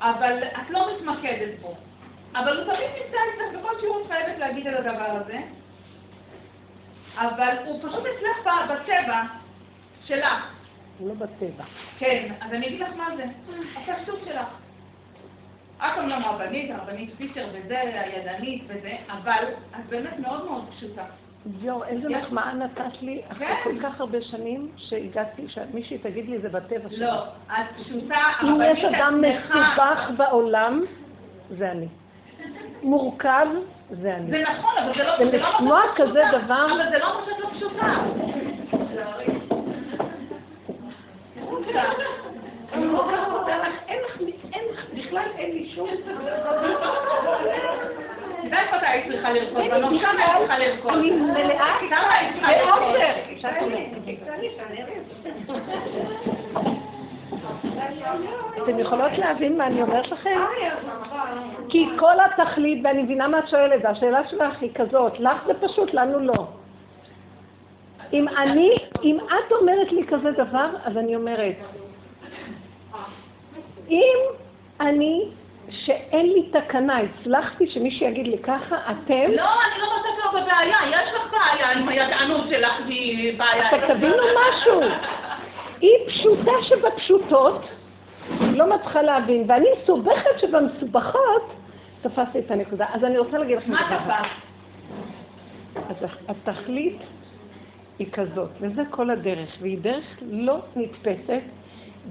אבל את לא מתמקדת בו. אבל הוא תמיד נמצא אצלך, בכל שיעור את חייבת להגיד על הדבר הזה. אבל הוא פשוט אצלך בצבע שלך. הוא לא בטבע. כן, אז אני אגיד לך מה זה. הפשטות שלך. את אומנם רבנית, הרבנית פישר וזה, הידנית וזה, אבל את באמת מאוד מאוד פשוטה. יואו, איזה מחמאה נתת לי אחרי כן. כל כך הרבה שנים שהגעתי, שמישהי תגיד לי זה בטבע שלי. לא, את פשוטה, אם הרבנית יש אדם. מסובך בעולם, זה אני. מורכב, זה אני. זה נכון, אבל זה לא... זה לא ולשמוע כזה. דבר- אבל זה לא מה שאת לא פשוטה. אין לך, בכלל אין לי שום... יודעת מתי היית צריכה לרקוד? בנוף שם היית צריכה לרקוד. אני מלאה כמה היית צריכה לרקוד? באושר. שאת אתן יכולות להבין מה אני אומרת לכם? כי כל התכלית, ואני מבינה מה את שואלת, השאלה שלך היא כזאת, לך זה פשוט, לנו לא. אם אני, אם את אומרת לי כזה דבר, אז אני אומרת, אם אני, שאין לי תקנה, הצלחתי שמישהו יגיד לי ככה, אתם, לא, אני לא מוצאת לו בבעיה, יש לך בעיה עם הידענות שלך, היא בעיה. אז תבינו משהו. היא פשוטה שבפשוטות, לא מצליחה להבין, ואני מסובכת שבמסובכות, תפסתי את הנקודה. אז אני רוצה להגיד לכם מה דבר. תפס? אז התכלית היא כזאת, וזה כל הדרך, והיא דרך לא נתפסת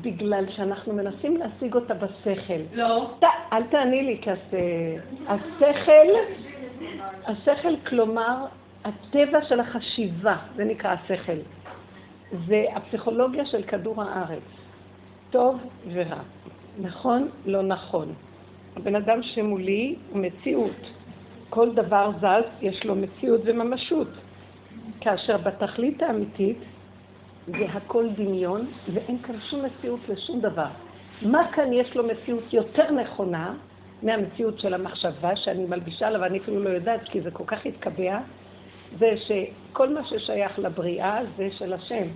בגלל שאנחנו מנסים להשיג אותה בשכל. לא. ת- אל תעני לי, כי הס- השכל, השכל כלומר, הטבע של החשיבה, זה נקרא השכל. זה הפסיכולוגיה של כדור הארץ. טוב ורע. נכון, לא נכון. הבן אדם שמולי הוא מציאות. כל דבר זז, יש לו מציאות וממשות. כאשר בתכלית האמיתית זה הכל דמיון, ואין כאן שום מציאות לשום דבר. מה כאן יש לו מציאות יותר נכונה מהמציאות של המחשבה שאני מלבישה עליו, ואני אפילו לא יודעת, כי זה כל כך התקבע, זה שכל מה ששייך לבריאה זה של השם.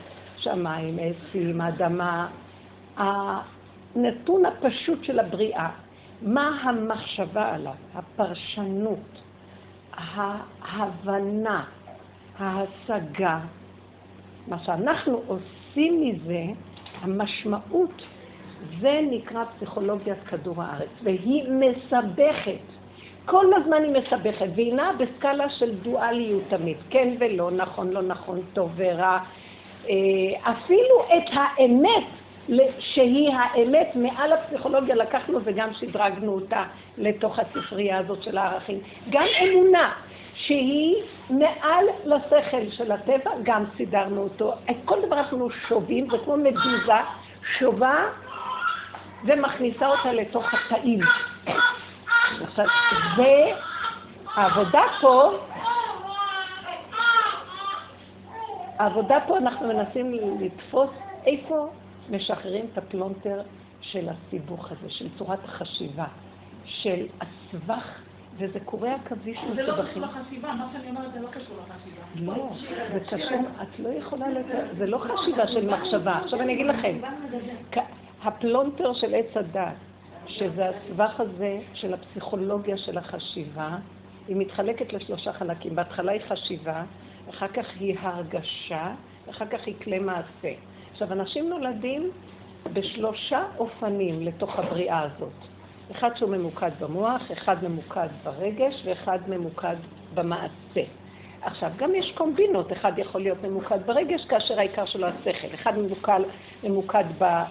שמיים, עצים, אדמה, הנתון הפשוט של הבריאה. מה המחשבה עליו? הפרשנות, ההבנה, ההשגה. מה שאנחנו עושים מזה, המשמעות, זה נקרא פסיכולוגיית כדור הארץ, והיא מסבכת. כל הזמן היא מסבכת, והיא נעה בסקאלה של דואליות תמיד, כן ולא, נכון, לא נכון, טוב ורע. אה, אפילו את האמת, שהיא האמת, מעל הפסיכולוגיה לקחנו וגם שדרגנו אותה לתוך הספרייה הזאת של הערכים. גם אמונה, שהיא מעל לשכל של הטבע, גם סידרנו אותו. את כל דבר אנחנו שובים, זה כמו מדוזה, שובה ומכניסה אותה לתוך התאים. עכשיו, והעבודה פה, העבודה פה אנחנו מנסים לתפוס איפה משחררים את הפלונטר של הסיבוך הזה, של צורת החשיבה, של הסבך, וזה קורא עכביש זה לא מסובכים. קשור לחשיבה, מה שאני אומרת זה לא קשור לחשיבה. לא, זה קשור, את לא יכולה זה לא חשיבה של מחשבה. עכשיו אני אגיד לכם, הפלונטר של עץ הדת, שזה הסבך הזה של הפסיכולוגיה של החשיבה, היא מתחלקת לשלושה חלקים. בהתחלה היא חשיבה, אחר כך היא הרגשה, אחר כך היא כלי מעשה. עכשיו, אנשים נולדים בשלושה אופנים לתוך הבריאה הזאת. אחד שהוא ממוקד במוח, אחד ממוקד ברגש ואחד ממוקד במעשה. עכשיו, גם יש קומבינות, אחד יכול להיות ממוקד ברגש כאשר העיקר שלו השכל, אחד ממוקד, ממוקד בר...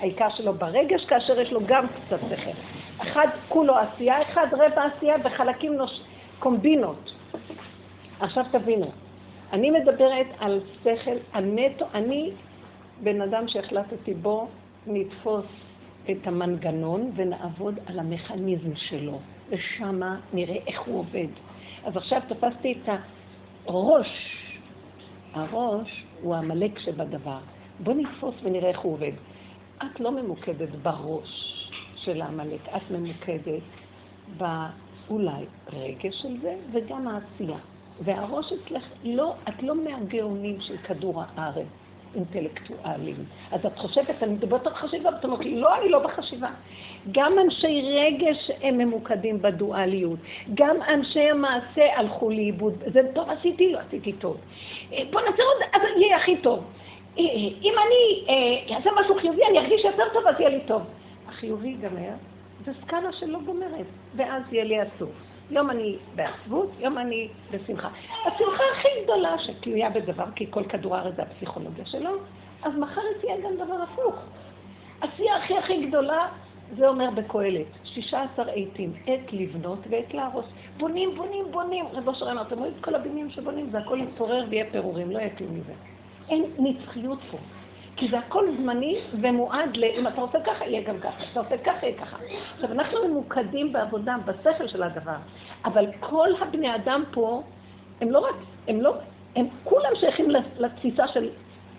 העיקר שלו ברגש כאשר יש לו גם קצת שכל. אחד כולו עשייה, אחד רבע עשייה וחלקים נוש... קומבינות. עכשיו תבינו, אני מדברת על שכל הנטו, אני בן אדם שהחלטתי בו נתפוס את המנגנון ונעבוד על המכניזם שלו, ושמה נראה איך הוא עובד. אז עכשיו תפסתי את הראש. הראש הוא העמלק שבדבר. בוא נתפוס ונראה איך הוא עובד. את לא ממוקדת בראש של העמלק, את ממוקדת באולי רגש של זה וגם העשייה. והראש אצלך, לא, את לא מהגאונים של כדור הארץ. אינטלקטואלים. אז את חושבת, אני מדברת על חשיבה, ואת אומרת לי, לא, אני לא בחשיבה. גם אנשי רגש הם ממוקדים בדואליות. גם אנשי המעשה הלכו לאיבוד. זה טוב עשיתי, לא עשיתי טוב. אה, בוא נעשה עוד, אז יהיה הכי טוב. אה, אם אני אעשה משהו חיובי, אני ארגיש יותר טוב, אז יהיה לי טוב. החיובי ייגמר, זה סקאלה שלא גומרת, ואז יהיה לי עצוב. יום אני בעצבות, יום אני בשמחה. השמחה הכי גדולה שתלויה בדבר, כי כל כדור הארץ זה הפסיכולוגיה שלו, אז מחר תהיה גם דבר הפוך. עשייה הכי הכי גדולה, זה אומר בקהלת, 16 עיתים, עת לבנות ועת להרוס. בונים, בונים, בונים. רבו שרן, אתם רואים את כל הבניינים שבונים, זה הכל יתפורר ויהיה פירורים, לא יהיה כלום מזה. אין נצחיות פה. כי זה הכל זמני ומועד ל... אם אתה רוצה ככה, יהיה גם ככה. אתה רוצה ככה, יהיה ככה. עכשיו, אנחנו ממוקדים בעבודה, בשכל של הדבר, אבל כל הבני אדם פה, הם לא רק, הם לא, הם כולם שייכים לתפיסה של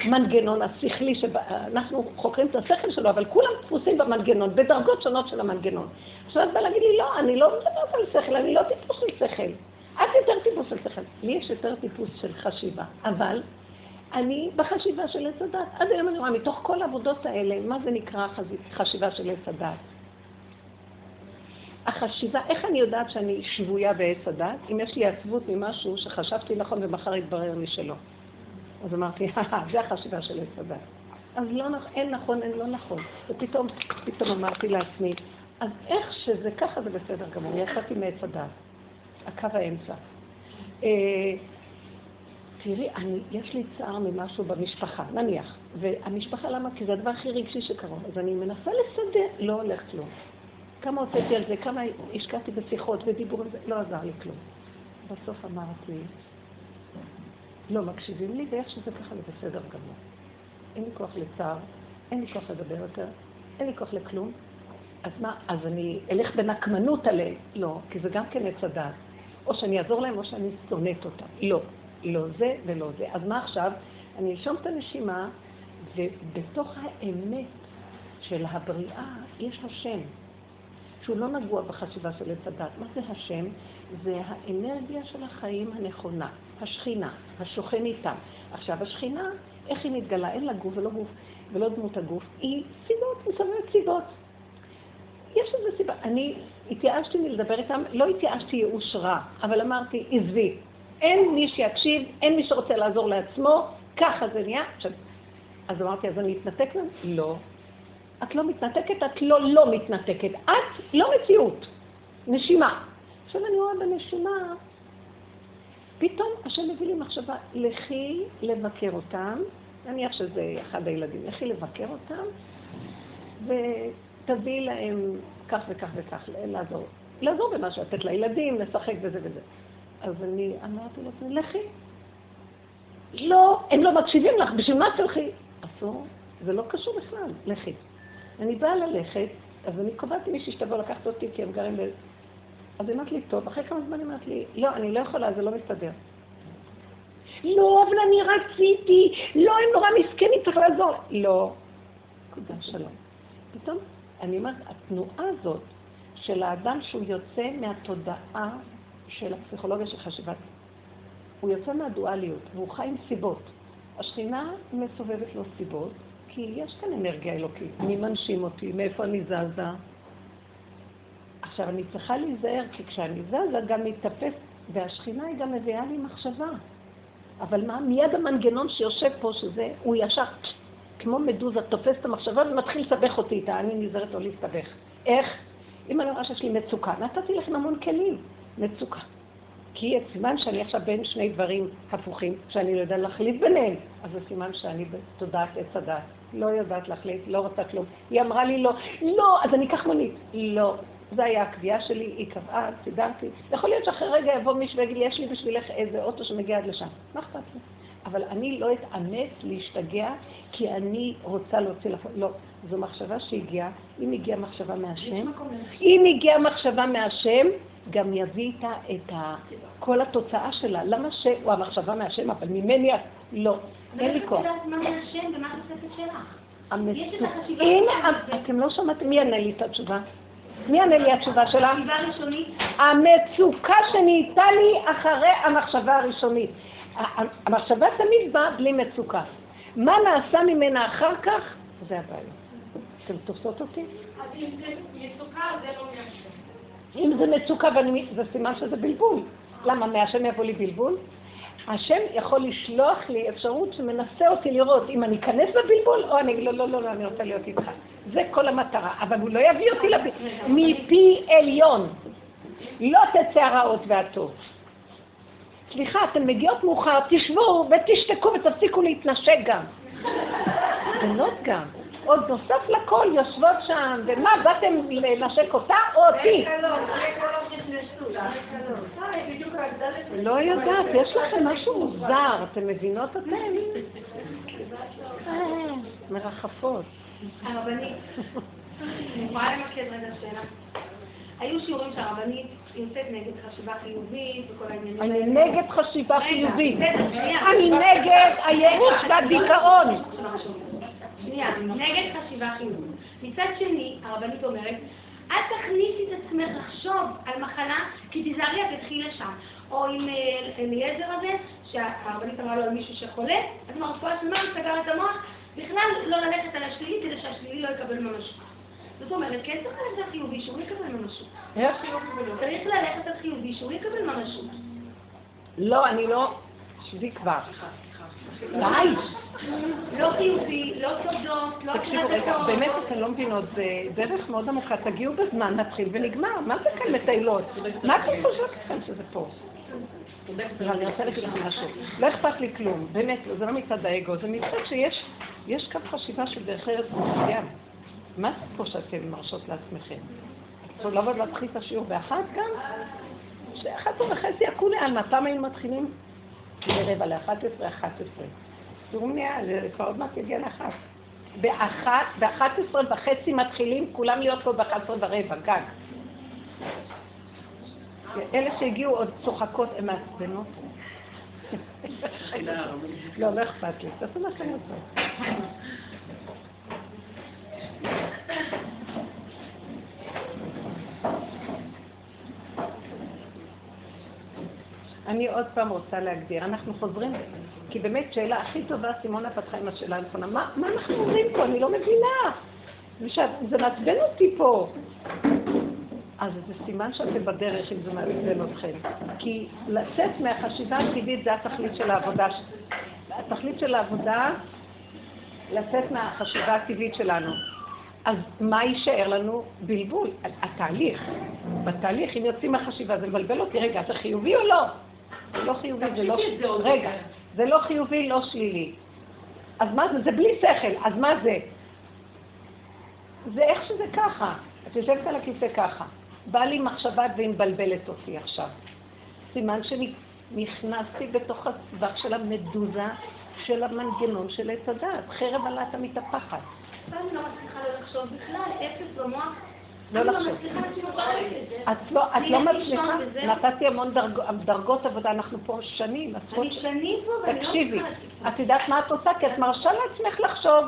מנגנון השכלי, שאנחנו חוקרים את השכל שלו, אבל כולם דפוסים במנגנון, בדרגות שונות של המנגנון. עכשיו את באה להגיד לי, לא, אני לא מדברת על שכל, אני לא טיפוס של שכל. את יותר טיפוס של שכל. לי יש יותר טיפוס של חשיבה, אבל אני בחשיבה של עץ הדת. עד היום אני רואה, מתוך כל העבודות האלה, מה זה נקרא חשיבה של עץ הדת? החשיבה, איך אני יודעת שאני שבויה בעץ הדת? אם יש לי עצבות ממשהו שחשבתי נכון ומחר יתברר לי שלא. אז אמרתי, זה החשיבה של עץ הדת. אז לא, אין נכון, אין לא נכון. ופתאום, פתאום אמרתי לעצמי, אז איך שזה ככה זה בסדר גמור, יצאתי מעץ הדת, הקו האמצע. תראי, אני, יש לי צער ממשהו במשפחה, נניח. והמשפחה, למה? כי זה הדבר הכי רגשי שקרוב. אז אני מנסה לסדר, לא הולך כלום. כמה הוצאתי על זה, כמה השקעתי בשיחות ודיבורים, לא עזר לי כלום. בסוף אמרתי, לא מקשיבים לי, ואיך שזה ככה זה בסדר גמור. אין לי כוח לצער, אין לי כוח לדבר יותר, אין לי כוח לכלום. אז מה, אז אני אלך בנקמנות עליהם? לא, כי זה גם כן עץ הדעת. או שאני אעזור להם או שאני שונאת אותם. לא. לא זה ולא זה. אז מה עכשיו? אני אשום את הנשימה, ובתוך האמת של הבריאה יש השם, שהוא לא נגוע בחשיבה של עץ הדת. מה זה השם? זה האנרגיה של החיים הנכונה, השכינה, השוכן איתם. עכשיו, השכינה, איך היא מתגלה? אין לה גוף ולא גוף ולא דמות הגוף, היא סיבות, מסבבת סיבות. יש איזה סיבה. אני התייאשתי מלדבר איתם, לא התייאשתי ייאוש רע, אבל אמרתי, עזבי, אין מי שיקשיב, אין מי שרוצה לעזור לעצמו, ככה זה נהיה. עכשיו, אז אמרתי, אז אני אתנתק מהם? לא. את לא מתנתקת, את לא לא מתנתקת. את לא מציאות. נשימה. עכשיו אני רואה בנשימה, פתאום השם מביא לי מחשבה, לכי לבקר אותם, נניח שזה אחד הילדים, לכי לבקר אותם, ותביאי להם כך וכך וכך, לעזור. לעזור במשהו, לתת לילדים, לשחק וזה וזה. אז אני אמרתי לעצמי, לכי. לא, הם לא מקשיבים לך, בשביל מה תלכי? אסור, זה לא קשור בכלל, לכי. אני באה ללכת, אז אני קובעת מישהי שתבוא לקחת אותי, כי הם גרים ב... אז היא אמרת לי, טוב, אחרי כמה זמן היא אמרת לי, לא, אני לא יכולה, זה לא מסתדר. לא, אבל אני רציתי, לא, הם נורא מסכנים, צריך לעזור. לא. נקודה, שלום. פתאום, אני אומרת, התנועה הזאת של האדם שהוא יוצא מהתודעה של הפסיכולוגיה של חשיבת. הוא יוצא מהדואליות, והוא חי עם סיבות. השכינה מסובבת לו סיבות, כי יש כאן אנרגיה אלוקית. מי מנשים אותי? מאיפה אני זזה? עכשיו, אני צריכה להיזהר, כי כשאני זזה גם מתאפס, והשכינה היא גם מביאה לי מחשבה. אבל מה? מיד המנגנון שיושב פה, שזה, הוא ישר, כמו מדוזה, תופס את המחשבה ומתחיל לסבך אותי איתה, אני נזהרת לא להסתבך. איך? אם אני רואה שיש לי מצוקה, נתתי לכם המון כלים. מצוקה. כי סימן שאני עכשיו בין שני דברים הפוכים, שאני לא יודע להחליט ביניהם, אז זה סימן שאני בתודעת עץ הדת. לא יודעת להחליט, לא רוצה כלום. היא אמרה לי לא, לא, אז אני אקח מונית. לא. זו הייתה הקביעה שלי, היא קבעה, סידרתי. יכול להיות שאחרי רגע יבוא מישהו ויגיד לי, יש לי בשבילך איזה אוטו שמגיע עד לשם. מה אכפת לי? אבל אני לא אתאמץ להשתגע, כי אני רוצה להוציא לפועל. לא, זו מחשבה שהגיעה. אם הגיעה מחשבה מהשם, אם הגיעה מחשבה מהשם, גם יביא איתה את ה... כל התוצאה שלה. למה שהוא המחשבה מהשם, אבל ממני לא, אין לי כוח. הנה, אתם לא שמעתם, מי יענה לי את התשובה? מי יענה לי התשובה שלה? המצוקה שנהייתה לי אחרי המחשבה הראשונית. המחשבה תמיד באה בלי מצוקה. מה נעשה ממנה אחר כך, זה הבעיה. אתם תופסות אותי? אם זה מצוקה, זה לא מהשם. אם זה מצוקה, ואני, זה סימן שזה בלבול. למה, מהשם יבוא לי בלבול? השם יכול לשלוח לי אפשרות שמנסה אותי לראות אם אני אכנס בבלבול, או אני אגיד לו, לא, לא, לא, אני רוצה להיות איתך. זה כל המטרה. אבל הוא לא יביא אותי לבלבול. מפי עליון. לא תצא הרעות והטוב. סליחה, אתן מגיעות מאוחר, תשבו ותשתקו ותפסיקו להתנשק גם. בנות גם. עוד נוסף לכל יושבות שם, ומה, באתם לנשק אותה או אותי? לא יודעת, יש לכם משהו מוזר, אתם מבינות אתם? מרחפות. הרבנית, אני יכולה למקד רגע שאלה. היו שיעורים שהרבנית יוצאת נגד חשיבה חיובית וכל העניינים אני האלה. נגד חשיבה חיובית. אני נגד הייאוש והדיכאון. שנייה, נגד חשיבה חיובית. מצד שני, הרבנית אומרת, אל תכניסי את עצמך לחשוב על מחלה, כי תיזהרי, את תלכי לשם. או עם אה, אליעזר הזה, שהרבנית אמרה לו על מישהו שחולה, אז עם הרפואה שלמה הוא סגר את המוח, בכלל לא ללכת על השלילי כדי שהשלילי לא יקבל ממשות. זאת אומרת, כן צריך ללכת על חיובי שהוא יקבל ממשות. איך? צריך ללכת על חיובי שהוא יקבל ממשות. לא, אני לא... שבי כבר. די. לא חיובי, לא תודות, לא תקשיבו רגע, באמת אתם לא מבינות, זה דרך מאוד עמוקה, תגיעו בזמן, נתחיל ונגמר. מה זה כאן מטיילות? מה אתם לא חושבים כאן שזה פה? לא, אני רוצה להגיד משהו. לא אכפת לי כלום, באמת, לא, זה לא מצד האגו, זה מצד שיש קו חשיבה של דרך ארץ מסוים. מה זה פה שאתם מרשות לעצמכם? עכשיו לבוא להתחיל את השיעור באחת גם? שאחת וחצי הכולי על מתי היינו מתחילים? ברבע ל-11, 11. סורמיה, זה כבר עוד מעט יגיע לאחת. באחת, באחת עשרה וחצי מתחילים כולם להיות פה באחת עשרה ורבע, גג. אלה שהגיעו עוד צוחקות, הן מעצבנות. לא, לא אכפת לי, תעשו מה שאתם רוצים. אני עוד פעם רוצה להגדיר, אנחנו חוזרים, כי באמת שאלה הכי טובה, סימונה פתחה עם השאלה הנכונה, מה, מה אנחנו אומרים פה? אני לא מבינה. זה מעצבן אותי פה. אז זה סימן שאתם בדרך אם זה מעצבן אתכם. כי לצאת מהחשיבה הטבעית זה התכלית של העבודה. התכלית של העבודה, לצאת מהחשיבה הטבעית שלנו. אז מה יישאר לנו? בלבול. התהליך. בתהליך, אם יוצאים מהחשיבה, זה מבלבל אותי. רגע, זה חיובי או לא? זה לא חיובי, זה לא... עוד רגע. זה לא חיובי, לא שלילי. אז מה זה? זה בלי שכל. אז מה זה? זה איך שזה ככה. את יושבת על הכיסא ככה. באה לי מחשבה והיא מבלבלת אותי עכשיו. סימן שנכנסתי בתוך הסבך של המדוזה של המנגנון של עץ הדעת. חרב עלת המתהפכת. אני לא מצליחה לחשוב בכלל, אפס במוח. לא אני לחשוב. את. את לא, את לא מצליחה. נתתי המון דרג, דרגות עבודה, אנחנו פה שנים, עשרות אני שנים פה ואני לא תקשיבי. את יודעת מה את עושה? כי את מרשה לעצמך לחשוב.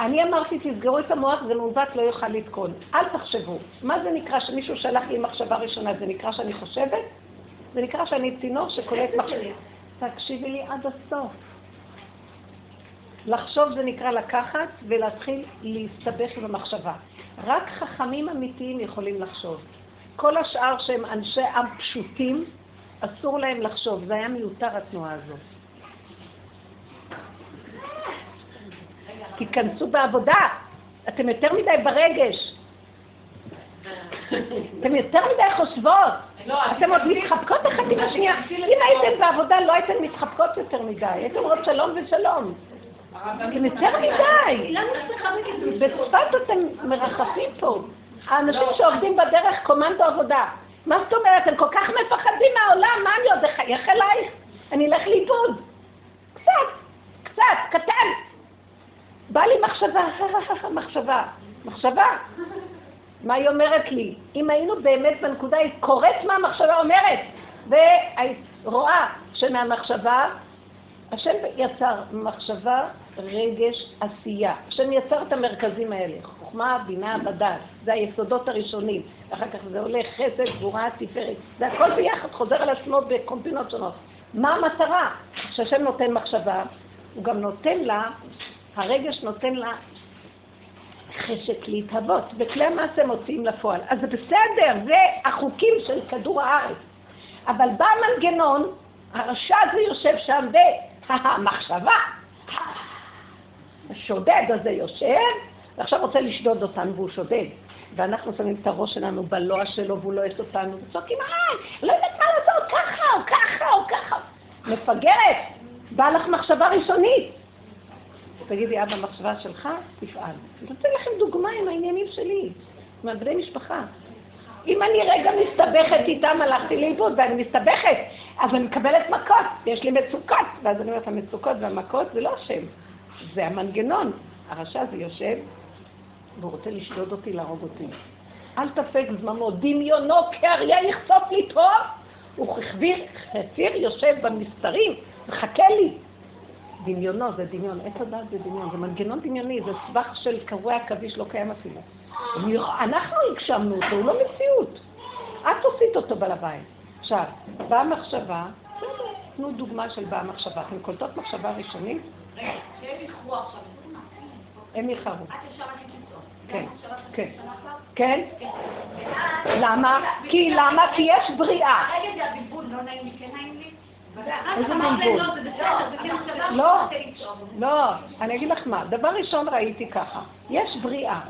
אני אמרתי, תסגרו את המוח, זה מעוות, לא יוכל לתקון. אל תחשבו. מה זה נקרא שמישהו שלח לי מחשבה ראשונה? זה נקרא שאני חושבת? זה נקרא שאני צינור שקולט מחשבה. תקשיבי לי עד הסוף. לחשוב זה נקרא לקחת ולהתחיל להסתבך עם המחשבה. רק חכמים אמיתיים יכולים לחשוב. כל השאר שהם אנשי עם פשוטים, אסור להם לחשוב. זה היה מיותר התנועה הזאת. תיכנסו בעבודה. אתם יותר מדי ברגש. אתם יותר מדי חושבות. אתם עוד מתחבקות אחת עם השנייה. אם הייתם בעבודה לא הייתם מתחבקות יותר מדי. הייתם אומרות שלום ושלום. אתם יותר מדי. בצפת אתם מרחפים פה. האנשים שעובדים בדרך קומנדו עבודה. מה זאת אומרת? הם כל כך מפחדים מהעולם, מה אני עוד אחייך אלייך? אני אלך לאיבוד. קצת, קצת, קטן. בא לי מחשבה, מחשבה, מחשבה. מה היא אומרת לי? אם היינו באמת בנקודה, היא קוראת מה המחשבה אומרת, והיית רואה שמהמחשבה, השם יצר מחשבה, רגש, עשייה. השם יצר את המרכזים האלה, חוכמה, בינה, בדעת. זה היסודות הראשונים. אחר כך זה הולך חסד, גבורה, תפארת. זה הכל ביחד חוזר על עצמו בקומבינות שונות. מה המטרה? כשהשם נותן מחשבה, הוא גם נותן לה, הרגש נותן לה חשק להתהוות, וכלי המעשה מוציאים לפועל. אז זה בסדר, זה החוקים של כדור הארץ. אבל בא המנגנון, הרשע הזה יושב שם, והמחשבה, השודד הזה יושב, ועכשיו רוצה לשדוד אותנו והוא שודד. ואנחנו שמים את הראש שלנו בלוע שלו והוא לועס אותנו, וצועקים, אה, לא יודעת מה לעשות, ככה או ככה או ככה. מפגרת, באה לך מחשבה ראשונית. תגידי, אבא, מחשבה שלך, תפעל. נותן לכם דוגמה עם העניינים שלי, הבני משפחה. אם אני רגע מסתבכת איתם, הלכתי לאיבוד, ואני מסתבכת, אז אני מקבלת מכות, יש לי מצוקות, ואז אני אומרת, המצוקות והמכות זה לא השם, זה המנגנון. הרשע זה יושב, והוא רוצה לשדוד אותי, להרוג אותי. אל תפק זממו, דמיונו כאריה יכסוף לי טוב, הוא חפיר יושב במסתרים, מחכה לי. דמיונו זה דמיון, עץ הדת זה דמיון, זה מנגנון דמיוני, זה סבך של קרוע עכביש, לא קיים אפילו. אנחנו הגשמנו אותו, הוא לא מציאות. את עשית אותו בעל הבית. עכשיו, באה מחשבה, תנו דוגמה של באה מחשבה. אתם קולטות מחשבה ראשונית? רגע, שהם איחרו עכשיו. הם איחרו. כן, כן. כן? כן? למה? כי למה? כי יש בריאה. רגע זה הבלבול, לא נעים לי, כן נעים לי? איזה בלבול? לא, שבר, לא, רוצה לצעוק. לא, אני אגיד לך מה, דבר ראשון ראיתי ככה, יש בריאה,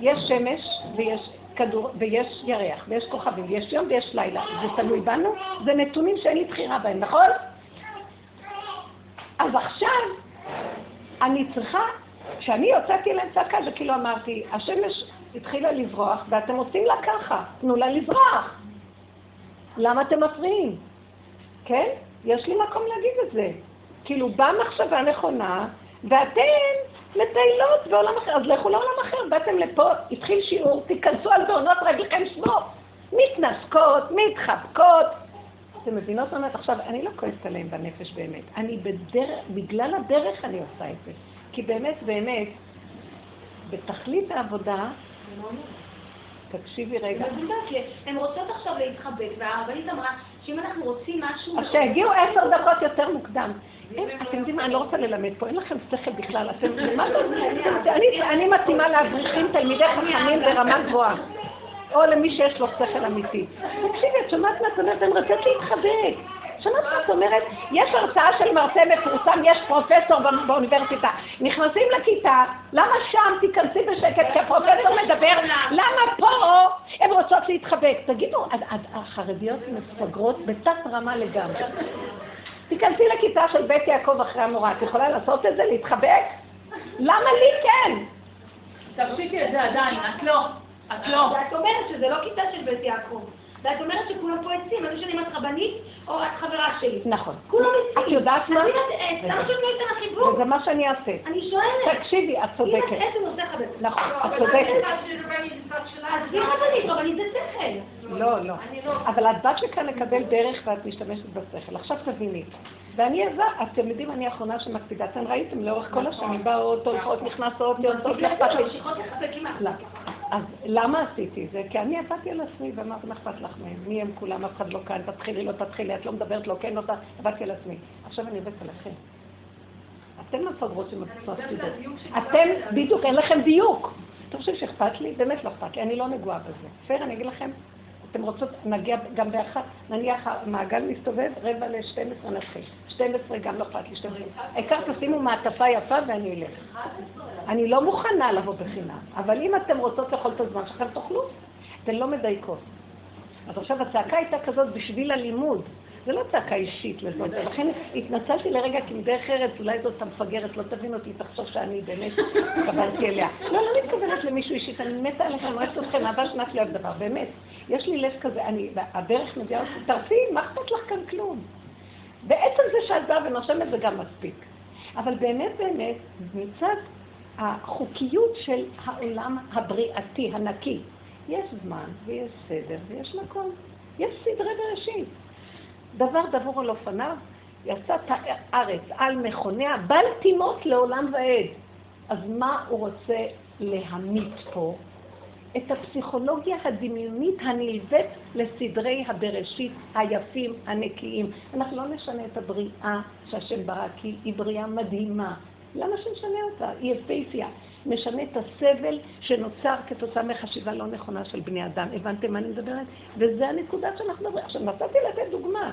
יש שמש ויש כדור ויש ירח ויש כוכבים ויש יום ויש לילה, זה תלוי בנו, זה נתונים שאין לי בחירה בהם, נכון? אז עכשיו אני צריכה, כשאני יוצאתי אליהם צעקה, זה כאילו אמרתי, השמש התחילה לברוח ואתם עושים לה ככה, תנו לה לברוח. למה אתם מפריעים? כן? יש לי מקום להגיד את זה. כאילו, באה מחשבה נכונה, ואתם מטיילות בעולם אחר, אז לכו לעולם אחר, באתם לפה, התחיל שיעור, תיכנסו על בעונות רגליכם שמות, מתנשקות, מתחבקות. אתם מבינות מה אומרת? עכשיו, אני לא כועסת עליהם בנפש באמת, אני בדרך, בגלל הדרך אני עושה את זה. כי באמת, באמת, בתכלית העבודה, תקשיבי רגע. הן רוצות עכשיו להתחבק, והרבנית אמרה שאם אנחנו רוצים משהו... אז שיגיעו עשר דקות יותר מוקדם. אין, אתם יודעים מה, אני לא רוצה ללמד פה, אין לכם שכל בכלל, אתם, אני- אני מתאימה לאברכים תלמידי חכמים ברמה גבוהה, או למי שיש לו שכל אמיתי. תקשיבי, את שומעת מה את אומרת? אני רציתי להתחבק. שמעת מה את אומרת? יש הרצאה של מרצה מפורסם, יש פרופסור בא- באוניברסיטה. נכנסים לכיתה, למה שם תיכנסי בשקט כי הפרופסור מדבר? למה פה הן רוצות להתחבק? תגידו, החרדיות מפגרות בתת רמה לגמרי. תיכנסי לכיתה של בית יעקב אחרי המורה, את יכולה לעשות את זה? להתחבק? למה לי כן? תפסיקי את זה עדיין, את לא. את לא. ואת אומרת שזה לא כיתה של בית יעקב. ואת אומרת שכולם פה עצים, לא משנה אם את רבנית או את חברה שלי. נכון. כולם עצים. את יודעת מה? למה שאת לא ייתן החיבור? וזה מה שאני אעשה. אני שואלת. תקשיבי, את אם את צודקת. הוא עושה בית. נכון, לא, את צודקת. אז מי רבנית? רבנית זה שכל. לא, לא. אבל את באת לכאן לקבל דרך ואת משתמשת בשכל. עכשיו תביני. ואני עזר, אתם יודעים, אני האחרונה שמקפידה. אתם ראיתם לאורך כל השנים, באות, הולכות, נכנסות, יוצאות, לא אכפת לי. עם לא. אז למה עשיתי זה? כי אני עבדתי על עצמי ואמרתי, מה אכפת לך מהם? מי הם כולם? אף אחד לא כאן, תתחילי, לא תתחילי, את לא מדברת, לא כן, לא ת... עבדתי על עצמי. עכשיו אני עובדת עליכם. אתם המפגרות שמפסידות. אתם, בדיוק, אין לכם דיוק. אתם חושבים שאכפת לי? באמת לא אכפת לי, אני לא נגועה בזה. פייר, אני אגיד לכם, אתם רוצות, נגיע גם באחת, נניח המעגל מסתובב, רבע ל-12 נתחיל. 12 גם לא אכפת לי, 12. העיקר תשימו מעטפה יפה ואני אלך. אני לא מוכנה לבוא בחינם, אבל אם אתם רוצות לאכול את הזמן שלכם, תאכלו. אתן לא מדייקות. אז עכשיו הצעקה הייתה כזאת בשביל הלימוד. זה לא צעקה אישית לזאת, ולכן התנצלתי לרגע, כי מדרך ארץ אולי זאת המפגרת, לא תבין אותי, תחשוב שאני באמת התכוונתי אליה. לא, לא מתכוונת למישהו אישית, אני מתה עליכם, אוהבת אתכם, אהבה שנת לי דבר, באמת. יש לי לב כזה, אני, הדרך מביאה אותי, תרפי, מה אכפת לך כאן כלום? בעצם זה שאת באה ונושמת זה גם מספיק. אבל באמת באמת, מצד החוקיות של העולם הבריאתי, הנקי, יש זמן ויש סדר ויש מקום. יש סדרי בראשית. דבר דבור על אופניו, יצא את הארץ על מכוניה, בל תימות לעולם ועד. אז מה הוא רוצה להמית פה? את הפסיכולוגיה הדמיונית הנלווית לסדרי הבראשית היפים, הנקיים. אנחנו לא נשנה את הבריאה שהשם ברא, כי היא בריאה מדהימה. למה שנשנה אותה? היא יפייפייה. נשנה את הסבל שנוצר כתוצאה מחשיבה לא נכונה של בני אדם. הבנתם מה אני מדברת? וזה הנקודה שאנחנו מדברים. עכשיו, נתתי לתת דוגמה.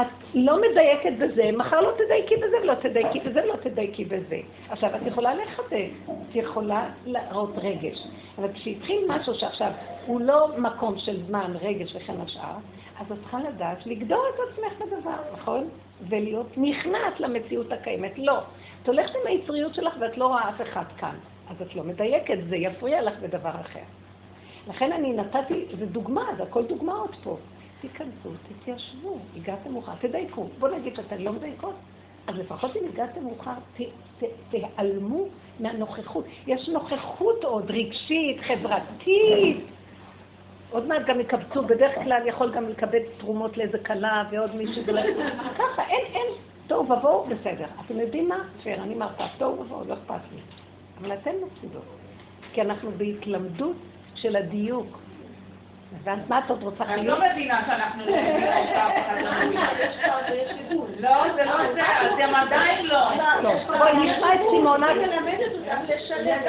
את לא מדייקת בזה, מחר לא תדייקי בזה ולא תדייקי בזה ולא תדייקי בזה. עכשיו, את יכולה לחדש, את יכולה להראות רגש, אבל כשהתחיל משהו שעכשיו הוא לא מקום של זמן, רגש וכן השאר, אז את צריכה לדעת לגדור את עצמך בדבר, נכון? ולהיות נכנעת למציאות הקיימת. לא. את הולכת עם היצריות שלך ואת לא רואה אף אחד כאן. אז את לא מדייקת, זה יפריע לך בדבר אחר. לכן אני נתתי, זה דוגמה, זה הכל דוגמאות פה. תיכנסו, תתיישבו, הגעתם מאוחר, תדייקו. בוא נגיד שאתן לא מדייקות, אז לפחות אם הגעתם מאוחר, תיעלמו מהנוכחות. יש נוכחות עוד, רגשית, חברתית. עוד מעט גם יקבצו, בדרך כלל יכול גם לקבל תרומות לאיזה כלה ועוד מישהו. ככה, אין, אין, תוהו ובוהו, בסדר. אתם יודעים מה? פייר, אני מרצה, תוהו ובוהו, לא אכפת לי. אבל אתן מפסידות. כי אנחנו בהתלמדות של הדיוק. הבנת מה את עוד רוצה? אני לא מבינה שאנחנו לא לא, זה לא זה, אתם עדיין לא. לא. בואי נשמע את סימונה.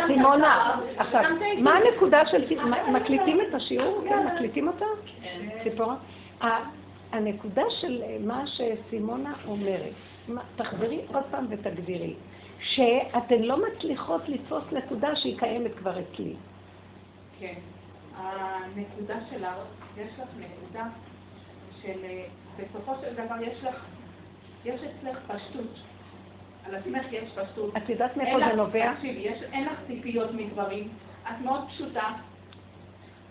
סימונה, עכשיו, מה הנקודה של... מקליטים את השיעור? כן, מקליטים אותה? ציפורה? הנקודה של מה שסימונה אומרת, תחזרי עוד פעם ותגדירי, שאתן לא מצליחות לתפוס נקודה שהיא קיימת כבר אצלי. כן. הנקודה שלך, יש לך נקודה של בסופו של דבר יש לך, יש אצלך פשטות. על עצמך יש פשטות. את יודעת מאיפה זה נובע? תקשיבי, אין לך ציפיות מדברים, את מאוד פשוטה.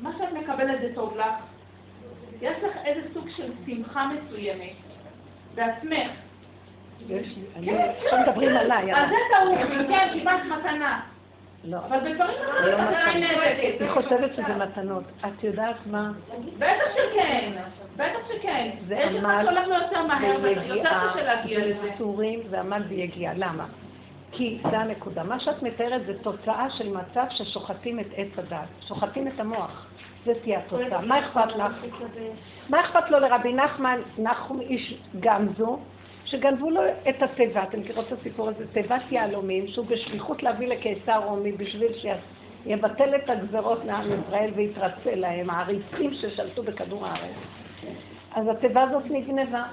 מה שאת מקבלת זה טוב לך. יש לך איזה סוג של שמחה מסוימת בעצמך. יש לי, אני, כן, עכשיו מדברים עליי. אז זה טעות, כן, קיבלת מתנה. לא. אבל בדברים אחרים את עדיין נאבקת. היא חושבת שזה מתנות. את יודעת מה? בטח שכן, בטח שכן. זה עמל ביגיעה, זה ייסורים, זה עמל ביגיעה. למה? כי זה הנקודה. מה שאת מתארת זה תוצאה של מצב ששוחטים את עץ הדת, שוחטים את המוח. זה תהיה התוצאה. מה אכפת לך? מה אכפת לו לרבי נחמן, נחום איש גמזו, שגנבו לו את התיבה, אתם מכירות את הסיפור הזה, תיבת יהלומים, שהוא בשליחות להביא לקיסר רומי בשביל שיבטל את הגזרות מעם ישראל ויתרצה להם, העריצים ששלטו בכדור הארץ. אז התיבה הזאת נגנבה.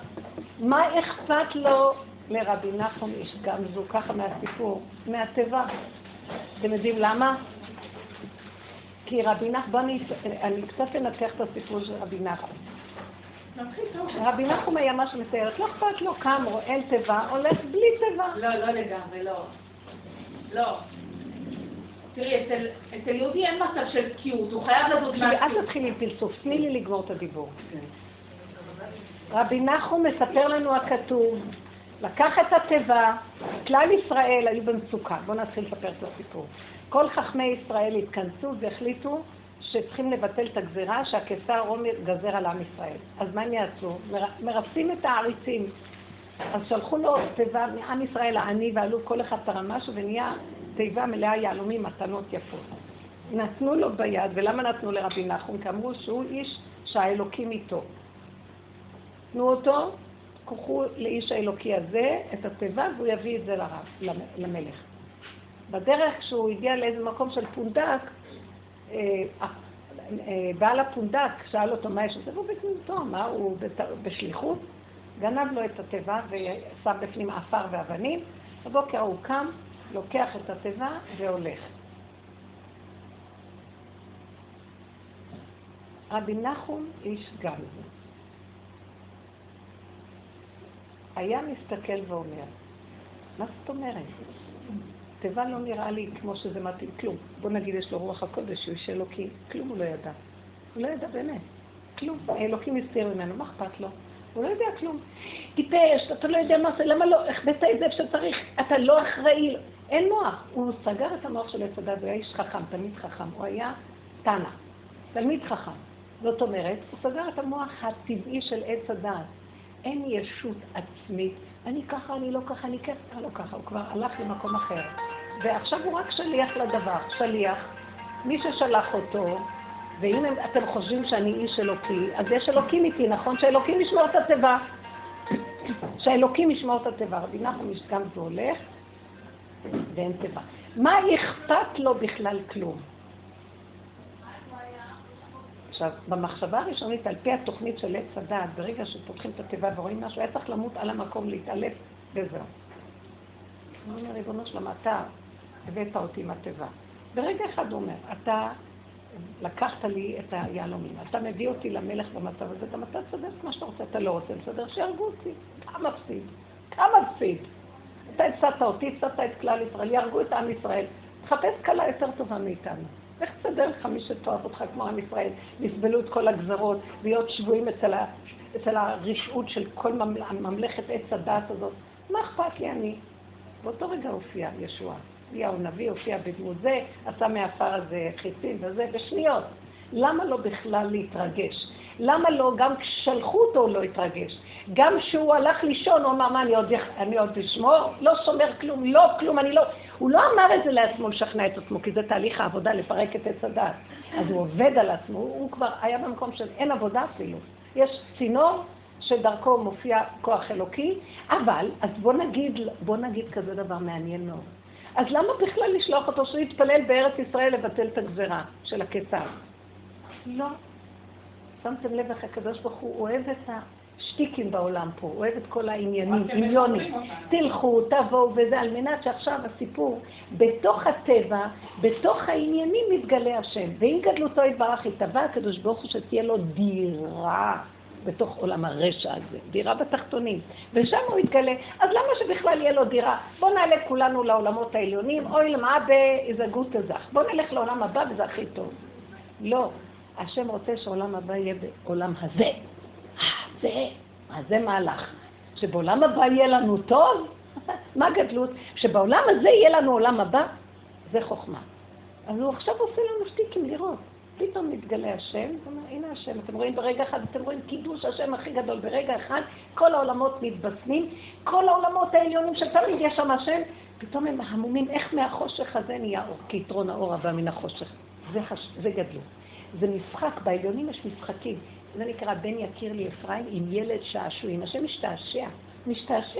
מה אכפת לו לרבי נחום איש גמזו, ככה מהסיפור, מהתיבה? אתם יודעים למה? כי רבי בואו אני קצת אנתח את הסיפור של רבי נחום. רבי נחום היה מה שמתארת, לא אכפת לו, קם, רואה תיבה, הולך בלי תיבה. לא, לא לגמרי, לא. לא. תראי, אצל יהודי אין מצב של תקיעות, הוא חייב לדוד מהתקיעות. אל תתחילי עם פלסוף, תני לי לגמור את הדיבור. רבי נחום מספר לנו הכתוב, לקח את התיבה, כלל ישראל היו במצוקה. בואו נתחיל לספר את הסיפור. כל חכמי ישראל התכנסו והחליטו שצריכים לבטל את הגזירה שהקיסר רומי גזר על עם ישראל. אז מה הם יעשו? מרפסים את העריצים. אז שלחו לו תיבה מעם ישראל העני ועלו כל אחד תרם משהו ונהיה תיבה מלאה יהלומים, מתנות יפות. נתנו לו ביד, ולמה נתנו לרבי נחום? כי אמרו שהוא איש שהאלוקים איתו. תנו אותו, קחו לאיש האלוקי הזה את התיבה והוא יביא את זה לרב, למלך. בדרך כשהוא הגיע לאיזה מקום של פונדק, אה, אה, בעל הפונדק שאל אותו מה יש לזה, והוא בגנותו, אמר, הוא בשליחות, גנב לו את התיבה ושם בפנים עפר ואבנים, בבוקר הוא קם, לוקח את התיבה והולך. רבי נחום איש גמזו. היה מסתכל ואומר, מה זאת אומרת? תיבה לא נראה לי כמו שזה מתאים, כלום. בוא נגיד יש לו רוח הקודש, הוא איש אלוקי, כלום הוא לא ידע. הוא לא ידע באמת, כלום. האלוקים הסתיר ממנו, מה אכפת לו? הוא לא יודע כלום. טיפש, אתה לא יודע מה זה, למה לא, החבאת את זה איפה שצריך, אתה לא אחראי, אין מוח. הוא סגר את המוח של עץ הדת, הוא היה איש חכם, תלמיד חכם, הוא היה תנא, תלמיד חכם. זאת אומרת, הוא סגר את המוח הטבעי של עץ הדת. אין ישות עצמית, אני ככה, אני לא ככה, אני ככה, לא ככה, הוא כבר הלך למקום אחר. ועכשיו הוא רק שליח לדבר, שליח. מי ששלח אותו, ואם אתם חושבים שאני איש אלוקי, אז יש אלוקים איתי, נכון? שאלוקים ישמור את התיבה. שהאלוקים ישמור את התיבה. רבי נחום גם זה הולך, ואין תיבה. מה אכפת לו בכלל כלום? עכשיו, במחשבה הראשונית, על פי התוכנית של עץ הדעת, ברגע שפותחים את התיבה ורואים משהו, היה צריך למות על המקום, להתעלף, וזהו. הוא אומר, ריבונו שלמה, אתה הבאת אותי עם התיבה. ברגע אחד הוא אומר, אתה לקחת לי את היהלומים, אתה מביא אותי למלך במצב הזה, גם אתה צודק מה שאתה רוצה, אתה לא רוצה לסדר, שיהרגו אותי. כמה מפסיד? כמה מפסיד? אתה הפסדת אותי, הפסדת את כלל ישראל, יהרגו את עם ישראל. תחפש כלה יותר טובה מאיתנו. איך תסדר לך מי שתאהב אותך כמו עם ישראל, יסבלו את כל הגזרות, להיות שבויים אצל, ה, אצל הרשעות של כל ממלכת עץ הדת הזאת? מה אכפת לי אני? באותו רגע הופיע ישוע. אליהו נביא הופיע בדמות זה, עשה מהעפר הזה חיצים וזה, בשניות. למה לא בכלל להתרגש? למה לא, גם כששלחו אותו הוא לא התרגש? גם כשהוא הלך לישון, הוא אמר, מה, אני עוד, אני עוד אשמור? לא שומר כלום, לא כלום, אני לא... הוא לא אמר את זה לעצמו לשכנע את עצמו, כי זה תהליך העבודה לפרק את עץ הדת. אז הוא עובד על עצמו, הוא כבר היה במקום של אין עבודה אפילו. יש צינור שדרכו מופיע כוח אלוקי, אבל, אז בוא נגיד, בוא נגיד כזה דבר מעניין מאוד. אז למה בכלל לשלוח אותו שהוא יתפלל בארץ ישראל לבטל את הגזרה של הקיסר? לא. שמתם לב איך הקדוש ברוך הוא אוהב את השטיקים בעולם פה, הוא אוהב את כל העניינים, מיליונים. תלכו, תבואו וזה, על מנת שעכשיו הסיפור, בתוך הטבע, בתוך העניינים מתגלה השם. ואם גדלותו יתברך יתבע הקדוש ברוך הוא שתהיה לו דירה. בתוך עולם הרשע הזה, דירה בתחתונים, ושם הוא יתגלה. אז למה שבכלל יהיה לו דירה? בוא נעלה כולנו לעולמות העליונים, אוי למה באיזגות הזך. בוא נלך לעולם הבא וזה הכי טוב. לא, השם רוצה שעולם הבא יהיה בעולם הזה. זה, מה זה מהלך? שבעולם הבא יהיה לנו טוב? מה גדלות? שבעולם הזה יהיה לנו עולם הבא? זה חוכמה. אז הוא עכשיו עושה לנו שטיקים לראות. פתאום מתגלה השם, הנה השם, אתם רואים ברגע אחד, אתם רואים קידוש השם הכי גדול, ברגע אחד כל העולמות מתבשמים, כל העולמות העליונים שתמיד יש שם השם, פתאום הם המומים, איך מהחושך הזה נהיה אור, כי יתרון האור הבא מן החושך. זה, הש... זה גדלות. זה משחק, בעליונים יש משחקים. זה נקרא בן יקיר לי אפרים עם ילד שעשועים. השם משתעשע. משתעשע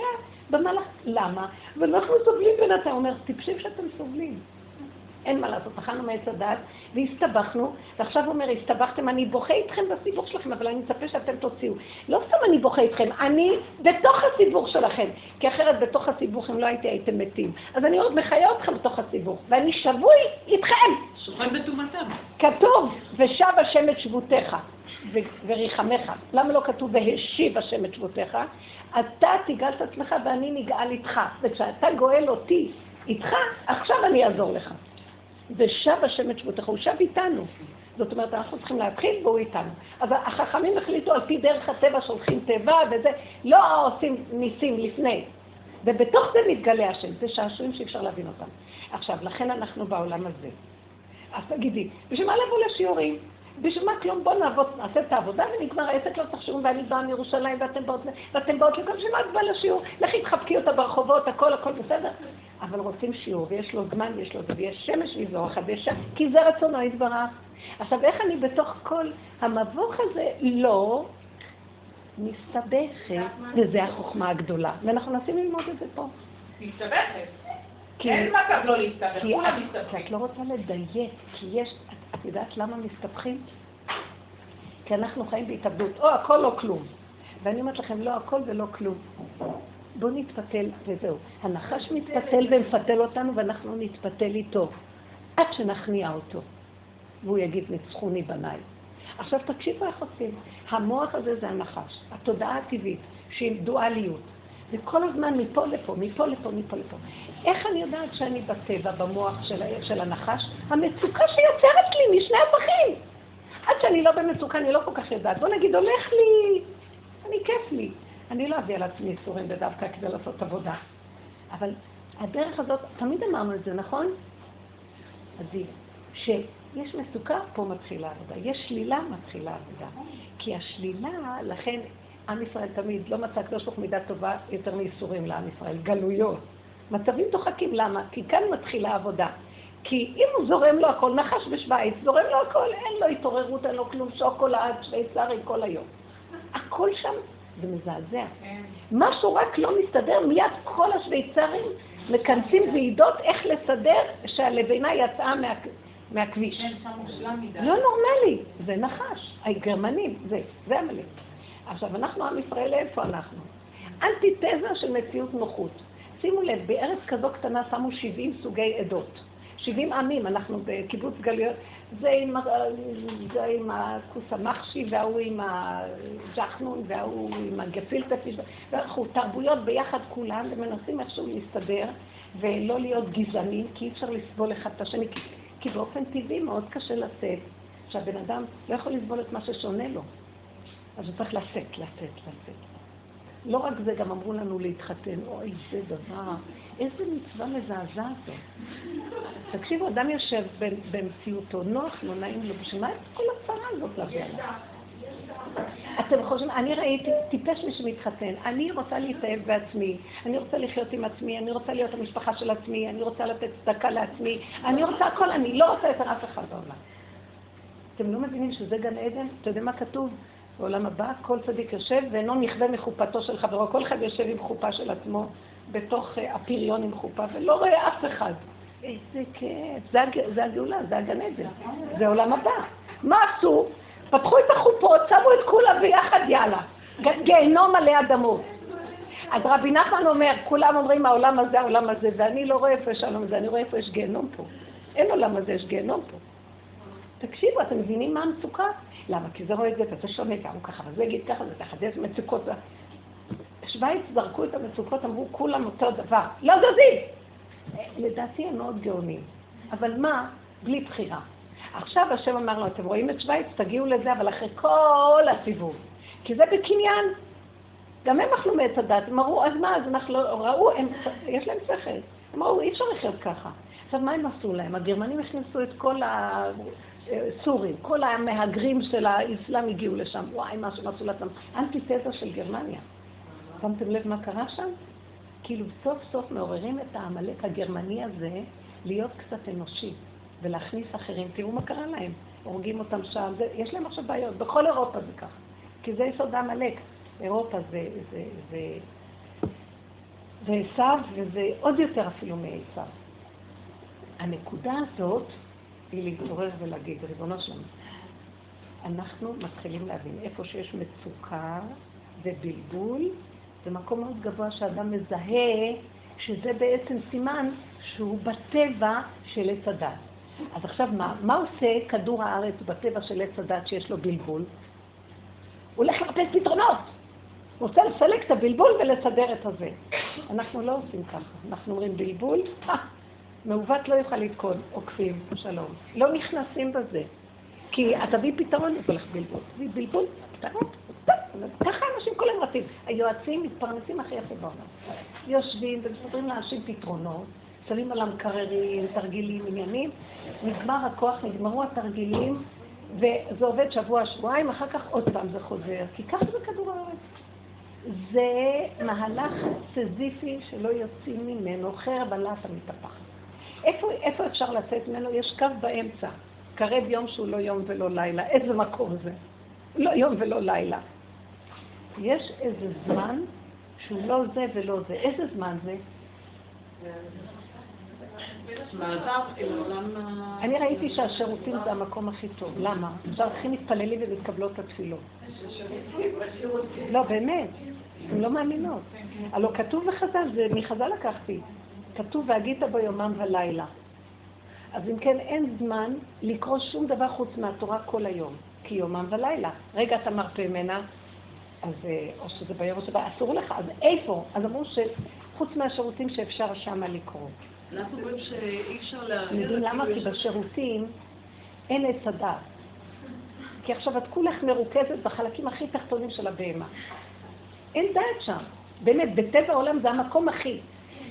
במהלך, למה? ואנחנו סובלים בינתיים. הוא אומר, טיפשים שאתם סובלים. אין מה לעשות, אכלנו מעץ הדת והסתבכנו, ועכשיו הוא אומר, הסתבכתם, אני בוכה איתכם בסיבוך שלכם, אבל אני מצפה שאתם תוציאו. לא סתם אני בוכה איתכם, אני בתוך הסיבוך שלכם, כי אחרת בתוך הסיבוך, אם לא הייתי, הייתם מתים. אז אני עוד מחיה אתכם בתוך הסיבוך, ואני שבוי איתכם. שוכן בטומאתם. כתוב, ושב השם את שבותיך וריחמך. למה לא כתוב והשיב השם את שבותיך? אתה תגאל את עצמך ואני נגאל איתך. וכשאתה גואל אותי איתך, עכשיו אני אעזור לך. ושב השם את שבותיך, הוא שב איתנו. זאת אומרת, אנחנו צריכים להתחיל והוא איתנו. אז החכמים החליטו על פי דרך הטבע שהולכים תיבה וזה, לא עושים ניסים לפני. ובתוך זה מתגלה השם, זה שעשועים שאי אפשר להבין אותם. עכשיו, לכן אנחנו בעולם הזה. אז תגידי, בשביל מה לבוא לשיעורים? בשביל מה כלום? בואו נעבוד, נעשה את העבודה ונגמר העסק, לא צריך שיעורים, ואני באה מירושלים ואתם באות, ואתם באות לכל בשביל מה את באה לשיעור? לכי תחבקי אותה ברחובות, הכל הכל בסדר. אבל רוצים שיעור, ויש לו זמן, יש לו זה, ויש שמש ויזרוח חדשה, כי זה רצונו יתברך. עכשיו, איך אני בתוך כל המבוך הזה לא מסתבכת, וזה החוכמה הגדולה. ואנחנו מנסים ללמוד את זה פה. מסתבכת. אין מצב לא להסתבך, כולם מסתבכים. כי את לא רוצה לדייק, כי יש, יודעת למה מסתבכים? כי אנחנו חיים בהתאבדות, או הכל או כלום. ואני אומרת לכם, לא הכל ולא כלום. בואו נתפתל וזהו. הנחש מתפתל ומפתל אותנו ואנחנו נתפתל איתו, עד שנכניע אותו. והוא יגיד, ניצחוני בניי. עכשיו תקשיבו איך עושים. המוח הזה זה הנחש, התודעה הטבעית, שהיא דואליות. וכל הזמן מפה לפה, מפה לפה, מפה לפה. איך אני יודעת שאני בטבע, במוח של, של הנחש? המצוקה שיוצרת לי משני הפכים. עד שאני לא במצוקה, אני לא כל כך יודעת. בוא נגיד, הולך לי, אני כיף לי. אני לא אביא על עצמי איסורים בדווקא כדי לעשות עבודה. אבל הדרך הזאת, תמיד אמרנו את זה, נכון? אז היא, שיש מצוקה, פה מתחילה עבודה. יש שלילה, מתחילה עבודה. כי השלילה, לכן עם ישראל תמיד לא מצא קדוש ברוך מידה טובה יותר מייסורים לעם ישראל, גלויות. מצבים דוחקים, למה? כי כאן מתחילה העבודה. כי אם הוא זורם לו הכל, נחש בשוויץ, זורם לו הכל, אין לו התעוררות, אין לו כלום, שוקולד, שוויצרי כל היום. הכל שם, זה מזעזע. כן. משהו רק לא מסתדר, מיד כל השוויצרים מכנסים ועידות איך לסדר שהלבנה יצאה מה, מהכביש. כן, לא נורמלי, זה נחש, הגרמנים, זה, זה המלך. עכשיו, אנחנו עם ישראל, איפה אנחנו? אנטיתזה של מציאות נוחות. שימו לב, בארץ כזו קטנה שמו 70 סוגי עדות. 70 עמים, אנחנו בקיבוץ גלויות, זה עם, זה עם הכוס המחשי, וההוא עם הג'חנון, וההוא עם הגפילטפיש, ואנחנו תרבויות ביחד כולן, ומנסים איכשהו להסתדר, ולא להיות גזענים, כי אי אפשר לסבול אחד את השני, כי, באופן טבעי מאוד קשה לשאת, שהבן אדם לא יכול לסבול את מה ששונה לו. אז הוא צריך לשאת, לשאת, לשאת. לא רק זה, גם אמרו לנו להתחתן. אוי, זה דבר, איזה מצווה מזעזעת זו. תקשיבו, אדם יושב במציאותו, נוח לו, נעים לו, בשביל מה את כל הצרה הזאת להביא עליו? אתם חושבים, אני ראיתי טיפש מי שמתחתן, אני רוצה להתאהב בעצמי, אני רוצה לחיות עם עצמי, אני רוצה להיות המשפחה של עצמי, אני רוצה לתת צדקה לעצמי, אני רוצה הכל, אני לא רוצה יותר אף אחד בעולם. אתם לא מבינים שזה גן עדן? אתה יודע מה כתוב? בעולם הבא כל צדיק יושב ואינו נכווה מחופתו של חברו. כל אחד יושב עם חופה של עצמו בתוך אה, הפריון עם חופה ולא רואה אף אחד. איזה כיף, זה, זה הגאולה, זה הגן עדן, זה עולם הבא. מה עשו? פתחו את החופות, שמו את כולם ביחד, יאללה. גיהנום מלא אדמות. אז רבי נחמן אומר, כולם אומרים העולם הזה, העולם הזה, ואני לא רואה איפה יש העולם הזה, אני רואה איפה יש גיהנום פה. אין עולם הזה, יש גיהנום פה. תקשיבו, אתם מבינים מה המצוקה? למה? כי זה רואה את זה, וזה שונה גם ככה, וזה יגיד ככה, זה ככה, יש מצוקות. שווייץ זרקו את המצוקות, אמרו כולם אותו דבר. לא זזים! לדעתי הם מאוד גאונים. אבל מה? בלי בחירה. עכשיו השם אמר לו, אתם רואים את שווייץ? תגיעו לזה, אבל אחרי כל הסיבוב. כי זה בקניין. גם הם אכלו מעץ הדת, הם אמרו, אז מה, אז אנחנו לא, ראו, הם, יש להם שכל. הם אמרו, אי אפשר לחיות ככה. עכשיו, מה הם עשו להם? הגרמנים הכניסו את כל הסורים, כל המהגרים של האסלאם הגיעו לשם. וואי, מה שהם עשו לעצמם. אנטיתזה של גרמניה. שמתם לב מה קרה שם? כאילו סוף סוף מעוררים את העמלק הגרמני הזה להיות קצת אנושי ולהכניס אחרים. תראו מה קרה להם. הורגים אותם שם. זה, יש להם עכשיו בעיות. בכל אירופה זה ככה. כי זה יסוד העמלק. אירופה זה, זה, זה, זה עשיו, וזה עוד יותר אפילו מעשיו. הנקודה הזאת היא להתעורר ולהגיד, ריבונו שלנו, אנחנו מתחילים להבין איפה שיש מצוקה ובלבול, זה מקום מאוד גבוה שאדם מזהה שזה בעצם סימן שהוא בטבע של עץ הדת. אז עכשיו מה? מה עושה כדור הארץ בטבע של עץ הדת שיש לו בלבול? הוא הולך לחפש פתרונות. הוא רוצה לסלק את הבלבול ולסדר את הזה. אנחנו לא עושים ככה. אנחנו אומרים בלבול, מעוות לא יוכל לתקון, עוקפים, שלום. לא נכנסים בזה. כי את תביא פתרון, זה הולך בלבול. תביא בלבול, פתרון, ככה אנשים כל היום רצים. היועצים מתפרנסים הכי יפה בעולם. יושבים ומסדרים לאנשים פתרונות, שמים על המקררים, תרגילים, עניינים, נגמר הכוח, נגמרו התרגילים, וזה עובד שבוע, שבועיים, אחר כך עוד פעם זה חוזר, כי ככה זה כדור הארץ. זה מהלך סזיפי שלא יוצאים ממנו, חרב הלאטה מתהפכת. איפה, איפה אפשר לצאת ממנו? יש קו באמצע. קרב יום שהוא לא יום ולא לילה. איזה מקום זה? לא יום ולא לילה. יש איזה זמן שהוא לא זה ולא זה. איזה זמן זה? אני ראיתי שהשירותים זה המקום הכי טוב. למה? עכשיו הכי מתפללים ומתקבלות התפילות. לא, באמת. הן לא מאמינות. הלוא כתוב בחז"ל, זה מחז"ל לקחתי. כתוב והגית בו יומם ולילה. אז אם כן, אין זמן לקרוא שום דבר חוץ מהתורה כל היום, כי יומם ולילה. רגע אתה מרפא ממנה, אז אה, או שזה ביום או שבא, אסור לך, אז איפה? אז אמרו שחוץ מהשירותים שאפשר שמה לקרוא. אנחנו אומרים שאי אפשר להעביר... יודעים למה? כי בשירותים אין עץ הדעת. כי עכשיו את כולך מרוכזת בחלקים הכי תחתונים של הבהמה. אין דעת שם. באמת, בטבע העולם זה המקום הכי.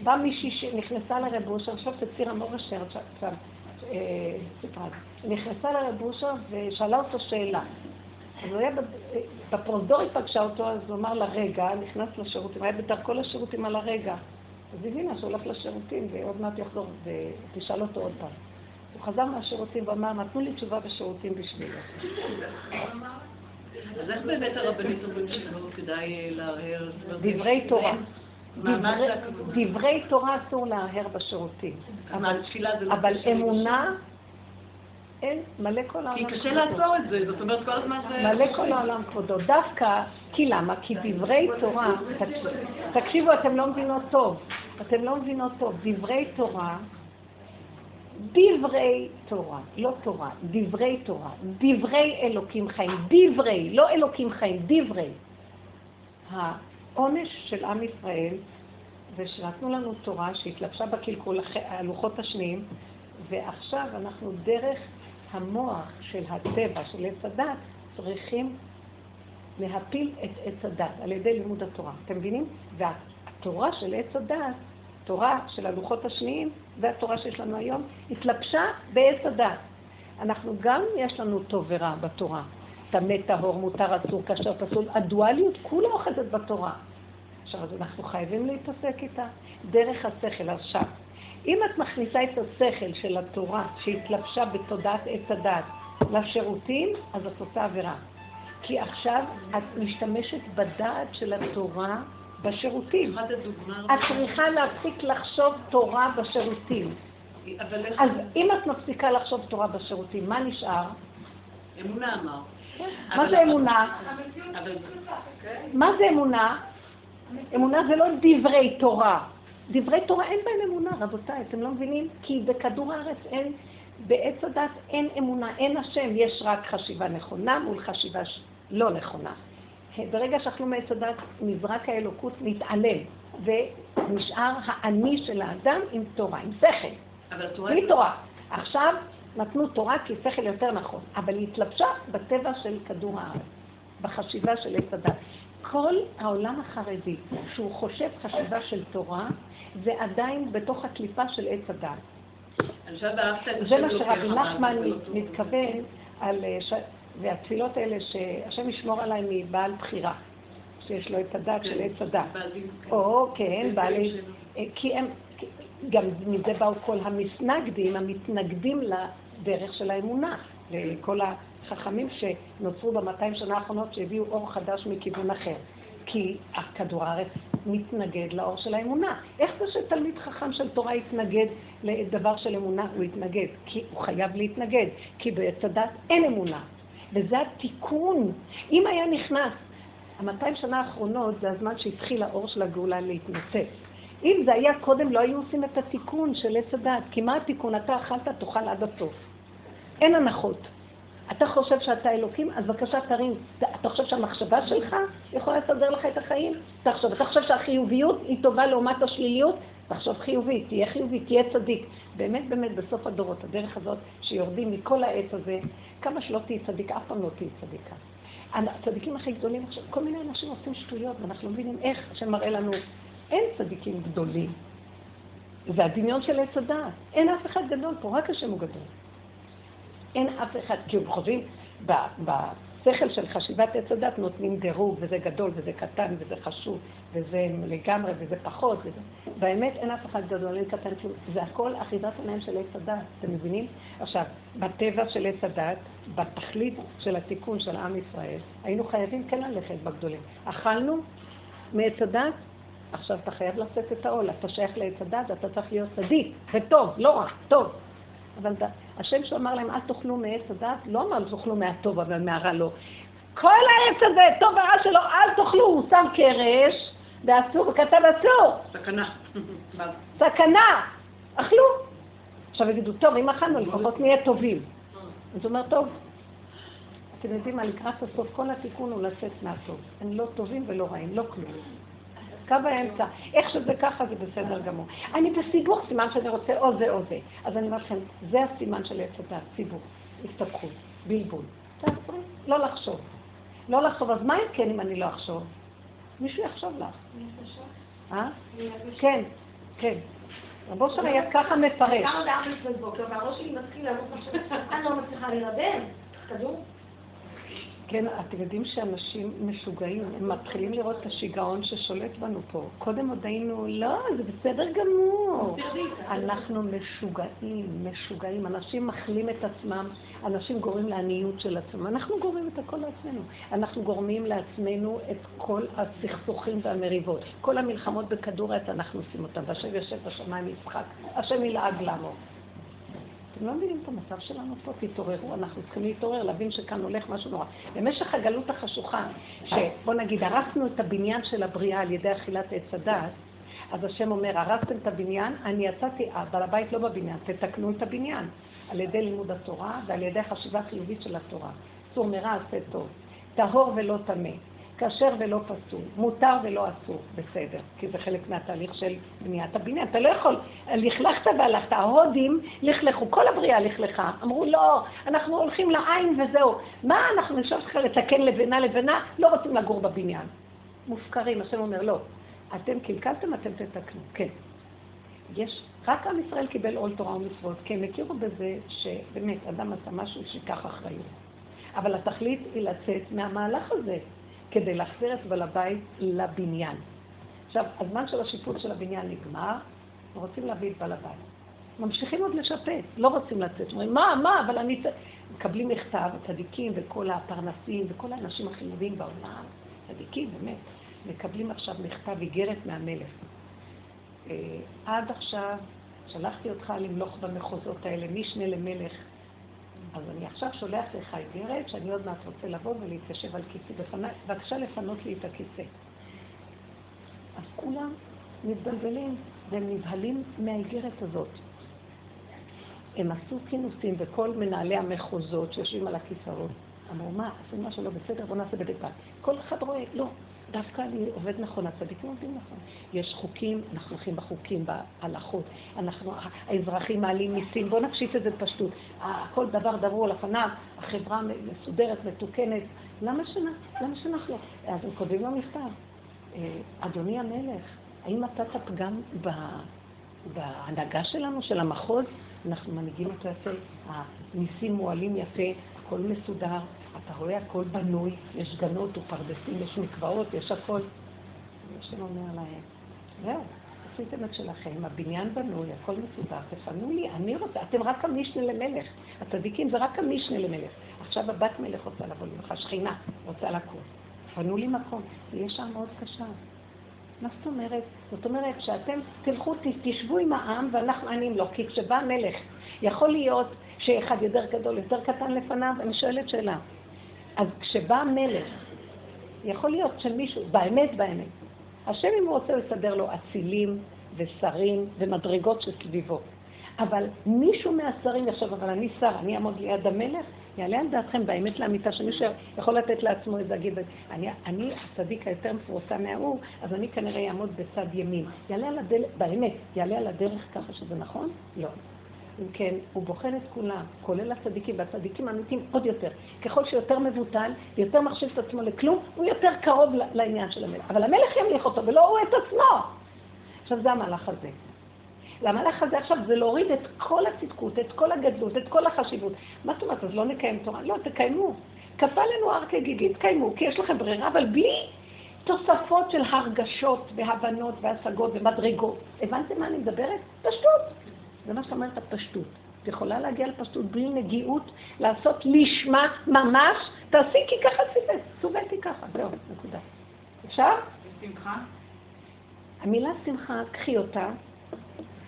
באה מישהי שנכנסה לרב אושר, עכשיו תציר המורה שרצה, סיפרה, נכנסה לרב אושר ושאלה אותו שאלה. אז הוא היה בפרוזדור היא פגשה אותו, אז הוא אמר לה, רגע, נכנס לשירותים, היה בדרכו לשירותים על הרגע. אז הבינה שהוא הולך לשירותים, ועוד מעט יחזור, ותשאל אותו עוד פעם. הוא חזר מהשירותים ואמר, נתנו לי תשובה בשירותים בשבילו. אז איך באמת הרבנית אומרים שלא כדאי אה, להרהר? דברי תורה. דברי- תורה אסור להרהר בשירותים. אבל לא אבל אמונה, אין, מלא כל העולם. כי קשה. לעצור את זה, זאת אומרת כל הזמן זה... מלא כל העולם כבודו. דווקא, כי למה? כי דברי תורה, תקשיבו, אתם לא מבינות טוב. אתם לא מבינות טוב. דברי תורה, דברי תורה, לא תורה, דברי תורה, דברי אלוקים חיים, דברי, לא אלוקים חיים, דברי. העונש של עם ישראל זה שנתנו לנו תורה שהתלבשה בקלקול הלוחות השניים, ועכשיו אנחנו דרך המוח של הטבע, של עץ הדת, צריכים להפיל את עץ הדת על ידי לימוד התורה. אתם מבינים? והתורה של עץ הדת, תורה של הלוחות השניים, והתורה שיש לנו היום, התלבשה בעץ הדת. אנחנו גם, יש לנו טוב ורע בתורה. טמא, טהור, מותר, אסור, כאשר פסול. הדואליות כולה אוחזת בתורה. עכשיו, אז אנחנו חייבים להתעסק איתה דרך השכל. עכשיו, אם את מכניסה את השכל של התורה שהתלבשה בתודעת עץ הדת לשירותים, אז את עושה עבירה. כי עכשיו את משתמשת בדעת של התורה בשירותים. את צריכה להפסיק לחשוב תורה בשירותים. אז אם את מפסיקה לחשוב תורה בשירותים, מה נשאר? אמונה אמר. מה זה אמונה? מה זה אמונה? אמונה זה לא דברי תורה. דברי תורה אין בהם אמונה, רבותיי, אתם לא מבינים? כי בכדור הארץ אין, בעץ הדת אין אמונה, אין השם, יש רק חשיבה נכונה מול חשיבה לא נכונה. ברגע שאכלו מעץ הדת, נזרק האלוקות, מתעלם, ונשאר האני של האדם עם תורה, עם שכל. אבל התורה... בלי תורה. עכשיו נתנו תורה כי שכל יותר נכון, אבל היא התלבשה בטבע של כדור הארץ, בחשיבה של עץ הדת. כל העולם החרדי, שהוא חושב חשיבה של תורה, זה עדיין בתוך הקליפה של עץ הדת. זה מה שרבי נחמן לא. מתכוון על, אה. והתפילות האלה שהשם ישמור עליי מבעל בחירה, שיש לו את הדת של עץ הדת. כן. או כן, בעלי... אה, כי הם, גם מזה באו כל המסנגדים, המתנגדים לדרך של האמונה, וכל החכמים שנוצרו במאתיים שנה האחרונות שהביאו אור חדש מכיוון אחר. כי כדור הארץ מתנגד לאור של האמונה. איך זה שתלמיד חכם של תורה יתנגד לדבר של אמונה? הוא יתנגד, כי הוא חייב להתנגד, כי בעץ הדת אין אמונה. וזה התיקון. אם היה נכנס המאתיים שנה האחרונות זה הזמן שהתחיל האור של הגאולה להתנוצץ. אם זה היה קודם, לא היו עושים את התיקון של עץ הדת. כי מה התיקון? אתה אכלת, תאכל עד הסוף. אין הנחות. אתה חושב שאתה אלוקים, אז בבקשה תרים. אתה חושב שהמחשבה שלך יכולה לסדר לך את החיים? תחשוב. אתה חושב שהחיוביות היא טובה לעומת השליליות? תחשוב חיובי, תהיה חיובי, תהיה צדיק. באמת, באמת, בסוף הדורות, הדרך הזאת שיורדים מכל העץ הזה, כמה שלא תהיי צדיק, אף פעם לא תהיי צדיקה. הצדיקים הכי גדולים עכשיו, כל מיני אנשים עושים שטויות, ואנחנו לא מבינים איך שמראה לנו, אין צדיקים גדולים. זה הדמיון של עץ הדעת. אין אף אחד גדול פה, רק השם הוא גדול. אין אף אחד, כי הם חושבים, בשכל של חשיבת עץ הדת נותנים דירוג, וזה גדול, וזה קטן, וזה חשוב, וזה לגמרי, וזה פחות, וזה... באמת אין אף אחד גדול, אין קטן כלום. זה הכל אחיזת עיניים של עץ הדת, אתם מבינים? עכשיו, בטבע של עץ הדת, בתכלית של התיקון של עם ישראל, היינו חייבים כן ללכת בגדולים. אכלנו מעץ הדת, עכשיו אתה חייב לשאת את העול, אתה שייך לעץ הדת, אתה צריך להיות צדיק, וטוב, לא רע, טוב. אבל השם שאמר להם, אל תאכלו מעץ הדת, לא אמר תאכלו מהטוב, אבל מהרע לא. כל העץ הזה, טוב ורע שלו, אל תאכלו, הוא שם קרש, ואסור, וכתב אסור, סכנה. סכנה, אכלו. עכשיו יגידו, טוב, אם אכלנו, לפחות נהיה טובים. אז הוא אומר, טוב, אתם יודעים מה, לקראת הסוף, כל התיקון הוא לצאת מהטוב. הם לא טובים ולא רעים, לא כלום. קו האמצע. איך שזה ככה זה בסדר גמור. אני בסיבוך, סימן שאני רוצה או זה או זה. אז אני אומרת לכם, זה הסימן של עץ הדת, סיבוך, הסתבכות, בלבול. תעצרי, לא לחשוב. לא לחשוב, אז מה אם כן אם אני לא אחשוב? מישהו יחשוב לך. אה? כן, כן. רבו שם היה ככה מפרש. קמה בארבע לפנות בוקר, והראש שלי מתחיל עכשיו, אני לא מצליחה להירדם. כדור? כן, אתם יודעים שאנשים משוגעים, הם מתחילים לראות את השיגעון ששולט בנו פה. קודם עוד היינו, לא, זה בסדר גמור. אנחנו משוגעים, משוגעים. אנשים מחלים את עצמם, אנשים גורמים לעניות של עצמם. אנחנו גורמים את הכל לעצמנו. אנחנו גורמים לעצמנו את כל הסכסוכים והמריבות. כל המלחמות בכדור הארץ, אנחנו עושים אותם. והשם יושב בשמיים יצחק, השם ילעג לנו. אתם לא מבינים את המצב שלנו פה? תתעוררו, אנחנו צריכים להתעורר, להבין שכאן הולך משהו נורא. במשך הגלות החשוכה, שבוא נגיד, הרסנו את הבניין של הבריאה על ידי אכילת עץ הדעת, אז השם אומר, הרסתם את הבניין, אני יצאתי, בעל הבית לא בבניין, תתקנו את הבניין, על ידי לימוד התורה ועל ידי חשיבה חיובית של התורה. צור מרע עשה טוב, טהור ולא טמא. כשר ולא פסול, מותר ולא אסור, בסדר, כי זה חלק מהתהליך של בניית הבניין. אתה לא יכול, לכלכת והלכת, ההודים לכלכו, כל הבריאה לכלכה. אמרו, לא, אנחנו הולכים לעין וזהו. מה אנחנו נשאר לך לתקן לבנה לבנה? לא רוצים לגור בבניין. מופקרים, השם אומר, לא. אתם קלקלתם, אתם תתקנו. כן. יש, רק עם ישראל קיבל עול תורה ומצוות, כי הם הכירו בזה שבאמת, אדם עשה משהו שיקח אחריות. אבל התכלית היא לצאת מהמהלך הזה. כדי להחזיר את בעל הבית לבניין. עכשיו, הזמן של השיפוט של הבניין נגמר, ורוצים להביא את בעל הבית. ממשיכים עוד לשפט, לא רוצים לצאת. אומרים, מה, מה, אבל אני... מקבלים מכתב, צדיקים וכל הפרנסים וכל האנשים החיוביים בעולם, צדיקים, באמת, מקבלים עכשיו מכתב איגרת מהמלך. אה, עד עכשיו שלחתי אותך למלוך במחוזות האלה, משנה למלך, אז אני עכשיו שולח לך איגרת שאני עוד מעט רוצה לבוא ולהתיישב על כיסי בבקשה לפנות לי את הכיסא. אז כולם מתבלבלים והם נבהלים מהאיגרת הזאת. הם עשו כינוסים וכל מנהלי המחוזות שיושבים על הכיסאות אמרו, מה, עשו משהו לא בסדר, בואו נעשה בדיוק. כל אחד רואה, לא, דווקא אני עובד נכון, הצדיקים עובדים נכון. יש חוקים, אנחנו הולכים בחוקים, בהלכות, אנחנו, האזרחים מעלים מיסים, בואו נפשיט את זה בפשטות. כל דבר דברו לפניו, החברה מסודרת, מתוקנת. למה שנה? למה שאנחנו? אז הם כותבים לו מכתב. אה, אדוני המלך, האם אתה פגם בהנהגה שלנו, של המחוז? אנחנו מנהיגים אותו יפה, המיסים מועלים יפה, הכל מסודר, אתה רואה הכל בנוי, יש גנות ופרדסים, יש מקוואות, יש הכל. השם אומר להם, זהו, עשיתם את שלכם, הבניין בנוי, הכל מסודר, תפנו לי, אני רוצה, אתם רק המשנה למלך. הצדיקים זה רק המשנה למלך. עכשיו הבת מלך רוצה לבוא לך, שכינה רוצה לקום. פנו לי מקום, יש שם מאוד קשה. מה זאת אומרת? זאת אומרת שאתם תלכו, תשבו עם העם ואנחנו עניים לו, כי כשבא מלך, יכול להיות שאחד יותר גדול, יותר קטן לפניו, אני שואלת שאלה. אז כשבא מלך, יכול להיות שמישהו, באמת באמת, השם אם הוא רוצה לסדר לו אצילים ושרים ומדרגות שסביבו. אבל מישהו מהשרים יחשוב, אבל אני שר, אני אעמוד ליד המלך, יעלה על דעתכם באמת לאמיתה שמישהו יכול לתת לעצמו איזה גיד, אני, אני הצדיק היותר מפורסם מההוא, אז אני כנראה אעמוד בצד ימין. יעלה על הדרך, באמת, יעלה על הדרך ככה שזה נכון? לא. אם כן, הוא בוחן את כולם, כולל הצדיקים, והצדיקים האמיתיים עוד יותר. ככל שיותר מבוטל ויותר מחשיב את עצמו לכלום, הוא יותר קרוב לעניין של המלך. אבל המלך ימליך אותו, ולא הוא את עצמו. עכשיו, זה המהלך הזה. והמהלך הזה עכשיו זה להוריד את כל הצדקות, את כל הגדלות, את כל החשיבות. מה זאת אומרת, אז לא נקיים תורה? לא, תקיימו. כפה לנו הר כגיגית, תקיימו, כי יש לכם ברירה, אבל בלי תוספות של הרגשות והבנות והשגות ומדרגות. הבנתם מה אני מדברת? פשטות. זה מה שאומרת הפשטות. את יכולה להגיע לפשטות בלי נגיעות, לעשות לשמה ממש, תעשי כי ככה ציוות, צוויתי ככה, זהו, נקודה. אפשר? שמחה? המילה שמחה, קחי אותה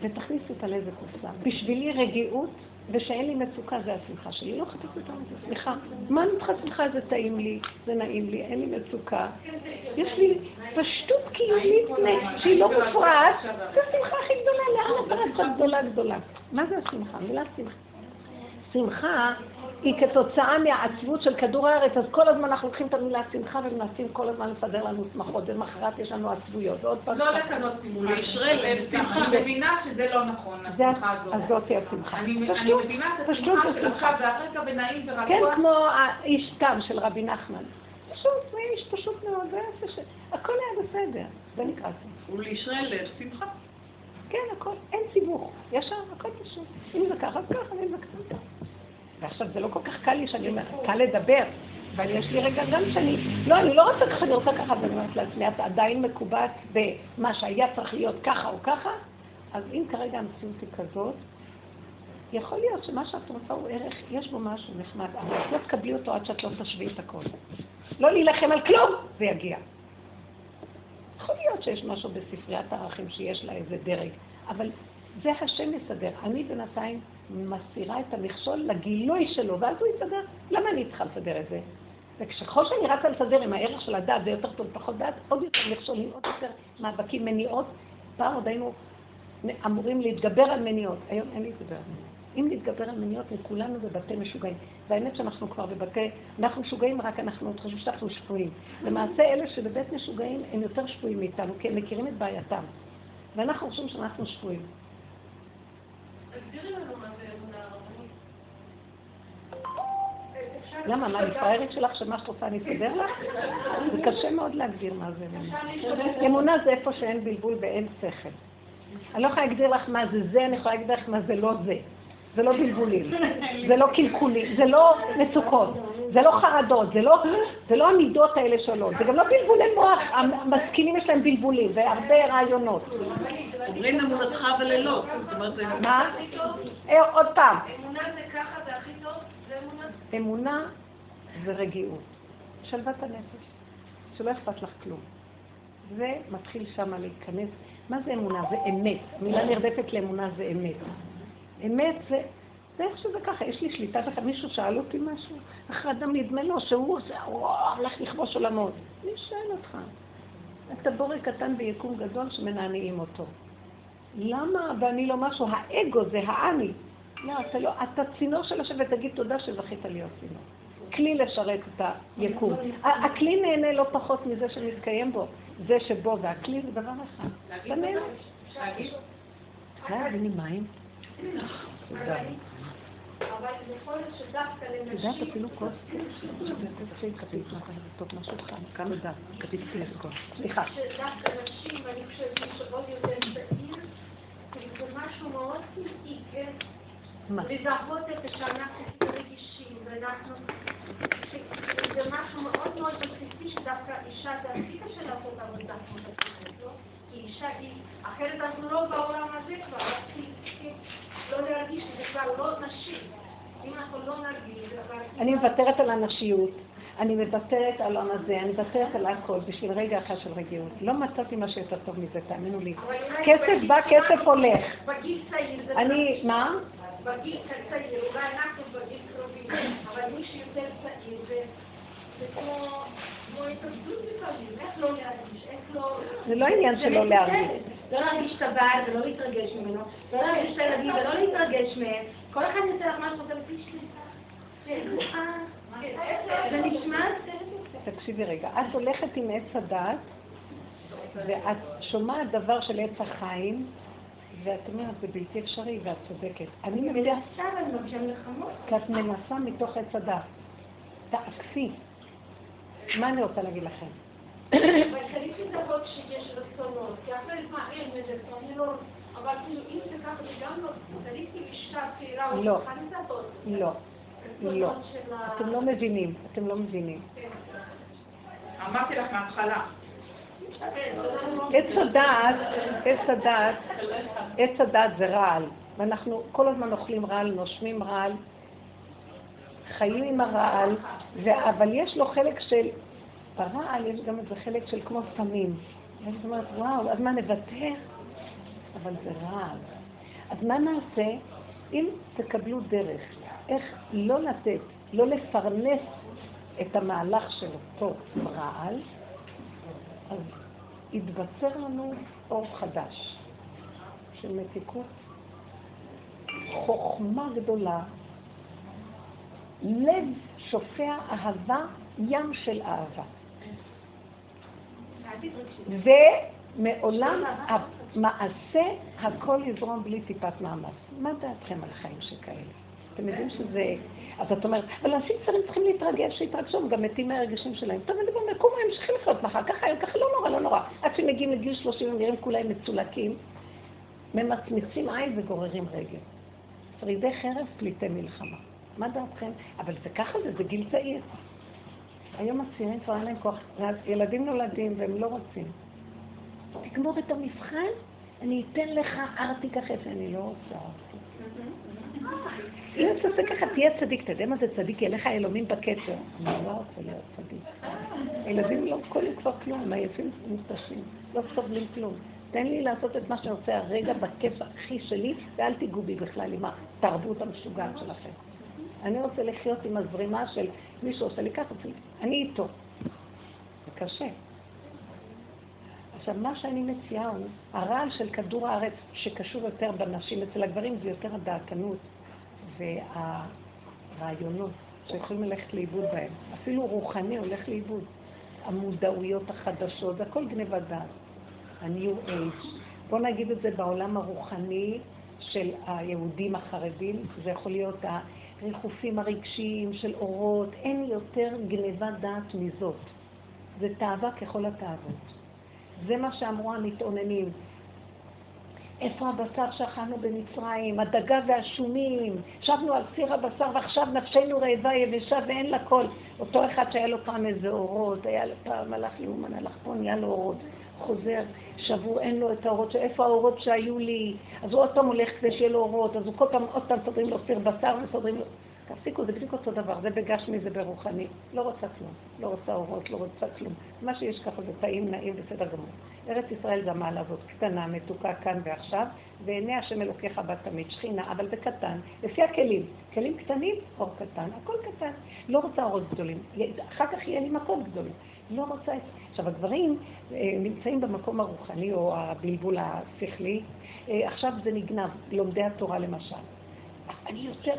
ותכניסי אותה לאיזה קופסה. בשבילי רגיעות ושאין לי מצוקה זה השמחה שלי. לא חטאתי אותה מזה, סליחה. מה אני צריכה שמחה? זה טעים לי, זה נעים לי, אין לי מצוקה. יש לי פשטות קיומית שהיא לא מופרעת, זו השמחה הכי גדולה, לאן את רצה גדולה גדולה? מה זה השמחה? מילה שמחה. שמחה היא כתוצאה מהעצבות של כדור הארץ, אז כל הזמן אנחנו לוקחים את המילה שמחה ומנסים כל הזמן לסדר לנו שמחות, ומחרת יש לנו עצבויות, ועוד פעם... לא לקנות סימוליה, ישרי לב, שמחה, אני מבינה שזה לא נכון, השמחה הזאת. אז זאתי השמחה. אני מבינה את השמחה של עכשיו, והרגע ונעים ורגוע. כן, כמו האיש תם של רבי נחמן. פשוט, זה איש פשוט מאוד, הכל היה בסדר, זה נקרא שמחה. ולישרי לב, שמחה. כן, הכל, אין סיבוך, ישר, הכל פשוט. אם זה ככה, אז ככה, אם זה ככה. ועכשיו זה לא כל כך קל לי שאני אומרת, קל לדבר, אבל יש לי רגע גם שאני, לא, אני לא רוצה ככה, אני רוצה ככה, ואני אומרת לעצמי, את עדיין מקובעת במה שהיה צריך להיות ככה או ככה, אז אם כרגע המציאות היא כזאת, יכול להיות שמה שאת רוצה הוא ערך, יש בו משהו נחמד, אבל את לא תקבלי אותו עד שאת לא תשווי את הכל. לא להילחם על כלום, זה יגיע. יכול להיות שיש משהו בספריית הערכים שיש לה איזה דרג, אבל זה השם יסדר. אני בינתיים מסירה את המכשול לגילוי שלו, ואז הוא יסדר. למה אני צריכה לסדר את זה? וככל שאני רצה לסדר עם הערך של הדת, זה יותר טוב, פחות דת, עוד יותר מכשולים, עוד יותר מאבקים, מניעות. פעם עוד היינו אמורים להתגבר על מניעות. היום אין להתגבר על מניעות. אם נתגבר על מניעות, כולנו בבתי משוגעים. והאמת שאנחנו כבר בבתי, אנחנו משוגעים, רק אנחנו עוד חושבים שאנחנו שפויים. למעשה אלה שבבית משוגעים הם יותר שפויים מאיתנו, כי הם מכירים את בעייתם. ואנחנו חושבים שאנחנו שפויים. למה, מה, אני פראיירית שלך שמה שאת רוצה אני אסדר לך? זה קשה מאוד להגדיר מה זה אמונה. אמונה זה איפה שאין בלבול ואין שכל. אני לא יכולה להגדיר לך מה זה זה, אני יכולה להגדיר לך מה זה לא זה. זה לא בלבולים, זה לא קלקולים, זה לא מצוקות, זה לא חרדות, זה לא, זה לא המידות האלה שעולות, זה גם לא בלבולי מוח, המשכילים יש להם בלבולים והרבה רעיונות. אומרים אמונתך וללילות. מה? אה, עוד פעם. אמונה זה ככה, זה הכי טוב, זה אמונה. אמונה זה רגיעות, שלוות הנפש, שלא אכפת לך כלום. זה מתחיל שם להיכנס. מה זה אמונה? זה אמת. המילה נרדפת לאמונה זה אמת. אמת זה, זה איך שזה ככה, יש לי שליטה בכלל. מישהו שאל אותי משהו, אחרי אדם נדמה לו שהוא עושה, וואו, הלך לכבוש עולמות. אני שואל אותך, אתה בורא קטן ביקום גדול שמנענעים אותו. למה ואני לא משהו? האגו זה האני. לא, אתה לא, אתה צינור של השם ותגיד תודה שזכית להיות צינור. כלי לשרת את היקום. הכלי נהנה לא פחות מזה שמתקיים בו. זה שבו, והכלי זה דבר אחד. אתה נהנה. אה, תני מים. תודה. את יודעת אפילו כוס, כוס שהיא כפית, טוב משהו חם, כמה דם, כפית פלסקו. סליחה. שדווקא נשים, ואני חושבת שעוד יותר צעיר, זה משהו מאוד טבעי, כן? לזהות את שאנחנו רגישים, ואנחנו... זה משהו מאוד מאוד בסיסי שדווקא אישה זה הכי קשה לעשות עבודה כמו שאת לא? כי אישה היא... אחרת אנחנו לא בעולם הזה כבר, לא להרגיש שזה כבר לא לא נרגיש, אני מוותרת על הנשיות. אני מוותרת על העם הזה, אני מוותרת על הכל בשביל רגע אחד של רגיעות. לא מצאתי משהו יותר טוב מזה, תאמינו לי. כסף בא, כסף הולך. בגיל צעיר זה... אני, מה? בגיל צעיר, אולי אנחנו בגיל קרובים, אבל מי שיותר צעיר זה כמו... לא לא- זה לא עניין של לא להרגיש. לא להרגיש את הבעל ולא להתרגש ממנו, לא להרגיש את הילדים ולא להתרגש מהם. כל אחד יוצא לך משהו כזה לפי שליטה. זה נשמע... תקשיבי רגע, את הולכת עם עץ הדת, ואת שומעת דבר של עץ החיים, ואת אומרת, זה בלתי אפשרי, ואת צודקת. אני מבינה... כי את מנסה מתוך עץ הדת. תעקפי. מה אני רוצה להגיד לכם? אבל צריך לזהות שיש רצונות, כי אחרת מה, אין רצון, לא... אבל כאילו, אם זה ככה, זה גם לא... צריך אישה צעירה או לא, לא, לא. אתם לא מבינים, אתם לא מבינים. אמרתי לך מההתחלה. עץ הדעת, עץ הדעת, עץ הדעת זה רעל, ואנחנו כל הזמן אוכלים רעל, נושמים רעל, חיים עם הרעל, אבל יש לו חלק של, ברעל יש גם איזה חלק של כמו סמים. ואני אומרת, וואו, אז מה נוותר? אבל זה רעל. אז מה נעשה אם תקבלו דרך איך לא לתת, לא לפרנס את המהלך של אותו רעל, אז יתבצר לנו אור חדש של מתיקות, חוכמה גדולה, לב שופע אהבה, ים של אהבה. ומעולם המעשה הכל יזרום בלי טיפת מאמץ. מה דעתכם על חיים שכאלה? אתם יודעים שזה... אז את אומרת, אבל אנשים צעירים צריכים להתרגש, שיתרגשו, הם גם מתים מהרגשים שלהם. טוב, אני אומר, קומו, הם ממשיכים לחיות מחר, ככה הם, ככה לא נורא, לא נורא. עד שהם מגיעים לגיל 30 הם נראים כולם מצולקים, ממצמצים עין וגוררים רגל. שרידי חרב, פליטי מלחמה. מה דעתכם? אבל זה ככה זה, זה גיל צעיר. היום הצעירים כבר אין להם כוח, ילדים נולדים והם לא רוצים. תגמור את המבחן, אני אתן לך ארטיק אחרי זה, אני לא רוצה ארטיק. אם תעשה ככה, תהיה צדיק, אתה יודע מה זה צדיק? יהיה לך אלומים בקצר. אני לא רוצה להיות צדיק. הילדים לא קולים כבר כלום, הם עייפים מותשים, לא סובלים כלום. תן לי לעשות את מה שאני רוצה הרגע בכיף הכי שלי, ואל תיגעו בי בכלל עם התרבות המשוגעת שלכם. אני רוצה לחיות עם הזרימה של מי שעושה לי ככה, אני איתו. זה קשה. עכשיו, מה שאני מציעה הוא, הרעל של כדור הארץ שקשור יותר בנשים, אצל הגברים זה יותר הדעתנות והרעיונות שיכולים ללכת לאיבוד בהם. אפילו רוחני הולך לאיבוד. המודעויות החדשות, הכל גניבת דעת. ה-new age. בוא נגיד את זה בעולם הרוחני של היהודים החרדים, זה יכול להיות הריחופים הרגשיים של אורות, אין יותר גניבת דעת מזאת. זה תאווה ככל התאוות. זה מה שאמרו המתאוננים. איפה הבשר שאכלנו במצרים, הדגה והשומים, ישבנו על סיר הבשר ועכשיו נפשנו רעבה יבשה ואין לה קול. אותו אחד שהיה לו פעם איזה אורות, היה לו פעם הלך לאומן, הלך פה, נהיה לו אורות. חוזר, שבוע, אין לו את האורות, איפה האורות שהיו לי? אז הוא עוד פעם הולך כדי שיהיה לו אורות, אז הוא כל פעם עוד פעם סודרים לו סיר בשר וסודרים לו... תפסיקו, זה בדיוק אותו דבר, זה בגשמי, זה ברוחני. לא רוצה כלום, לא רוצה אורות, לא רוצה כלום. מה שיש ככה זה טעים, נעים, בסדר גמור. ארץ ישראל זה המעלה הזאת, קטנה, מתוקה כאן ועכשיו, ועיני השם אלוקיך בת תמיד, שכינה, אבל זה קטן, לפי הכלים. כלים קטנים, אור קטן, הכל קטן. לא רוצה אורות גדולים, אחר כך יהיה לי מכות גדולות. לא רוצה את זה. עכשיו, הגברים אה, נמצאים במקום הרוחני או הבלבול השכלי. אה, עכשיו זה נגנב, לומדי התורה למשל. אני יותר,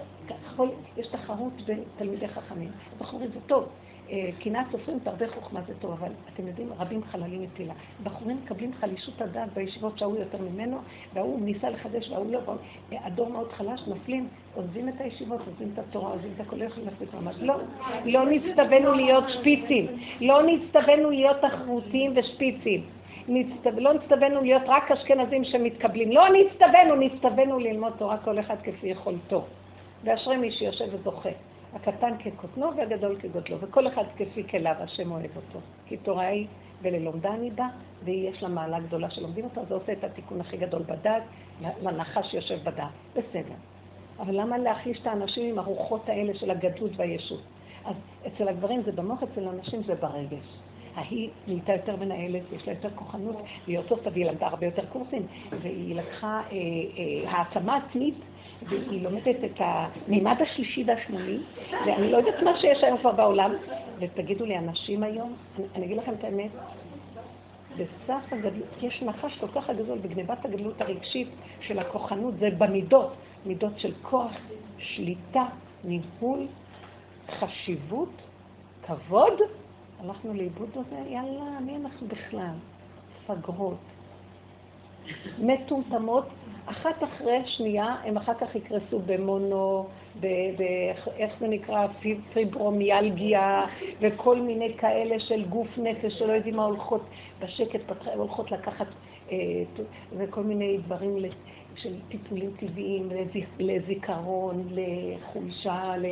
יש תחרות בין תלמידי חכמים. בחורים זה טוב. אה, קנאת סופרים תרבה חוכמה זה טוב, אבל אתם יודעים, רבים חללים מפילה. בחורים מקבלים חלישות הדעת בישיבות שההוא יותר ממנו, וההוא ניסה לחדש וההוא לא, הדור מאוד חלש, נופלים, עוזבים את הישיבות, עוזבים את התורה, עוזבים את הכל, לא יכולים ממש. לא, לא נצטווינו להיות שפיצים, לא נצטווינו להיות תחרותיים ושפיצים. לא נצטווינו להיות רק אשכנזים שמתקבלים, לא נצטווינו, נצטווינו ללמוד תורה כל אחד כפי יכולתו. ואשרי מי שיושב וזוכה. הקטן כקוטנו והגדול כגודלו, וכל אחד כפי כליו, השם אוהב אותו. כי תורה היא וללומדה אני בא, ויש לה מעלה גדולה שלומדים אותה, זה עושה את התיקון הכי גדול בדעת, לנחש שיושב בדעת. בסדר. אבל למה להחליש את האנשים עם הרוחות האלה של הגדלות והישות? אז אצל הגברים זה במוח, אצל הנשים זה ברגש. ההיא נהייתה יותר מנהלת, יש לה יותר כוחנות, והיא יותר טוב, היא למדה הרבה יותר קורסים, והיא לקחה אה, אה, העצמה עצמית והיא לומדת את המימד השלישי והשמוני, ואני לא יודעת מה שיש היום כבר בעולם, ותגידו לי, אנשים היום, אני, אני אגיד לכם את האמת, בסף הגדלות, יש נחש כל כך גדול בגניבת הגדלות הרגשית של הכוחנות, זה במידות, מידות של כוח, שליטה, ניהול, חשיבות, כבוד. הלכנו לאיבוד בזה, יאללה, מי אנחנו בכלל? פגרות, מטומטמות, אחת אחרי שנייה, הם אחר כך יקרסו במונו, ב, ב, איך זה נקרא, פיברומיאלגיה, וכל מיני כאלה של גוף נפש שלא יודעים מה הולכות בשקט, הולכות לקחת, אה, וכל מיני דברים של טיפולים טבעיים, לזיכרון, לחולשה, ל...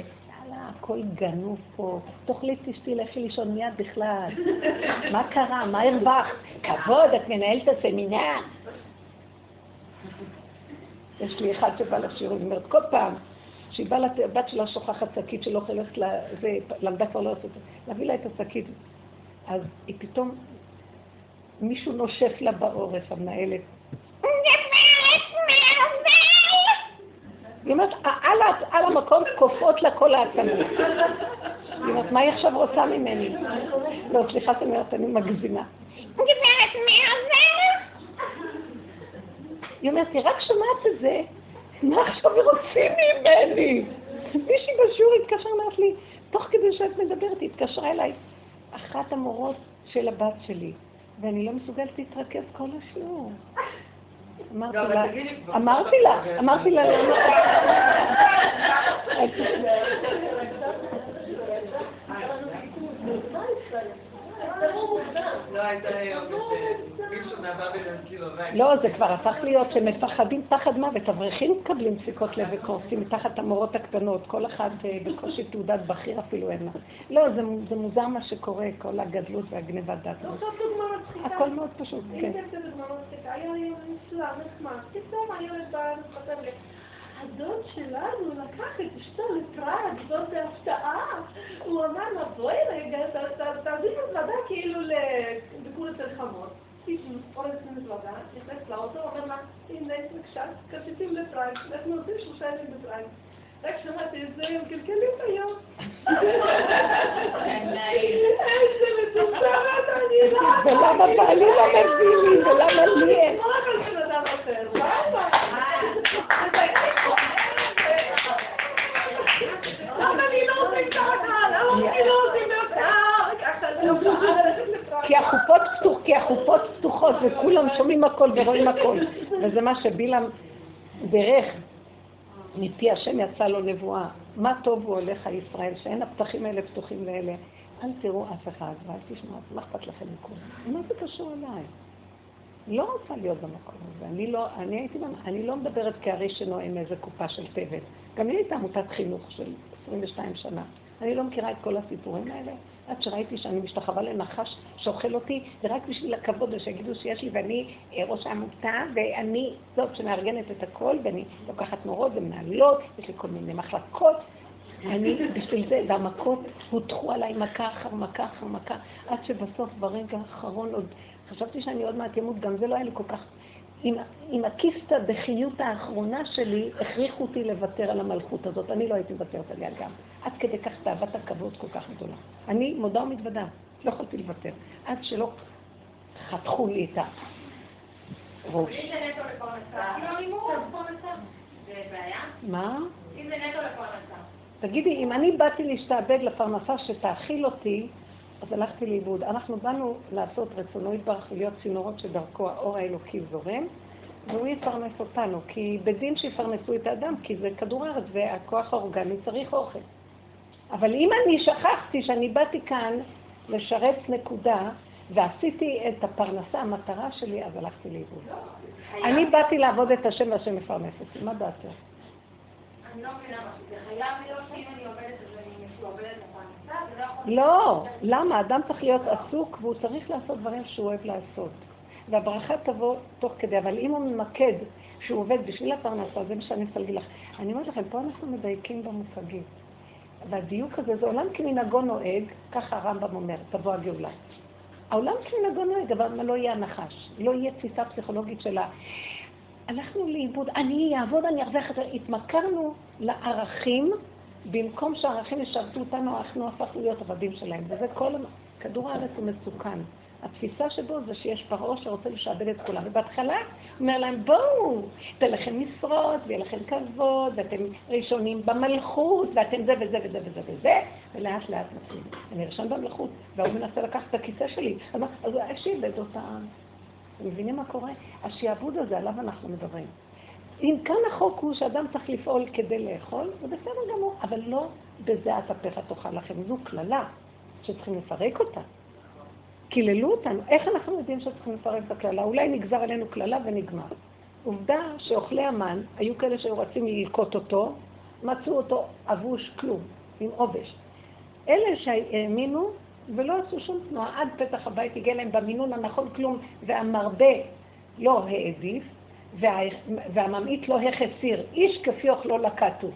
הכל גנוב פה. תאכלי, תשתי, לכי לישון מיד בכלל. מה קרה? מה הרווחת? כבוד, את מנהלת הסמינר. יש לי אחד שבא לשיעור, היא אומרת, כל פעם שהיא באה, הבת שלה שוכחת שקית שלא הולכת זה, למדה כבר לא לעשות את זה, להביא לה את השקית. אז היא פתאום, מישהו נושף לה בעורף, המנהלת. היא אומרת, על, על המקום קופאות לה כל העצמות. היא אומרת, מה היא עכשיו רוצה ממני? לא, סליחה, זאת אומרת, אני מגזימה. גברת, מי עוזר? היא אומרת, היא רק שומעת את זה, מה עכשיו רוצים ממני? מישהי בשיעור התקשרה, אמרת לי, תוך כדי שאת מדברת, היא התקשרה אליי, אחת המורות של הבת שלי, ואני לא מסוגלת להתרכז כל השיעור. אמרתי לה, אמרתי לה, אמרתי לה, לא הייתה לא, זה כבר הפך להיות שמפחדים פחד מוות. אברכים מקבלים דפיקות לב וקורסים מתחת המורות הקטנות, כל אחת אה, בקושי תעודת בכיר אפילו אין לה. לא, זה, זה מוזר מה שקורה, כל הגדלות והגניבת דת. עכשיו דוגמה מצחיקה. הכל מאוד פשוט, כן. הדוד שלנו לקח את אשתו לפראג, זאת בהפתעה. הוא אמר לה, בואי רגע, תעזבי מזוודה כאילו לביקור אצל חמות. אורז מזוודה, נכנסת לאוטו, אומר לה, הנה, בבקשה, כרטיסים לפראג, אנחנו עושים שלושה ימים בפראג. רק שמעתי את זה, הם קלקלים היום. איזה מטומטמת אני לא... ולמה בעלי לא מביא לי, ולמה לי אין? לא רק על בן אדם אחר, למה? למה אני לא עושה ככה? למה אני לא כי החופות פתוח, כי החופות פתוחות וכולם שומעים הכל ורואים הכל. וזה מה שבלעם דרך מפי השם יצא לו נבואה. מה טוב הוא הולך ישראל, שאין הפתחים האלה פתוחים לאלה. אל תראו אף אחד ואל תשמעו, מה אכפת לכם מכולם? מה זה קשור אליי? לא רוצה להיות במקום הזה. אני לא, אני הייתי, אני לא מדברת כארי שנואם איזה קופה של תבן. גם לי הייתה עמותת חינוך של 22 שנה. אני לא מכירה את כל הסיפורים האלה. עד שראיתי שאני משתחווה לנחש שאוכל אותי, ורק בשביל הכבוד ושיגידו שיש לי, ואני אה, ראש העמותה, ואני זאת שמארגנת את הכל, ואני לוקחת מורות ומנהלות, יש לי כל מיני מחלקות. אני, בשביל זה, והמכות הוטחו עליי מכה אחר מכה אחר מכה, עד שבסוף, ברגע האחרון, עוד חשבתי שאני עוד מעט אמות, גם זה לא היה לי כל כך... עם, עם הקיסטה בחיות האחרונה שלי, הכריחו אותי לוותר על המלכות הזאת. אני לא הייתי מוותרת עליה גם. עד כדי כך תאוות הכבוד כל כך גדולה. אני מודה ומתוודה, לא יכולתי לוותר. עד שלא חתכו לי את הראש. אם זה נטו לפרנסה? מה? אם זה נטו לפרנסה. תגידי, אם אני באתי להשתעבד לפרנסה שתאכיל אותי, אז הלכתי לאיבוד. אנחנו באנו לעשות רצונו יתברך ולהיות צינורות שדרכו האור האלוקי זורם, והוא יפרנס אותנו, כי בדין שיפרנסו את האדם, כי זה כדור הארץ והכוח האורגני צריך אוכל. אבל אם אני שכחתי שאני באתי כאן לשרת נקודה, ועשיתי את הפרנסה, המטרה שלי, אז הלכתי לאיבוד. אני באתי לעבוד את השם והשם מפרנס אותי, מה דעתך? אני לא מבינה משהו. זה חייב להיות שאם אני עובדת אז אני משועבדת לפרנסה, זה לא יכול... לא, למה? אדם צריך להיות עסוק והוא צריך לעשות דברים שהוא אוהב לעשות. והברכה תבוא תוך כדי, אבל אם הוא ממקד שהוא עובד בשביל הפרנסה, זה מה שאני רוצה להגיד לך. אני אומרת לכם, פה אנחנו מדייקים במושגים. והדיוק הזה זה עולם כמנהגו נוהג, ככה הרמב"ם אומר, תבוא הגאולה. העולם כמנהגו נוהג, אבל לא יהיה הנחש. לא יהיה תפיסה פסיכולוגית שלה. הלכנו לאיבוד, אני אעבוד, אני ארוויח את זה. התמכרנו לערכים, במקום שהערכים ישרתו אותנו, אנחנו הפכנו להיות עבדים שלהם. וזה כל... כדור הארץ הוא מסוכן. התפיסה שבו זה שיש פרעה שרוצה לשעבד את כולם. ובהתחלה הוא אומר להם, בואו, תן לכם משרות, ויהיה לכם כבוד, ואתם ראשונים במלכות, ואתם זה וזה וזה וזה וזה, ולאט לאט מתחילים. אני ראשון במלכות, והוא מנסה לקחת את הכיסא שלי. אז שיעבד אותה. אתם מבינים מה קורה? השעבוד הזה, עליו אנחנו מדברים. אם כאן החוק הוא שאדם צריך לפעול כדי לאכול, זה בסדר גמור, אבל לא בזיעת אפיך תאכל לכם. זו קללה שצריכים לפרק אותה. קיללו אותנו. איך אנחנו יודעים שצריכים לפרק את הקללה? אולי נגזר עלינו קללה ונגמר. עובדה שאוכלי המן, היו כאלה שהיו רצים ללקוט אותו, מצאו אותו אבוש כלום, עם עובש. אלה שהאמינו ולא עשו שום תנועה, עד פתח הבית הגיע להם במינון הנכון כלום, והמרבה לא העדיף, וה... והממעיט לא החסיר, איש כפי אוכלו לקטו.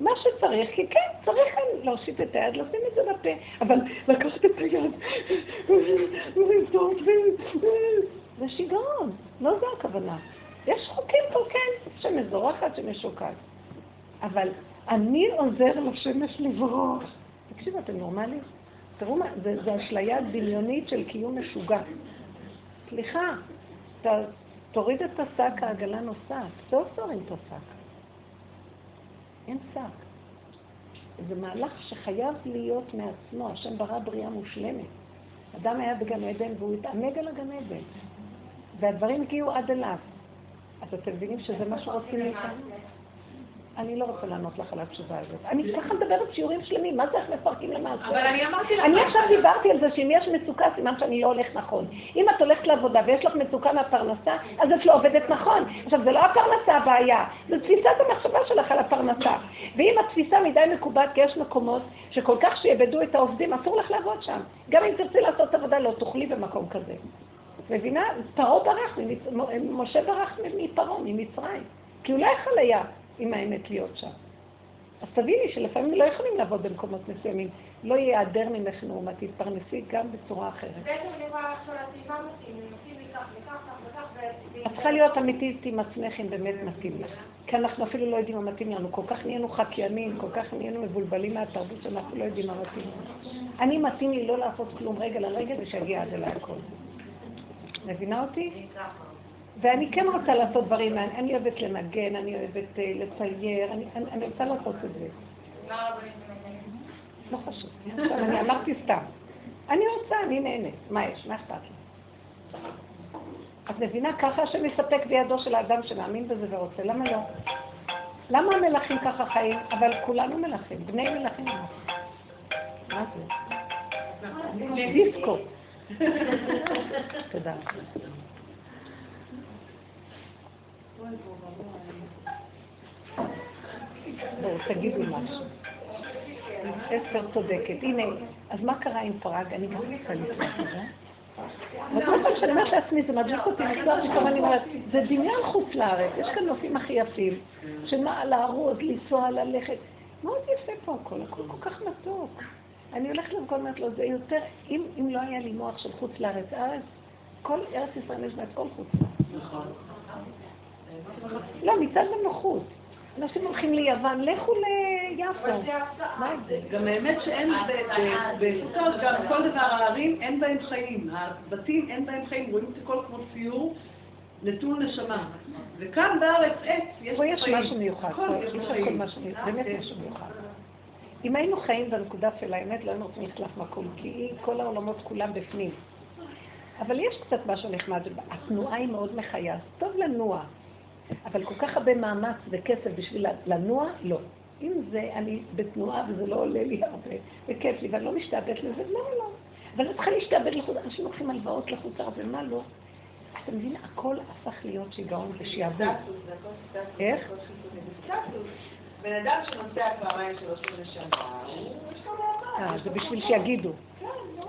מה שצריך, כי כן, צריך להושיט את היד, לשים את זה בפה, אבל לקחת את היד ולבדוק, זה שיגעון, לא זו הכוונה. יש חוקים פה, כן, שמזורחת, שמשוקעת. אבל אני עוזר לשמש לברוח. תקשיבו, אתם נורמליים? תראו מה, זה אשליה דמיונית של קיום משוגע. סליחה, ת, תוריד את השק, העגלה נוסעת. סוף תוריד את השק. אין שק. זה מהלך שחייב להיות מעצמו. השם ברא בריאה מושלמת. אדם היה בגן עדן והוא התענג על הגן עדן. והדברים הגיעו עד אליו. אז אתם מבינים שזה מה שרוצים מאיתנו? אני לא רוצה לענות לך על התשובה הזאת. אני ככה מדברת שיעורים שלמים, מה זה איך מפרקים למעשה? אבל אני אמרתי לך... אני עכשיו דיברתי על זה שאם יש מצוקה, סימן שאני לא הולך נכון. אם את הולכת לעבודה ויש לך מצוקה מהפרנסה, אז את לא עובדת נכון. עכשיו, זה לא הפרנסה הבעיה, זה תפיסת המחשבה שלך על הפרנסה. ואם התפיסה מדי מקובעת, כי יש מקומות שכל כך שיאבדו את העובדים, אסור לך לעבוד שם. גם אם תרצי לעשות עבודה, לא תוכלי במקום כזה. מבינה? פרעה ברח, משה ברח מפרעה, ממצרים. כי הוא לא יכול היה עם האמת להיות שם. אז תביני שלפעמים לא יכולים לעבוד במקומות מסוימים. לא ייעדר ממך נורמה, תתפרנסי גם בצורה אחרת. את צריכה להיות אמיתית עם עצמך אם באמת מתאים לך. כי אנחנו אפילו לא יודעים מה מתאים לנו. כל כך נהיינו חקיינים, כל כך נהיינו מבולבלים מהתרבות שאנחנו לא יודעים מה מתאים לנו. אני מתאים לי לא לעשות כלום רגל על רגל ושיגיע עד אליי הכל. מבינה אותי? ואני כן רוצה לעשות דברים, אני אוהבת לנגן, אני אוהבת אה, לצייר, אני רוצה לעשות את זה. לא חשוב. אני אמרתי סתם. אני רוצה, אני נהנית. מה יש? מה אכפת לי? את מבינה? ככה שמספק בידו של האדם שמאמין בזה ורוצה. למה לא? למה המלכים ככה חיים? אבל כולנו מלכים, בני מלכים. מה זה? דיסקו. תודה. בואו, תגידו משהו. אסתר צודקת. הנה, אז מה קרה עם פראג? אני גם רוצה לפני זה. וכל פעם שאני אומרת לעצמי, זה מדליק אותי, זה דמיון חוץ לארץ, יש כאן נושאים הכי יפים, שמה, לארוז, לנסוע, ללכת. מאוד יפה פה הכל, הכל כל כך מתוק. אני הולכת למקום ואומרת לו, זה יותר, אם, לא היה לי מוח של חוץ לארץ, ארץ, כל ארץ ישראל יש לה את כל חוץ לארץ. לא, מצד הנוחות. אנשים הולכים ליוון, לכו ליפו. גם האמת שאין, בסוכות, גם כל דבר, הערים אין בהם חיים. הבתים אין בהם חיים, רואים את הכל כמו ציור. נטול נשמה. וכאן בארץ עץ, יש חיים. פה יש משהו מיוחד, יש משהו מיוחד, באמת משהו מיוחד. אם היינו חיים בנקודה של האמת, לא היינו רוצים לחלף מקום, כי כל העולמות כולם בפנים. אבל יש קצת משהו נחמד, התנועה היא מאוד מחיה, טוב לנוע, אבל כל כך הרבה מאמץ וכסף בשביל לנוע, לא. אם זה, אני בתנועה וזה לא עולה לי הרבה, וכיף לי, ואני לא משתעבדת לזה, לא, לא. אבל אני צריכה להשתעבד לחוץ, אנשים לוקחים הלוואות לחוץ לארץ, ומה לא? אתה מבין, הכל הפך להיות שיגעון ושיעבוד. איך? בן אדם שנוסע פעמיים שלוש לשנה, יש לו מעמד. אה, זה בשביל שיגידו. כן, נו.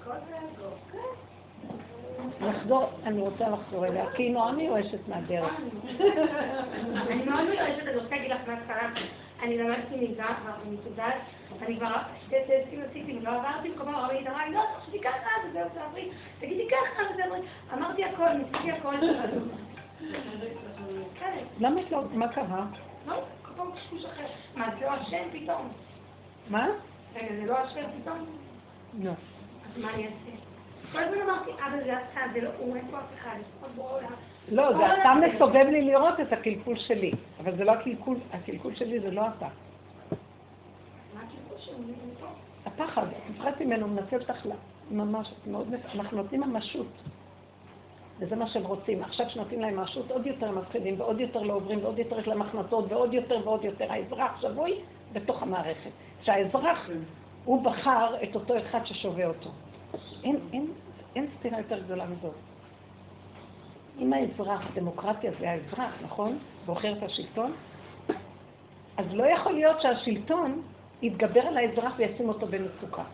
הכל זה יעזור. כן. לחזור, אני רוצה לחזור אליה, כי היא נורא מיואשת מהדרך. אני מאוד מיואשת, אני רוצה להגיד לך מההתחלה, אני למדתי כבר מסודרת, אני כבר שתי טסטים עשיתי, ולא עברתי במקומו, הרבי אמרה לי, לא, תחשבי ככה, וזהו, תעברי, תגידי ככה, וזהו, אמרתי הכל, ניסיתי הכל. למה את לא, מה קרה? לא, כל פעם קשקוש אחר. מה, זה לא השם פתאום? מה? רגע, זה לא השם פתאום? לא. אז מה אני אעשה? כל הזמן אמרתי, אבא זה אתה, זה לא הוא, אין פה אף אחד, לא, זה אתה מסובב לי לראות את הקלקול שלי, אבל זה לא הקלקול, הקלקול שלי זה לא אתה. שלי? הפחד, הפחדתי ממנו, מנצל אותך ממש, מאוד, אנחנו נותנים ממשות. וזה מה שהם רוצים. עכשיו שנותנים להם ממשות, עוד יותר מפחידים, ועוד יותר לא עוברים, ועוד יותר יש להם הכנסות, ועוד יותר ועוד יותר. האזרח שבוי בתוך המערכת. שהאזרח, הוא בחר את אותו אחד ששווה אותו. אין, אין, אין סתירה יותר גדולה מזאת. אם האזרח, דמוקרטיה זה האזרח, נכון? בוחר את השלטון, אז לא יכול להיות שהשלטון יתגבר על האזרח וישים אותו במצוקה.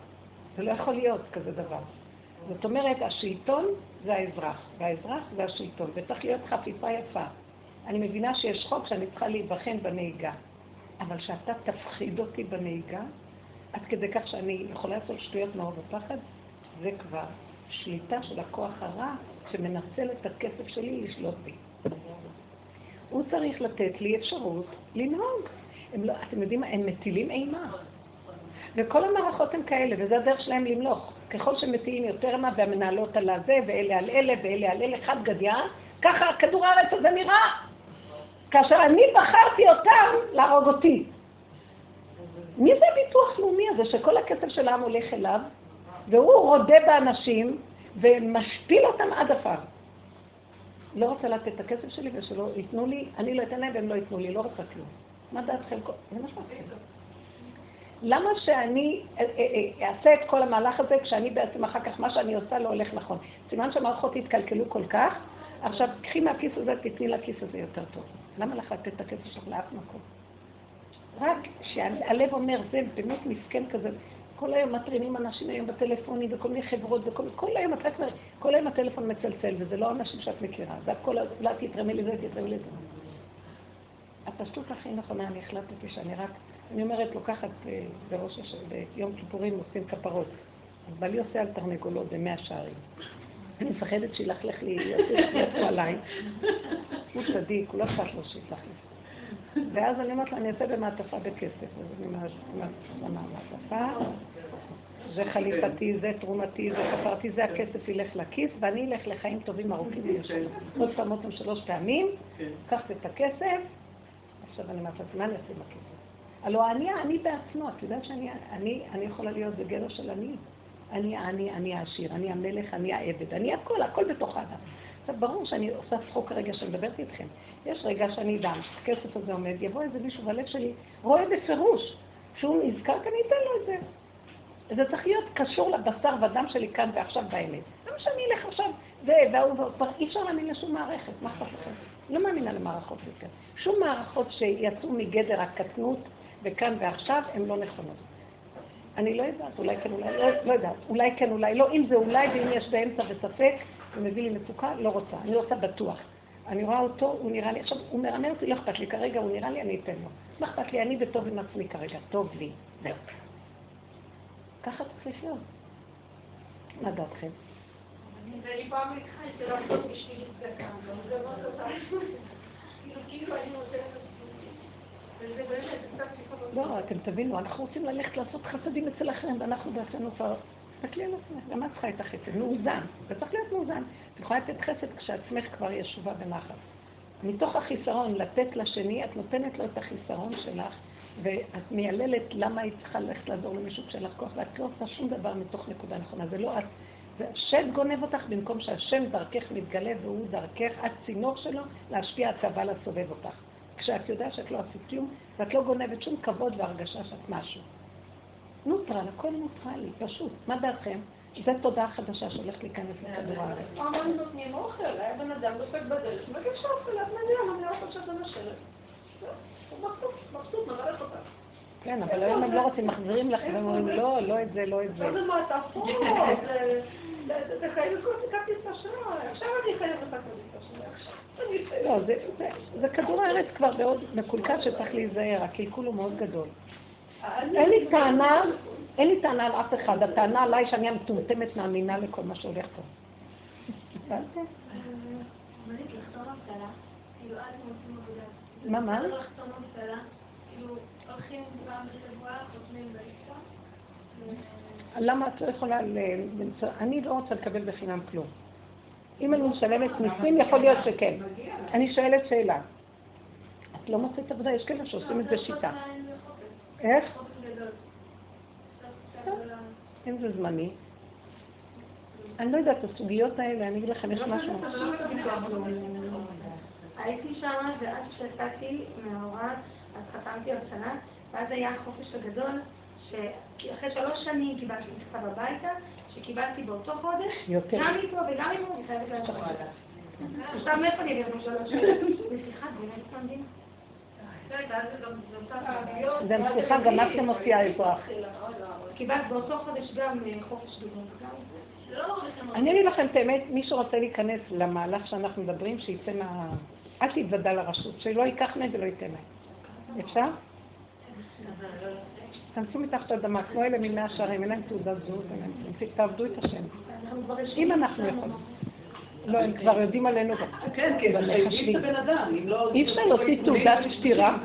זה לא יכול להיות כזה דבר. זאת אומרת, השלטון זה האזרח, והאזרח זה השלטון, וצריך להיות חפיפה יפה. אני מבינה שיש חוק שאני צריכה להיבחן בנהיגה, אבל שאתה תפחיד אותי בנהיגה, עד כדי כך שאני יכולה לעשות שטויות מאוד בפחד, זה כבר שליטה של הכוח הרע שמנצל את הכסף שלי לשלוט בי. הוא צריך לתת לי אפשרות לנהוג. הם לא, אתם יודעים מה? הם מטילים אימה. וכל המערכות הן כאלה, וזה הדרך שלהם למלוך. ככל שמטיעים יותר אימה והמנהלות על הזה, ואלה על אלה, ואלה על אלה, חד גדיה, ככה כדור הארץ הזה נראה. כאשר אני בחרתי אותם להרוג אותי. מי זה הביטוח לאומי הזה שכל הכסף של העם הולך אליו? והוא רודה באנשים ומשפיל אותם עד עפר. לא רוצה לתת את הכסף שלי ושלא ייתנו לי, אני לא אתן להם והם לא ייתנו לי, לא רוצה כלום. מה דעתכם? זה מה שאמרתי. למה שאני אה, אה, אה, אעשה את כל המהלך הזה כשאני בעצם אחר כך מה שאני עושה לא הולך נכון? סימן שהמערכות התקלקלו כל כך, עכשיו קחי מהכיס הזה, תתני לכיס הזה יותר טוב. למה לך לתת את הכסף שלך לאף מקום? רק שהלב אומר, זה באמת מסכן כזה. כל היום מטרינים אנשים היום בטלפונים וכל מיני חברות וכל כל היום את רק כל היום הטלפון מצלצל וזה לא אנשים שאת מכירה. זה הכל, אולי תתרמי לזה, תתרמי לזה. הפשטות הכי נכונה, אני החלטתי שאני רק, אני אומרת, לוקחת אה, בראש השם, ביום כיפורים עושים כפרות. אז בעלי עושה על תרנגולות במאה שערים. אני מפחדת שילכלך לי, יעשו עליי. הוא צדיק, הוא לא אכפת לו שיסלח לי. ואז אני אומרת לה, אני אעשה במעטפה בכסף. אז אני שמה מעטפה, זה חליפתי, זה תרומתי, זה כפרתי, זה הכסף ילך לכיס, ואני אלך לחיים טובים ארוכים ויושבים. עוד פעם אותם שלוש פעמים, קחת את הכסף, עכשיו אני אומרת מה אני אעשה עם הכסף? הלוא אני אני בעצמו, את יודעת שאני אני יכולה להיות בגדר של אני. אני העני, אני העשיר, אני המלך, אני העבד, אני הכל, הכל בתוך האדם. עכשיו, ברור שאני עושה צחוק כרגע שאני מדברת איתכם. יש רגע שאני אדם, הכסף הזה עומד, יבוא איזה מישהו בלב שלי, רואה בפירוש שהוא נזכר, אני אתן לו את זה. זה צריך להיות קשור לבשר ודם שלי כאן ועכשיו באמת. למה שאני אלך עכשיו, והוא, כבר אי אפשר להאמין לשום מערכת, מה אכפת לכם? לא מאמינה למערכות יותר. שום מערכות שיצאו מגדר הקטנות וכאן ועכשיו, הן לא נכונות. אני לא יודעת, אולי כן, אולי לא, לא יודעת, אולי כן, אולי לא. אם זה אולי ואם יש באמצע וספק, זה מביא לי מצוקה, לא רוצה. אני רוצה בטוח. אני רואה אותו, הוא נראה לי, עכשיו, הוא מרמה אותי, לא אכפת לי, כרגע הוא נראה לי, אני אתן לו. מה אכפת לי? אני בטוב עם עצמי כרגע, טוב לי, זהו. ככה צריך לחיות. מה דעתכם? לא, אתם תבינו, אנחנו רוצים ללכת לעשות חסדים אצל אחרים, ואנחנו בעצמנו כבר... תסתכלי על עצמך, למה את צריכה את החסד? מאוזן. זה צריך להיות מאוזן. את יכולה לתת חסד כשעצמך כבר ישובה בנחת. מתוך החיסרון לתת לשני, את נותנת לו את החיסרון שלך, ואת מייללת למה היא צריכה ללכת לעזור למישהו כשאין לך כוח, ואת לא עושה שום דבר מתוך נקודה נכונה. זה לא את. זה השם גונב אותך במקום שהשם דרכך מתגלה והוא דרכך, את צינור שלו להשפיע הצבא לסובב אותך. כשאת יודעת שאת לא עשית כלום, ואת לא גונבת שום כבוד והרגשה שאת משהו. נוטרל, הכל נוטרלי, פשוט. מה דעתכם? זו תודעה חדשה שהולכת להיכנס לכדור הארץ. אבל נותנים אוכל, היה בן אדם דופק בדלת, מבקש שאוכל, את מגיעה, אני אוכל שאת מנשרת. מבסוט, מברך אותך. כן, אבל היום הם לא רוצים, מחזירים לך, והם אומרים, לא, לא את זה, לא את זה. זה מעטפות, זה חייב לקרוא את כרטיס אשראי, עכשיו אני חייב לך כרטיס אשראי. לא, זה כדור הארץ כבר מאוד מקולקל שצריך להיזהר, הקלקול הוא מאוד גדול. אין לי טענה, אין לי טענה על אף אחד, הטענה עליי שאני המטומטמת מאמינה לכל מה שהולך פה. מה, מה? למה את לא יכולה למצוא? אני לא רוצה לקבל בחינם כלום. אם אני משלמת מיסים, יכול להיות שכן. אני שואלת שאלה. את לא מוצאת עבודה? יש כאלה שעושים את זה שיטה. איך? אם זה זמני. אני לא יודעת, הסוגיות האלה, אני אגיד לכם, יש משהו. הייתי שם, ואז כשיצאתי מההוראה, אז חתמתי על שנה, ואז היה החופש הגדול, שאחרי שלוש שנים קיבלתי מכתב הביתה, שקיבלתי באותו חודש, גם מפה וגם מפה, אני חייבת לעשות עכשיו מאיפה אני אגיד שלוש שנים? בשיחה, באמת. זה סליחה, גם את שמוציאה אזרח. קיבלת באותו חודש גם אה, חופש גדול. אני אגיד לכם את האמת, מי שרוצה להיכנס למהלך שאנחנו מדברים, שיצא מה... אל תתוודע לרשות, שלא ייקח מהם ולא ייתן להם. אפשר? תכנסו מתחת לאדמה, כמו אלה ממאה השערים, אין להם תעודת זהות, תעבדו את השם. אם אנחנו יכולים. לא, הם כבר יודעים עלינו. כן, כן, אבל מחשבים את הבן אדם, אם לא... אי אפשר להוציא תעודת שתירה.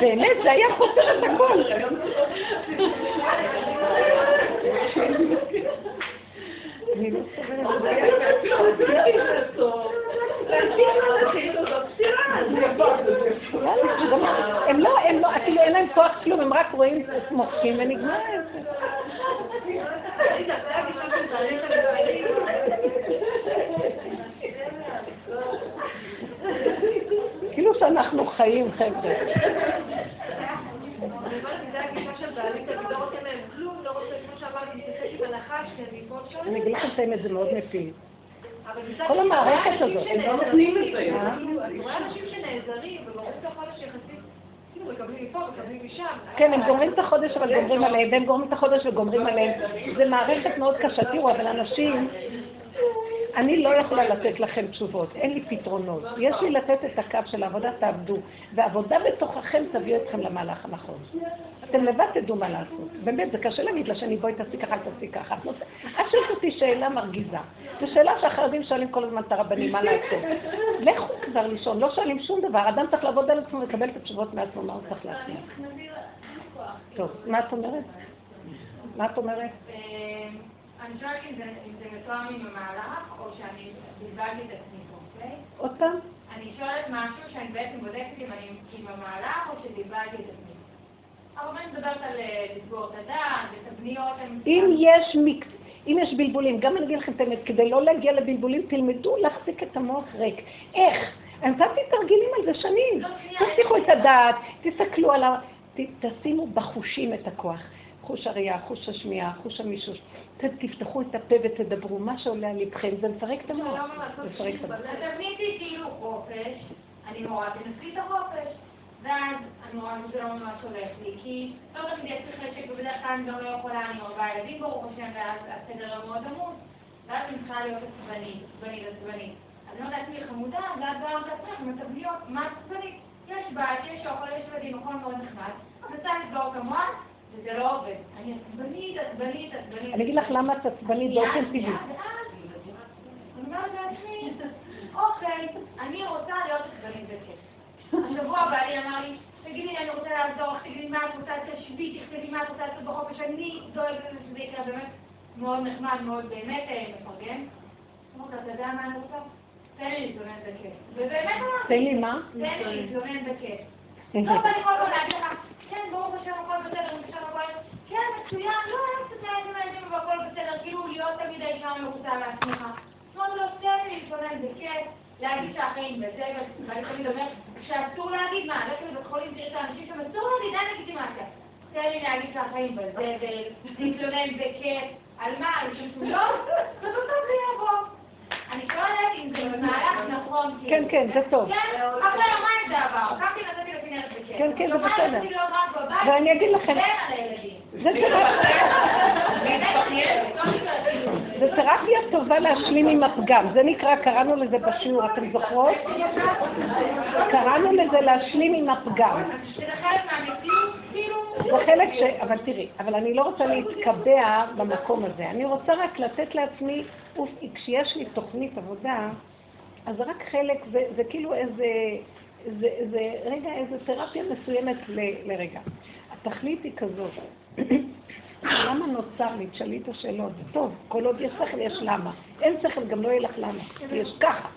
באמת, זה היה פותר את הכל. הם לא, הם לא, אפילו אין להם כוח כלום, הם רק רואים את מוחקים ונגמר את. כאילו שאנחנו חיים, חבר'ה. אגיד לכם את זה מאוד מפיל. כל המערכת הזאת. הם לא נותנים את זה. אני רואה אנשים שנעזרים, וברור את החודש יחסית, כאילו מקבלים מפה, מקבלים משם. כן, הם גומרים את החודש אבל גומרים עליהם, והם גומרים את החודש וגומרים עליהם. זה מערכת מאוד קשה. תראו, אבל אנשים, אני לא יכולה לתת לכם תשובות, אין לי פתרונות. יש לי לתת את הקו של העבודה, תעבדו. ועבודה בתוככם תביא אתכם למהלך הנכון. אתם לבד תדעו מה לעשות. באמת, זה קשה להגיד לשני, בואי תעשי ככה, תעשי ככה. את שואלת אותי שאלה מרגיזה. זו שאלה שהחרדים שואלים כל הזמן את הרבנים, מה לעשות. לכו כבר לישון, לא שואלים שום דבר. אדם צריך לעבוד על עצמו ולקבל את התשובות מעצמו, מה הוא צריך להצליח. טוב, מה את אומרת? מה את אומרת? אני שואלת אם זה מתואם עם המהלך, או שאני בלבלתי את עצמי פה, אוקיי? עוד פעם? אני שואלת משהו שאני בעצם בודקת אם אני עם המהלך, או שבלבלתי את עצמי. אבל אני מדברת על לסגור את הדעת, ותבניות. אם יש מק... אם יש בלבולים, גם אני אגיד לכם את האמת, כדי לא להגיע לבלבולים, תלמדו להחזיק את המוח ריק. איך? אני נתתי תרגילים על זה שנים. תפתחו את הדעת, תסתכלו על ה... תשימו בחושים את הכוח. חוש הראייה, חוש השמיעה, חוש המישוש. תפתחו את הפה ותדברו, מה שעולה על לבכם, זה מפרק את המוח. מפרק את המוח. תבניתי כאילו חופש, אני מורה, תנסי את החופש. ואז אני רואה שזה לא ממש הולך לי, כי לא תמיד יש לי חשק, ובדרך כלל אני גם לא יכולה, אני רואה ילדים ברוך השם, ואז הסדר מאוד עמוס, ואז אני צריכה להיות עצבנית, עצבנית, עצבנית. אז אני אומרת לעצמי חמודה, ואז באה את עצמך עם התבניות, מה עצבנית? יש בית, יש אוכל, יש ילדים, הכל מאוד נחמד, מנסה לסגור את המוח, וזה לא עובד. אני עצבנית, עצבנית, עצבנית. אני אגיד לך למה את עצבנית באופן טבעי. אני אומרת לעצמי, אוקיי, אני רוצה להיות עצבנית בכיף. השבוע בעלי אמר לי, תגידי, אני רוצה לעזור, תגידי מה את רוצה, תשבי, תכתבי מה את רוצה לעשות בחופש, אני דואגת לזה שזה יקרה באמת מאוד נחמד, מאוד באמת מפרגן. אמרתי, אתה יודע מה אני רוצה? תן לי להתלונן בכיף. ובאמת אמרתי, תן לי מה? תן לי להתלונן בכיף. לא, ואני כל הזמן להגיד לך, כן, ברוך השם, הכל בסדר, חושב הכל, כן, מצוין, לא, אין קצת ילדים ילדים והכל בסדר, כאילו להיות תמיד האישה המרוצה לעצמך. אמרתי לו, תן לי להתלונן בכיף. להגיד שהחיים בזה, ואני תמיד אומרת, שאסור להגיד מה, ללכת לבית חולים, תראה את האנשים שם, אסור להגיד, אין לגיטימציה. תן לי להגיד שהחיים בזבל, להתלונן בכיף, על מה, על שטויות, ובסוף זה יבוא. אני שואלת אם זה במהלך נכון, כן, כן, זה טוב. כן, אחרי יומיים זה עבר, קמתי נתתי לכנרת בכיף. כן, כן, זה בסדר. בבית, ואני אגיד לכם. זה תרפיה טובה להשלים עם הפגם. זה נקרא, קראנו לזה בשיעור, אתם זוכרות? קראנו לזה להשלים עם הפגם. זה חלק ש... אבל תראי, אבל אני לא רוצה להתקבע במקום הזה. אני רוצה רק לתת לעצמי, כשיש לי תוכנית עבודה, אז זה רק חלק, זה, זה כאילו איזה, זה, זה רגע, איזה תרפיה מסוימת ל, לרגע. התכלית היא כזאת. למה נוצר לי? תשאלי את השאלות. זה טוב, כל עוד יש שכל יש למה. אין שכל, גם לא יהיה לך למה. יש ככה.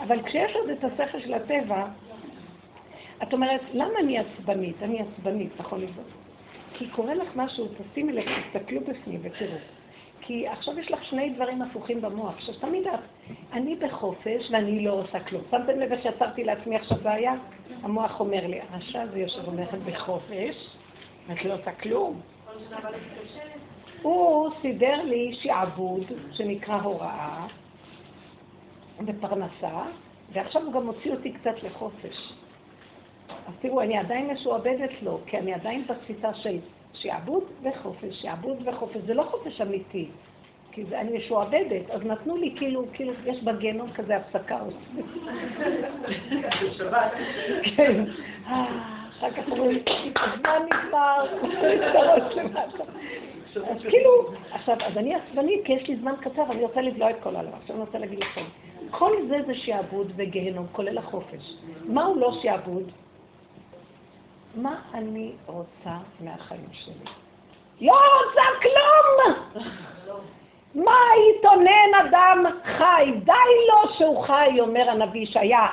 אבל כשיש עוד את השכל של הטבע, את אומרת, למה אני עצבנית? אני עצבנית, נכון לבדוק. כי קורה לך משהו, תשימי לב, תסתכלו בפנים ותראו. כי עכשיו יש לך שני דברים הפוכים במוח, שתמיד את, אני בחופש ואני לא עושה כלום. שמתם לב שיצרתי לעצמי עכשיו בעיה? המוח אומר לי, הרשע הזה יושב אומר בחופש, ואת לא עושה כלום. הוא סידר לי שעבוד שנקרא הוראה ופרנסה, ועכשיו הוא גם מוציא אותי קצת לחופש. אז תראו, אני עדיין משועבדת לו, כי אני עדיין בתפיסה של שעבוד וחופש, שעבוד וחופש. זה לא חופש אמיתי, כי זה, אני משועבדת. אז נתנו לי כאילו, כאילו, יש בגנום כזה הפסקה. כן. אחר כך אומרים, הזמן נגמר. אז כאילו, עכשיו, אז אני עצבנית, כי יש לי זמן קצר, אני רוצה לבלוע את כל העולם. עכשיו אני רוצה להגיד לכם, כל זה זה שעבוד וגיהנום, כולל החופש. מהו לא שעבוד? מה אני רוצה מהחיים שלי? לא רוצה כלום! מה יתונן אדם חי? די לו שהוא חי, אומר הנביא ישעיה.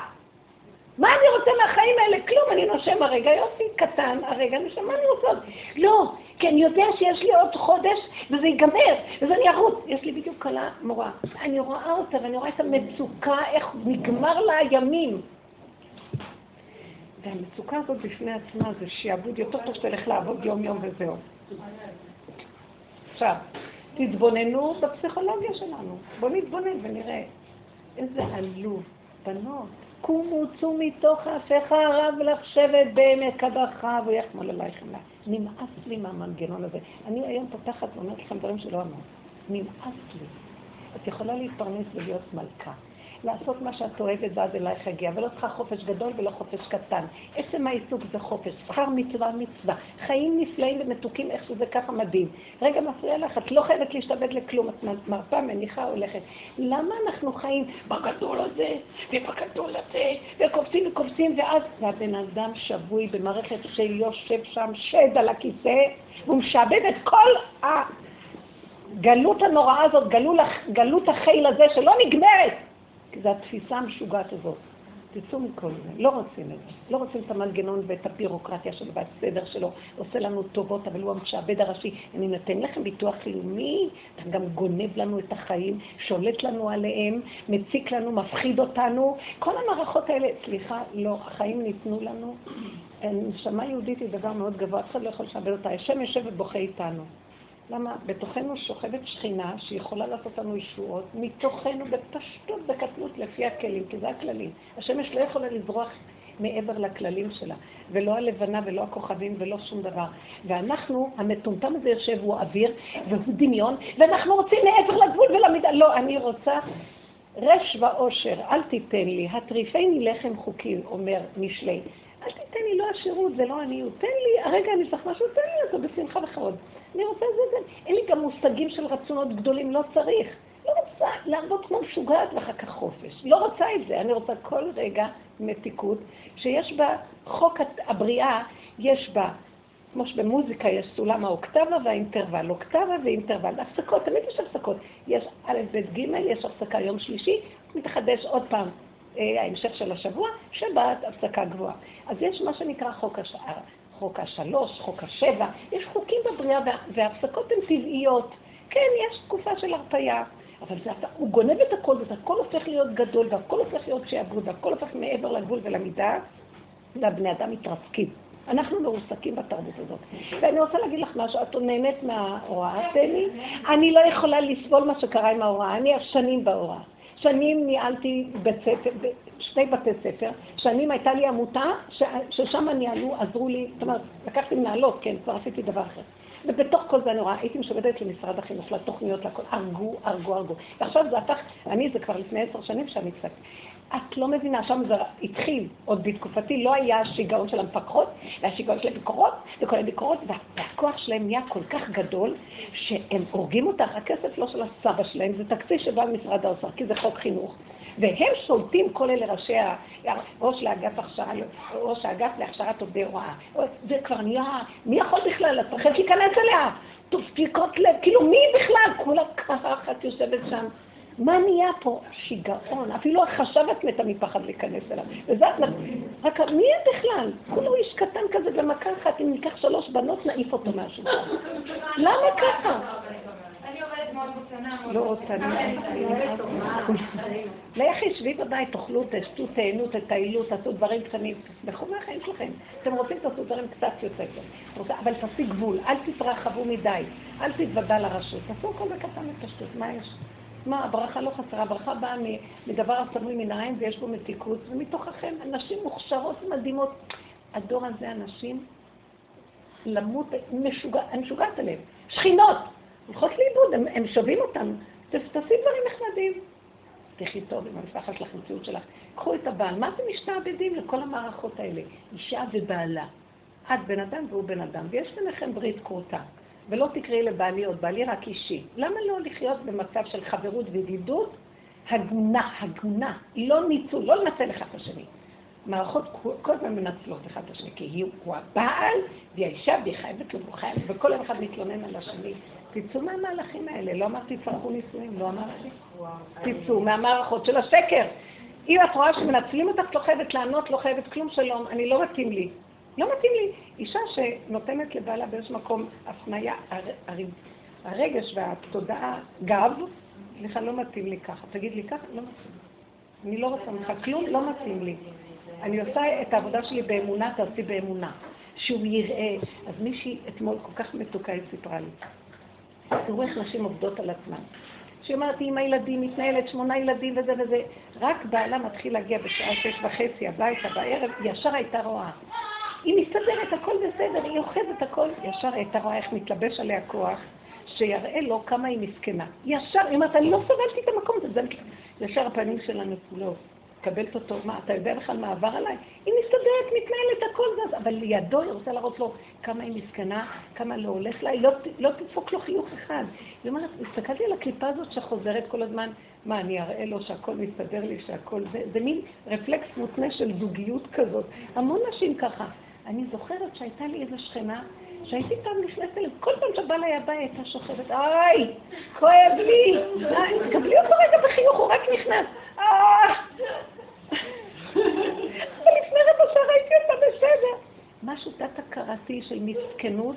מה אני רוצה מהחיים האלה? כלום, אני נושם הרגע, יופי, קטן, הרגע נושם, מה אני רוצה? לא, כי אני יודע שיש לי עוד חודש, וזה ייגמר, וזה אני ארוץ. יש לי בדיוק כלה מורה. אני רואה אותה, ואני רואה את המצוקה, איך נגמר לה הימים. והמצוקה הזאת בפני עצמה זה שיעבוד יותר טוב שתלך לעבוד יום-יום וזהו. עכשיו, תתבוננו בפסיכולוגיה שלנו. בואו נתבונן ונראה איזה עלוב. בנות, קומו, צאו מתוך האפיך הרב לך שבט בעמק הבכה ויחמול עלייך חמלה. נמאס לי מהמנגנון הזה. אני היום פותחת ואומרת לכם דברים שלא אמרת. נמאס לי. את יכולה להתפרנס ולהיות מלכה. לעשות מה שאת אוהבת ואז אלייך יגיע, ולא צריכה חופש גדול ולא חופש קטן. עצם העיסוק זה חופש, שכר מצווה מצווה. חיים נפלאים ומתוקים, איך שזה ככה מדהים. רגע מפריע לך, את לא חייבת להשתבד לכלום, את מרפה, מניחה, הולכת. למה אנחנו חיים בגדול הזה ובגדול הזה, וקופצים וקופצים, ואז, והבן אדם שבוי במערכת שיושב שם שד על הכיסא, והוא משעבד את כל הגלות הנוראה הזאת, גלות החיל הזה שלא נגמרת. זו התפיסה המשוגעת הזאת. תצאו מכל זה, לא רוצים את זה. לא רוצים את המנגנון ואת הבירוקרטיה שלו והסדר שלו, עושה לנו טובות, אבל הוא המשעבד הראשי. אני נותן לכם ביטוח לאומי, אתה גם גונב לנו את החיים, שולט לנו עליהם, מציק לנו, מפחיד אותנו. כל המערכות האלה, סליחה, לא, החיים ניתנו לנו. נשמה יהודית היא דבר מאוד גבוה, אף אחד לא יכול לשעבד אותה. השם יושב ובוכה איתנו. למה? בתוכנו שוכבת שכינה שיכולה לעשות לנו ישועות, מתוכנו בפשטות, בקטנות, לפי הכלים, כי זה הכללים. השמש לא יכולה לזרוח מעבר לכללים שלה, ולא הלבנה ולא הכוכבים ולא שום דבר. ואנחנו, המטומטם הזה יושב, הוא אוויר והוא דמיון, ואנחנו רוצים מעבר לגבול ולמידה. לא, אני רוצה רש ועושר, אל תיתן לי, הטריפני לחם חוקי, אומר משלי. אל תיתן לי לא עשירות, זה לא עניות. תן לי, הרגע אני צריך משהו, תן לי אותו בשמחה וכבוד. אני רוצה את זה, אין לי גם מושגים של רצונות גדולים, לא צריך. לא רוצה לעבוד כמו משוגעת ואחר כך חופש. לא רוצה את זה, אני רוצה כל רגע מתיקות, שיש בה חוק הבריאה, יש בה, כמו שבמוזיקה יש סולם האוקטבה והאינטרוול, אוקטבה ואינטרוול, הפסקות, תמיד יש הפסקות. יש א', ב', ג', יש הפסקה יום שלישי, מתחדש עוד פעם אה, ההמשך של השבוע, שבת, הפסקה גבוהה. אז יש מה שנקרא חוק השער. חוק השלוש, חוק השבע, יש חוקים בבריאה וההפסקות הן טבעיות. כן, יש תקופה של הרפאיה, אבל זה, הוא גונב את הכל, והכל הופך להיות גדול, והכל הופך להיות שעבוד, והכל הופך מעבר לגבול ולמידה, והבני אדם מתרסקים. אנחנו מרוסקים בתרבות הזאת. ואני רוצה להגיד לך משהו, את נהנית מההוראה, תני? אני לא יכולה לסבול מה שקרה עם ההוראה, אני שנים בהוראה. שנים ניהלתי בית שני בתי ספר, שנים הייתה לי עמותה ש, ששם ניהלו, עזרו לי, זאת אומרת, לקחתי מנהלות, כן, כבר עשיתי דבר אחר. ובתוך כל זה רואה, הייתי משועבדת למשרד החינוך, לתוכניות, לכל, הרגו, הרגו, הרגו. ועכשיו זה הפך, אני, זה כבר לפני עשר שנים שאני הפסקתי. את לא מבינה, שם זה התחיל, עוד בתקופתי לא היה השיגעון של המפקחות, היה שיגעון של הביקורות, וכל הביקורות, והכוח שלהם נהיה כל כך גדול, שהם הורגים אותך, הכסף לא של הסבא שלהם, זה תקציב שבא ממשרד האוצר, כי זה חוק חינוך. והם שולטים, כל אלה ראשי, ראש לאגף הכשרה, ראש האגף להכשרת עובדי הוראה. זה כבר נהיה, מי יכול בכלל? את להיכנס אליה. דפיקות לב, כאילו מי בכלל? כולה ככה אחת יושבת שם. מה נהיה פה? שיגעון. אפילו החשבת מתה מפחד להיכנס אליו. וזה, רק מי הם בכלל? כולו איש קטן כזה במכה אחת, אם ניקח שלוש בנות, נעיף אותו מהשולחן. למה ככה? לא רוצה, לכי, שבי בבית, תאכלו, תשתו, תהנו, תטיילו, תעשו דברים קטנים, תסמכו מהחיים שלכם. אתם רוצים, תעשו דברים קצת יותר טוב. אבל תעשי גבול, אל תתרחבו מדי, אל תתוודע לרשות. תעשו הכל בקטן ופשטות, מה יש? מה, הברכה לא חסרה, הברכה באה מדבר הסמוי מן העין ויש בו מתיקות, ומתוככם אנשים מוכשרות ומדהימות. הדור הזה, אנשים למות, משוגע, אני משוגעת עליהם. שכינות, הולכות לאיבוד, הם, הם שווים אותם. תעשי דברים נחמדים. תחי טוב עם המשפחה שלך, המציאות שלך. קחו את הבעל. מה אתם משתעבדים לכל המערכות האלה? אישה ובעלה. את בן אדם והוא בן אדם, ויש ביניכם ברית כרותה. ולא תקראי לבעלי עוד, בעלי רק אישי. למה לא לחיות במצב של חברות וידידות הגונה, הגונה, לא ניצול, לא לנצל אחד את השני. מערכות כל הזמן מנצלות אחד את השני, כי הוא הבעל, והיא האישה, והיא חייבת לו, וכל אחד מתלונן על השני. תצאו מהמהלכים האלה, לא אמרתי צרכו נישואים, לא אמרתי. תצאו מהמערכות של השקר. אם את רואה שמנצלים אותך, את לא חייבת לענות, לא חייבת כלום שלום, אני לא מתאים לי. לא מתאים לי. אישה שנותנת לבעלה באיזשהו מקום הפניה, הר, הר, הרגש והתודעה, גב, סליחה, לא מתאים לי ככה. תגיד לי ככה, לא מתאים. אני לא רוצה ממך כלום, לא מתאים לי. אני עושה את העבודה שלי באמונה, תעשי באמונה. שהוא יראה. אז מישהי אתמול כל כך מתוקה, היא סיפרה לי. תראו איך נשים עובדות על עצמן. שהיא אומרת, עם הילדים, מתנהלת שמונה ילדים וזה וזה. רק בעלה מתחיל להגיע בשעה שש וחצי הביתה בערב, ישר הייתה רואה. היא מסתדרת, הכל בסדר, היא אוחזת הכל, ישר הייתה רואה איך מתלבש עליה כוח, שיראה לו כמה היא מסכנה. ישר, היא אומרת, אני לא סובלתי את המקום הזה, ישר הפנים שלה נפולות. מקבלת אותו, מה, אתה יודע בכלל מה עבר עליי? היא מסתדרת, מתנהלת, הכל זז, אבל לידו היא רוצה להראות לו כמה היא מסכנה, כמה לא הולך לה, היא לא, לא תדפוק לו חיוך אחד. היא אומרת, הסתכלתי על הקליפה הזאת שחוזרת כל הזמן, מה, אני אראה לו שהכל מסתדר לי, שהכל זה, זה מין רפלקס מותנה של זוגיות כזאת. המון נשים ככה. אני זוכרת שהייתה לי איזו שכנה, שהייתי פעם נכנסת אליו, כל פעם שבא לה הבא הייתה שוכבת, איי, כואב לי, קבלי אותו רגע בחיוך, הוא רק נכנס, אה! ולפני רבע שעה ראיתי אותה בסדר. משהו תת-הכרתי של מסכנות,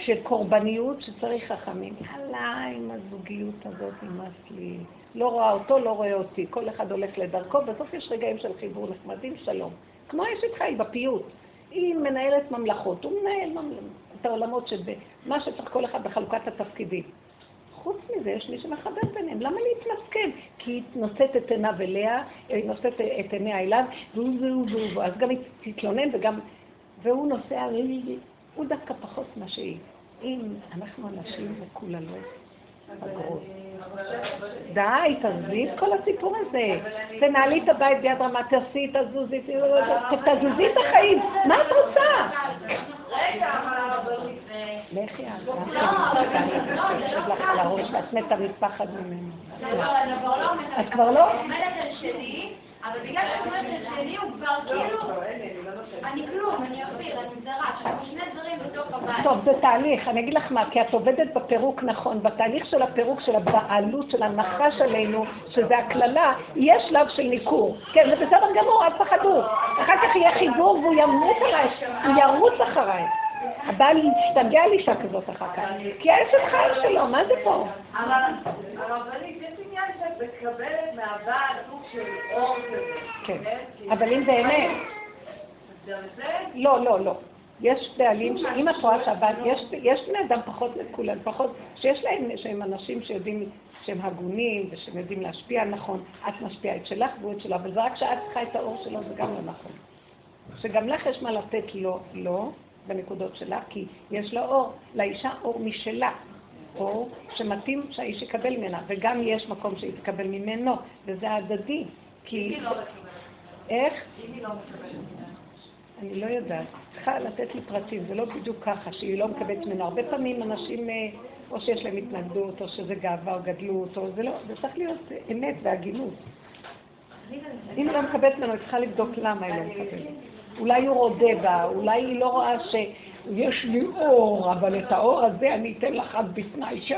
של קורבניות, שצריך חכמים. יאללה, עם הזוגיות הזאת נמאס לי. לא רואה אותו, לא רואה אותי. כל אחד הולך לדרכו, בסוף יש רגעים של חיבור נחמדים, שלום. כמו אשת חי בפיוט. היא מנהלת ממלכות, הוא מנהל את העולמות שמה שצריך כל אחד בחלוקת התפקידים. חוץ מזה, יש מי שמחבר ביניהם. למה להתמסכן? כי היא נושאת את עיניו אליה, היא נושאת את עיניה אליו, והוא והוא והוא, אז גם היא תתלונן וגם... והוא נוסע, הוא דווקא פחות מה שהיא. אם אנחנו אנשים מקוללות. די, תעזבי את כל הסיפור הזה. תנהלי את הבית ביד רמה, תעשי, תזוזי, תזוזי את החיים. מה את רוצה? רגע, אבל לכי את. את מתה מפחד ממנו. את כבר לא? אבל בגלל שאת אומרת שלי הוא כבר כאילו, אני כלום, אני אופיר, אני זרה, שאנחנו שני דברים בתוך הבית. טוב, זה תהליך, אני אגיד לך מה, כי את עובדת בפירוק נכון, בתהליך של הפירוק של הבעלות של הנחש עלינו, שזה הקללה, יש שלב של ניכור. כן, זה בסדר גמור, אל תפחדו. אחר כך יהיה חיבור והוא ימות עליי, הוא ירוץ אחריי. הבעל ישתגע על אישה כזאת אחר כך, כי האשת חיים שלו, מה זה פה? אבל הרבנית, שאת מקבלת מהבעל סוג של אור כזה. כן, אבל אם זה אמת. לא, לא, לא. יש בעלים, אם את רואה שהבעל, יש בני אדם פחות מכולם, פחות, שיש להם, שהם אנשים שיודעים שהם הגונים ושהם יודעים להשפיע נכון, את משפיעה את שלך והוא את שלו, אבל זה רק שאת צריכה את האור שלו, זה גם לא נכון. שגם לך יש מה לתת לו, לא, בנקודות שלה, כי יש לה אור, לאישה אור משלה, אור שמתאים שהאיש יקבל ממנה, וגם יש מקום שהיא תקבל ממנו, וזה הדדי. כי... לא איך? אם היא לא מקבלת ממנה. אני לא יודעת. צריכה לתת לי פרטים, זה לא בדיוק ככה, שהיא לא מקבלת ממנו. הרבה פעמים אנשים, אה, או שיש להם התנגדות, או שזה גאווה או גדלות, או זה לא, זה צריך להיות אמת והגינות. אם היא לא מקבלת ממנו, היא צריכה לבדוק למה היא לא מקבלת. אולי הוא רודה בה, אולי היא לא רואה שיש לי אור, אבל את האור הזה אני אתן לך עד בתנאי ש...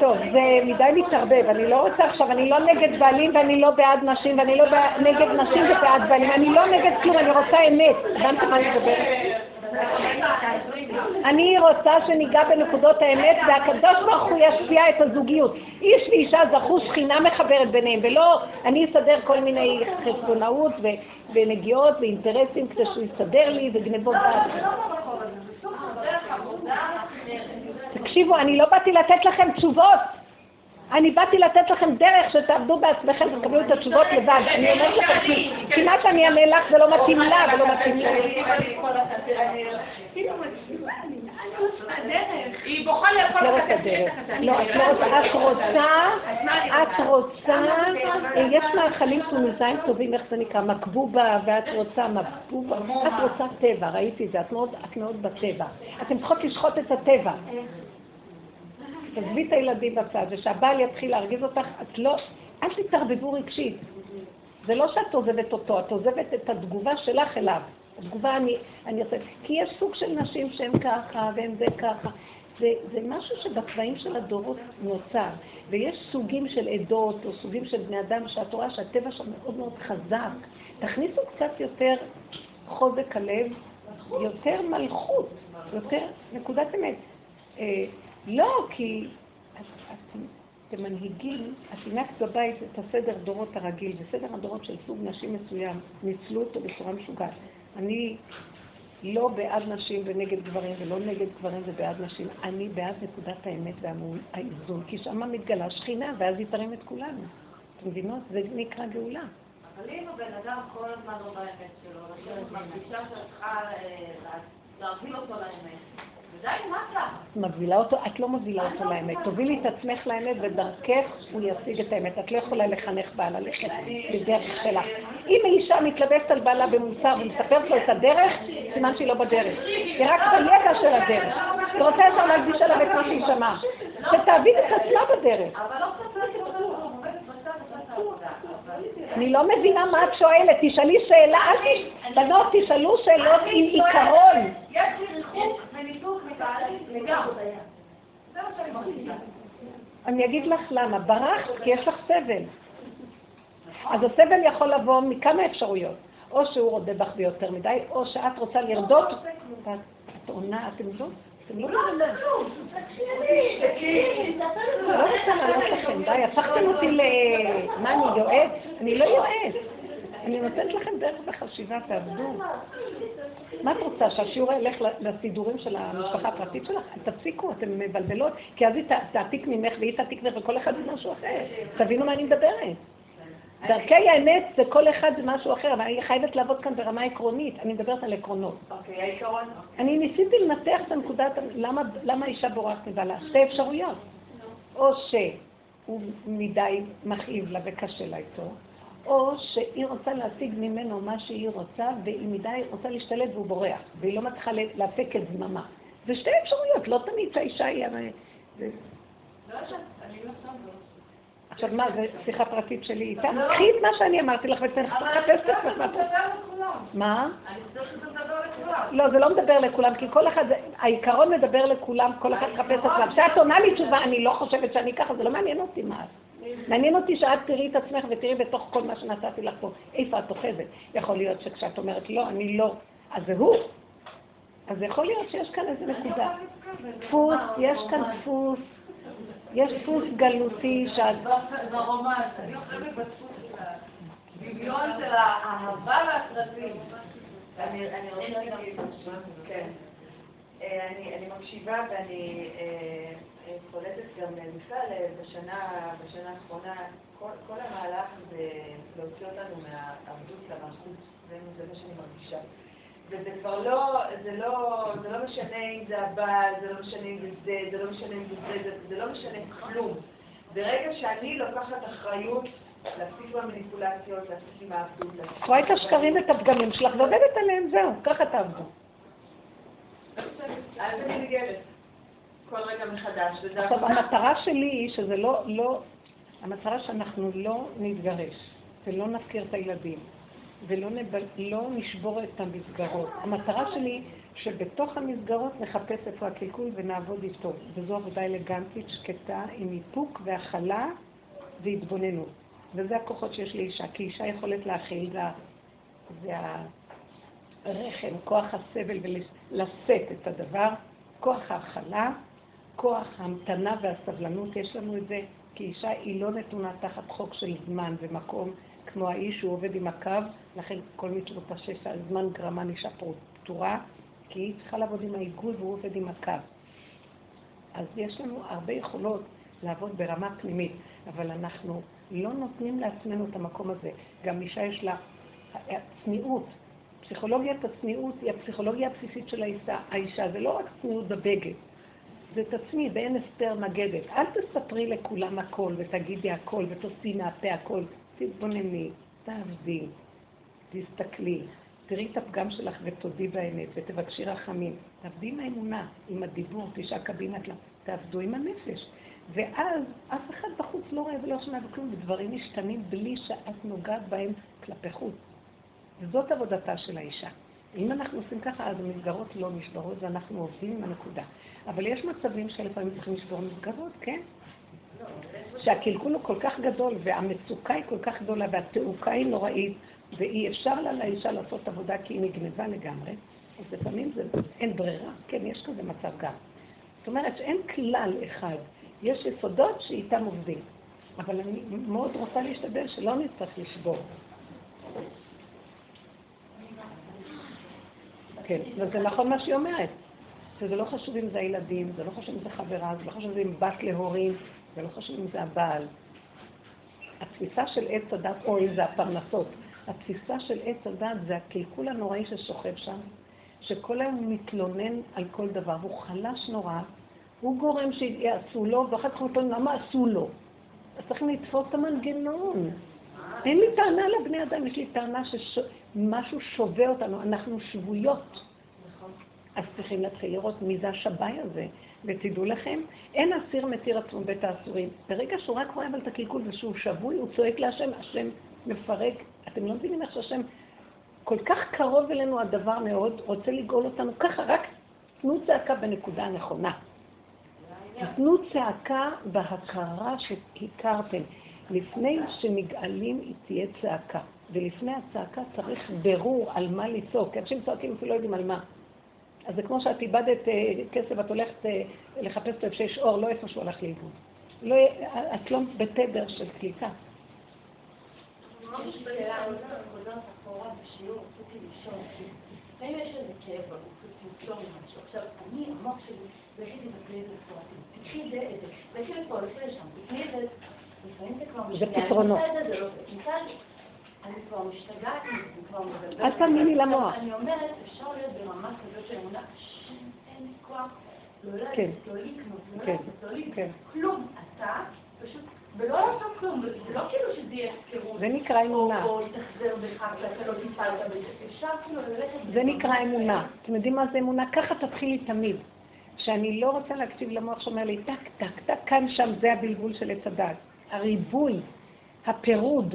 טוב, זה מדי מתערבב, אני לא רוצה עכשיו, אני לא נגד בעלים ואני לא בעד נשים ואני לא נגד נשים ובעד בעלים, אני לא נגד כלום, אני רוצה אמת. הבנת מה אני מדברת? אני רוצה שניגע בנקודות האמת, והקדוש ברוך הוא ישפיע את הזוגיות. איש ואישה זכו שכינה מחברת ביניהם, ולא אני אסדר כל מיני חשבונאות ונגיעות ואינטרסים כדי שהוא יסדר לי וגנבות דעת. תקשיבו, אני לא באתי לתת לכם תשובות. אני באתי לתת לכם דרך שתעבדו בעצמכם ותקבלו את התשובות לבד. אני אומרת לכם, כי מה שאני אענה לך זה לא מתאים לה ולא מתאים לה. היא בוכה לי על כל הדרך. לא, את לא רוצה, את רוצה, את רוצה, יש מאכלים תוניסאים טובים, איך זה נקרא, מקבובה, ואת רוצה מבובה, את רוצה טבע, ראיתי את זה, את מאוד בטבע. אתן צריכות לשחוט את הטבע. תעזבי את הילדים בצד, ושהבעל יתחיל להרגיז אותך, את לא, אל תתערבבו רגשית. זה לא שאת עוזבת אותו, את עוזבת את התגובה שלך אליו. התגובה אני, אני עושה, כי יש סוג של נשים שהן ככה, והן זה ככה. זה, זה משהו שבצבעים של הדורות נוצר, ויש סוגים של עדות או סוגים של בני אדם שאת רואה שהטבע שם מאוד מאוד חזק. תכניסו קצת יותר חוזק הלב, יותר מלכות, יותר נקודת אמת. לא, כי אתם, מנהיגים, את הנהגת בבית את הסדר דורות הרגיל, וסדר הדורות של סוג נשים מסוים, ניצלו אותו בצורה משוגעת. אני לא בעד נשים ונגד גברים, ולא נגד גברים ובעד נשים. אני בעד נקודת האמת והאיזון, כי שמה מתגלה שכינה, ואז היא תרים את כולנו. אתם מבינות? זה נקרא גאולה. אבל אם הבן אדם כל הזמן לא באמת שלו, ואני מרגישה שאת צריכה אה, להרגיל אותו לאמת, את מובילה אותו, את לא מובילה אותו לאמת. תובילי את עצמך לאמת ודרכך הוא ישיג את האמת. את לא יכולה לחנך בעלה ללכת בדרך שלך. אם אישה מתלבשת על בעלה במוסר ומספרת לו את הדרך, סימן שהיא לא בדרך. היא רק בידע של הדרך. היא רוצה ישר להקדיש עליו את מה שהיא שמעה. שתעביד את עצמה בדרך. אני לא מבינה מה את שואלת, תשאלי שאלה, אל תשאלו שאלות עם עיקרון. יש לי ריחוק וניתוק. אני אגיד לך למה, ברחת כי יש לך סבל. אז הסבל יכול לבוא מכמה אפשרויות. או שהוא רודה בך ביותר מדי, או שאת רוצה לרדות. את עונה, אתם לא... אתם לא. לא רוצה לעלות לכם, די, הפכתם אותי ל... מה, אני יועץ? אני לא יועץ. אני נותנת לכם דרך בחשיבה, תעבדו. מה את רוצה, שהשיעור ילך לסידורים של המשפחה הפרטית שלך? תפסיקו, אתן מבלבלות, כי אז היא תעתיק ממך והיא תעתיק ממך וכל אחד זה משהו אחר. תבינו מה אני מדברת. דרכי האמת זה כל אחד זה משהו אחר, אבל אני חייבת לעבוד כאן ברמה עקרונית, אני מדברת על עקרונות. אוקיי, העיקרון. אני ניסיתי לנתח את הנקודת, למה, למה אישה בורחת מבעלה? שתי אפשרויות. או שהוא מדי מכאיב לה וקשה לה איתו, או שהיא רוצה להשיג ממנו מה שהיא רוצה, והיא מדי רוצה להשתלט והוא בורח, והיא לא מצליחה להפק את זממה. זה שתי אפשרויות, לא תמיד שהאישה היא... לא אני לא. עכשיו מה, זו שיחה פרטית שלי איתה? לא. קחי את מה שאני אמרתי לך וצריך לחפש את עצמך. מה? אני חושבת שזה מדבר לכולם. לא, זה לא מדבר לכולם, כי כל אחד, העיקרון מדבר לכולם, כל אחד מחפש את עצמם. כשאת עונה לי תשובה, אני לא חושבת שאני ככה, זה לא מעניין אותי מה את. מעניין אותי שאת תראי את עצמך ותראי בתוך כל מה שנתתי לך פה, איפה את אוחזת. יכול להיות שכשאת אומרת לא, אני לא, אז זה הוא. אז יכול להיות שיש כאן איזה נקודה. דפוס, יש כאן דפוס. יש דפוס גלותי שאת... ברומן, אני חושבת בדפוס של הדמיון של האהבה והסרטים. אני רוצה להגיד כן. אה, אני מקשיבה ואני קולטת אה, גם בכלל אה, בשנה האחרונה, כל המהלך זה להוציא אותנו מהעבדות למלכות, זה מה שאני מרגישה. וזה כבר לא, זה לא, זה לא משנה אם זה הבעל, זה לא משנה אם זה זה, זה לא משנה אם זה זה, זה, זה לא משנה כלום. ברגע שאני לוקחת אחריות להפסיק במניפולציות, להפסיק עם העבדות, להפסיק... רואה את השקרים ואת הפגמים שלך ועובדת עליהם, זהו, ככה תעבדו. אז אני נגדת. כל רגע מחדש. עכשיו, המטרה שלי היא שזה לא, לא, המטרה שאנחנו לא נתגרש ולא נפקיר את הילדים. ולא נבל, לא נשבור את המסגרות. המטרה שלי שבתוך המסגרות נחפש איפה הקלקול ונעבוד איתו. וזו עבודה אלגנטית, שקטה, עם איפוק והכלה והתבוננות. וזה הכוחות שיש לאישה, כי אישה יכולת להכיל, זה, זה הרחם, כוח הסבל ולשאת את הדבר, כוח ההכלה, כוח ההמתנה והסבלנות, יש לנו את זה, כי אישה היא לא נתונה תחת חוק של זמן ומקום. כמו האיש שהוא עובד עם הקו, לכן כל מצוות השפע, זמן גרמה נשאר פטורה, כי היא צריכה לעבוד עם העיגול והוא עובד עם הקו. אז יש לנו הרבה יכולות לעבוד ברמה פנימית, אבל אנחנו לא נותנים לעצמנו את המקום הזה. גם אישה יש לה צניעות. פסיכולוגיית הצניעות היא הפסיכולוגיה הבסיסית של האישה. האישה זה לא רק צניעות בבגד, זה את עצמי, באין הסתר מגדת. אל תספרי לכולם הכל ותגידי הכל ותוציא מהפה הכל. תתבונני, תעבדי, תסתכלי, תראי את הפגם שלך ותודי באמת ותבקשי רחמים. תעבדי עם האמונה, עם הדיבור, תשעה קבינת לה, תעבדו עם הנפש. ואז אף אחד בחוץ לא רואה ולא שומע בכלום, ודברים משתנים בלי שאת נוגעת בהם כלפי חוץ. וזאת עבודתה של האישה. אם אנחנו עושים ככה, אז המסגרות לא נשברות ואנחנו עובדים עם הנקודה. אבל יש מצבים שלפעמים צריכים לשבור מסגרות, כן? שהקלקול הוא כל כך גדול והמצוקה היא כל כך גדולה והתעוקה היא נוראית ואי אפשר לה לאישה לעשות עבודה כי היא נגנבה לגמרי, אז לפעמים זה, אין ברירה, כן, יש כזה מצב גם. זאת אומרת שאין כלל אחד, יש יסודות שאיתם עובדים. אבל אני מאוד רוצה להשתדל שלא נצטרך לשבור. כן, וזה נכון מה שהיא אומרת. שזה לא חשוב אם זה הילדים, זה לא חשוב אם זה חברה, זה לא חשוב אם זה בת להורים, זה לא חשוב אם זה הבעל. התפיסה של עץ הדת, או אם זה הפרנסות, התפיסה של עץ הדת זה הקלקול הנוראי ששוכב שם, שכל היום מתלונן על כל דבר, והוא חלש נורא, הוא גורם שיעשו לו, ואחר כך הוא מתלונן למה עשו לו. אז צריכים לתפוס את המנגנון. אין לי טענה לבני אדם, יש לי טענה שמשהו שווה אותנו, אנחנו שבויות. אז צריכים להתחיל לראות מי זה השבאי הזה. ותדעו לכם, אין אסיר מתיר עצמו בית האסורים. ברגע שהוא רק רואה אבל את הקלקול ושהוא שבוי, הוא צועק להשם, השם מפרק. אתם לא מבינים איך שהשם כל כך קרוב אלינו הדבר מאוד, רוצה לגאול אותנו ככה, רק תנו צעקה בנקודה הנכונה. תנו צעקה בהכרה שהכרתם. לפני שנגאלים היא תהיה צעקה, ולפני הצעקה צריך ברור על מה לצעוק, כי אנשים צועקים אפילו לא יודעים על מה. אז זה כמו שאת איבדת אה, כסף, את הולכת אה, לחפש את איפה שיש אור, לא איפה שהוא הלך לאיבוד. לא, את לא בתדר של קליטה. לפעמים יש איזה כאב בגוף, אני, זה פתרונות. מדברת. אל תאמיני למוח. אני אומרת, אפשר להיות ברמה כזאת של אמונה, שאין לי כוח, לא ללכת, כן. לא לקנות, לא כן. לא לקנות, כן. כלום. אתה פשוט, ולא לעשות כלום, זה לא כאילו שזה יהיה הפקרות. זה נקרא אמונה. או בך לא טיפלת בזה. אפשר כאילו ללכת... זה נקרא אמונה. אתם יודעים מה זה אמונה? ככה תתחילי תמיד. שאני לא רוצה להקשיב למוח שאומר לי, טק, טק, טק, כאן, שם, זה הבלבול של עץ הדת. הריבוי, הפירוד.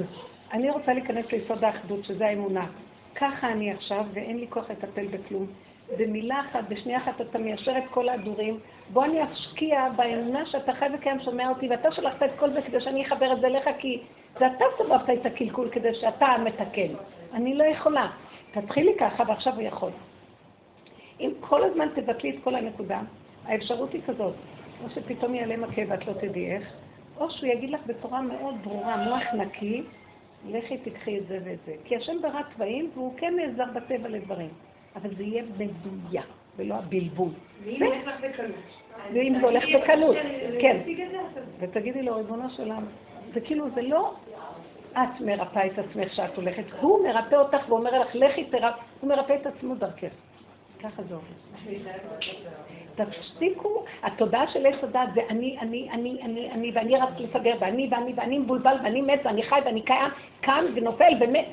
אני רוצה להיכנס ליסוד האחדות, שזה האמונה. ככה אני עכשיו, ואין לי כוח לטפל בכלום. במילה אחת, בשנייה אחת אתה מיישר את כל ההדורים, בוא אני אשקיע באמונה שאתה חי וקיים שומע אותי, ואתה שלחת את כל זה כדי שאני אחבר את זה אליך, כי זה אתה סובבת את הקלקול כדי שאתה מתקן. אני לא יכולה. תתחילי ככה, ועכשיו הוא יכול. אם כל הזמן תבטלי את כל הנקודה, האפשרות היא כזאת, או שפתאום יעלה מכה ואת לא תדעי איך, או שהוא יגיד לך בצורה מאוד ברורה, מוח נקי, לכי תקחי את זה ואת זה. כי השם ברא צבעים והוא כן נעזר בטבע לדברים. אבל זה יהיה מדויק, ולא הבלבול. ואם הולך לך בקלות. ואם זה הולך בקלות, כן. ותגידי לו, ריבונו של עולם, זה כאילו, זה לא את מרפאה את עצמך שאת הולכת, הוא מרפא אותך ואומר לך, לכי תרפא, הוא מרפא את עצמו דרכך. ככה זה עובד. תפסיקו, התודעה של עץ הדת זה אני, אני, אני, אני, אני, ואני רץ לפגר, ואני, ואני, ואני מבולבל, ואני מת, ואני חי, ואני קיים, קם ונופל ומת.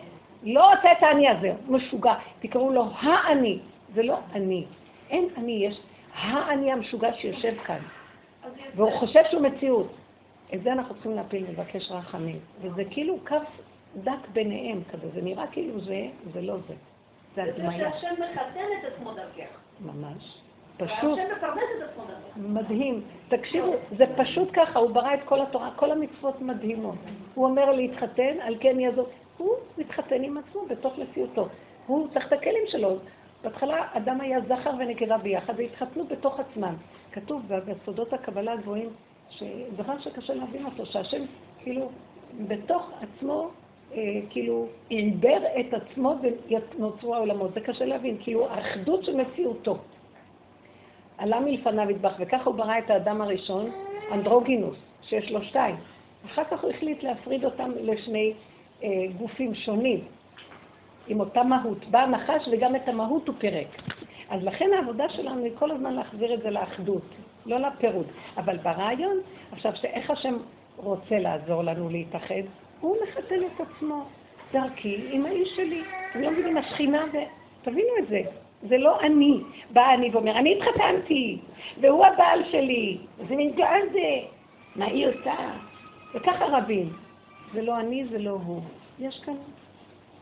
לא רוצה את האני הזה, משוגע. תקראו לו האני, זה לא אני. אין אני, יש האני המשוגע שיושב כאן. והוא חושב שהוא מציאות. את זה אנחנו צריכים להפיל ולבקש רחמים. וזה כאילו קו דק ביניהם כזה, זה נראה כאילו זה, זה לא זה. זה זה הדמיה. שהשם מחתן את עצמו דרכך. ממש. פשוט. מדהים. תקשיבו, זה פשוט ככה, הוא ברא את כל התורה, כל המצוות מדהימות. הוא אומר להתחתן, על כן יעזור. הוא מתחתן עם עצמו בתוך מציאותו. הוא צריך את הכלים שלו. בהתחלה אדם היה זכר ונקבה ביחד, והתחתנו בתוך עצמם. כתוב בסודות הקבלה הגבוהים, שדבר שקשה להבין אותו, שהשם כאילו בתוך עצמו, אה, כאילו עיבר את עצמו ונוצרו העולמות. זה קשה להבין, כאילו האחדות של מציאותו. עלה מלפניו ידבח, וככה הוא ברא את האדם הראשון, אנדרוגינוס, שיש לו שתיים. אחר כך הוא החליט להפריד אותם לשני אה, גופים שונים, עם אותה מהות. בא הנחש וגם את המהות הוא פירק. אז לכן העבודה שלנו היא כל הזמן להחזיר את זה לאחדות, לא לפירוד. אבל ברעיון, עכשיו, איך השם רוצה לעזור לנו להתאחד? הוא מחתן את עצמו דרכי עם האיש שלי. אתם לא מבינים, השכינה, ו... תבינו את זה. זה לא אני. בא אני ואומר, אני התחתנתי, והוא הבעל שלי. זה מין גאה זה. מה היא עושה? וככה רבים. זה לא אני, זה לא הוא. יש כאן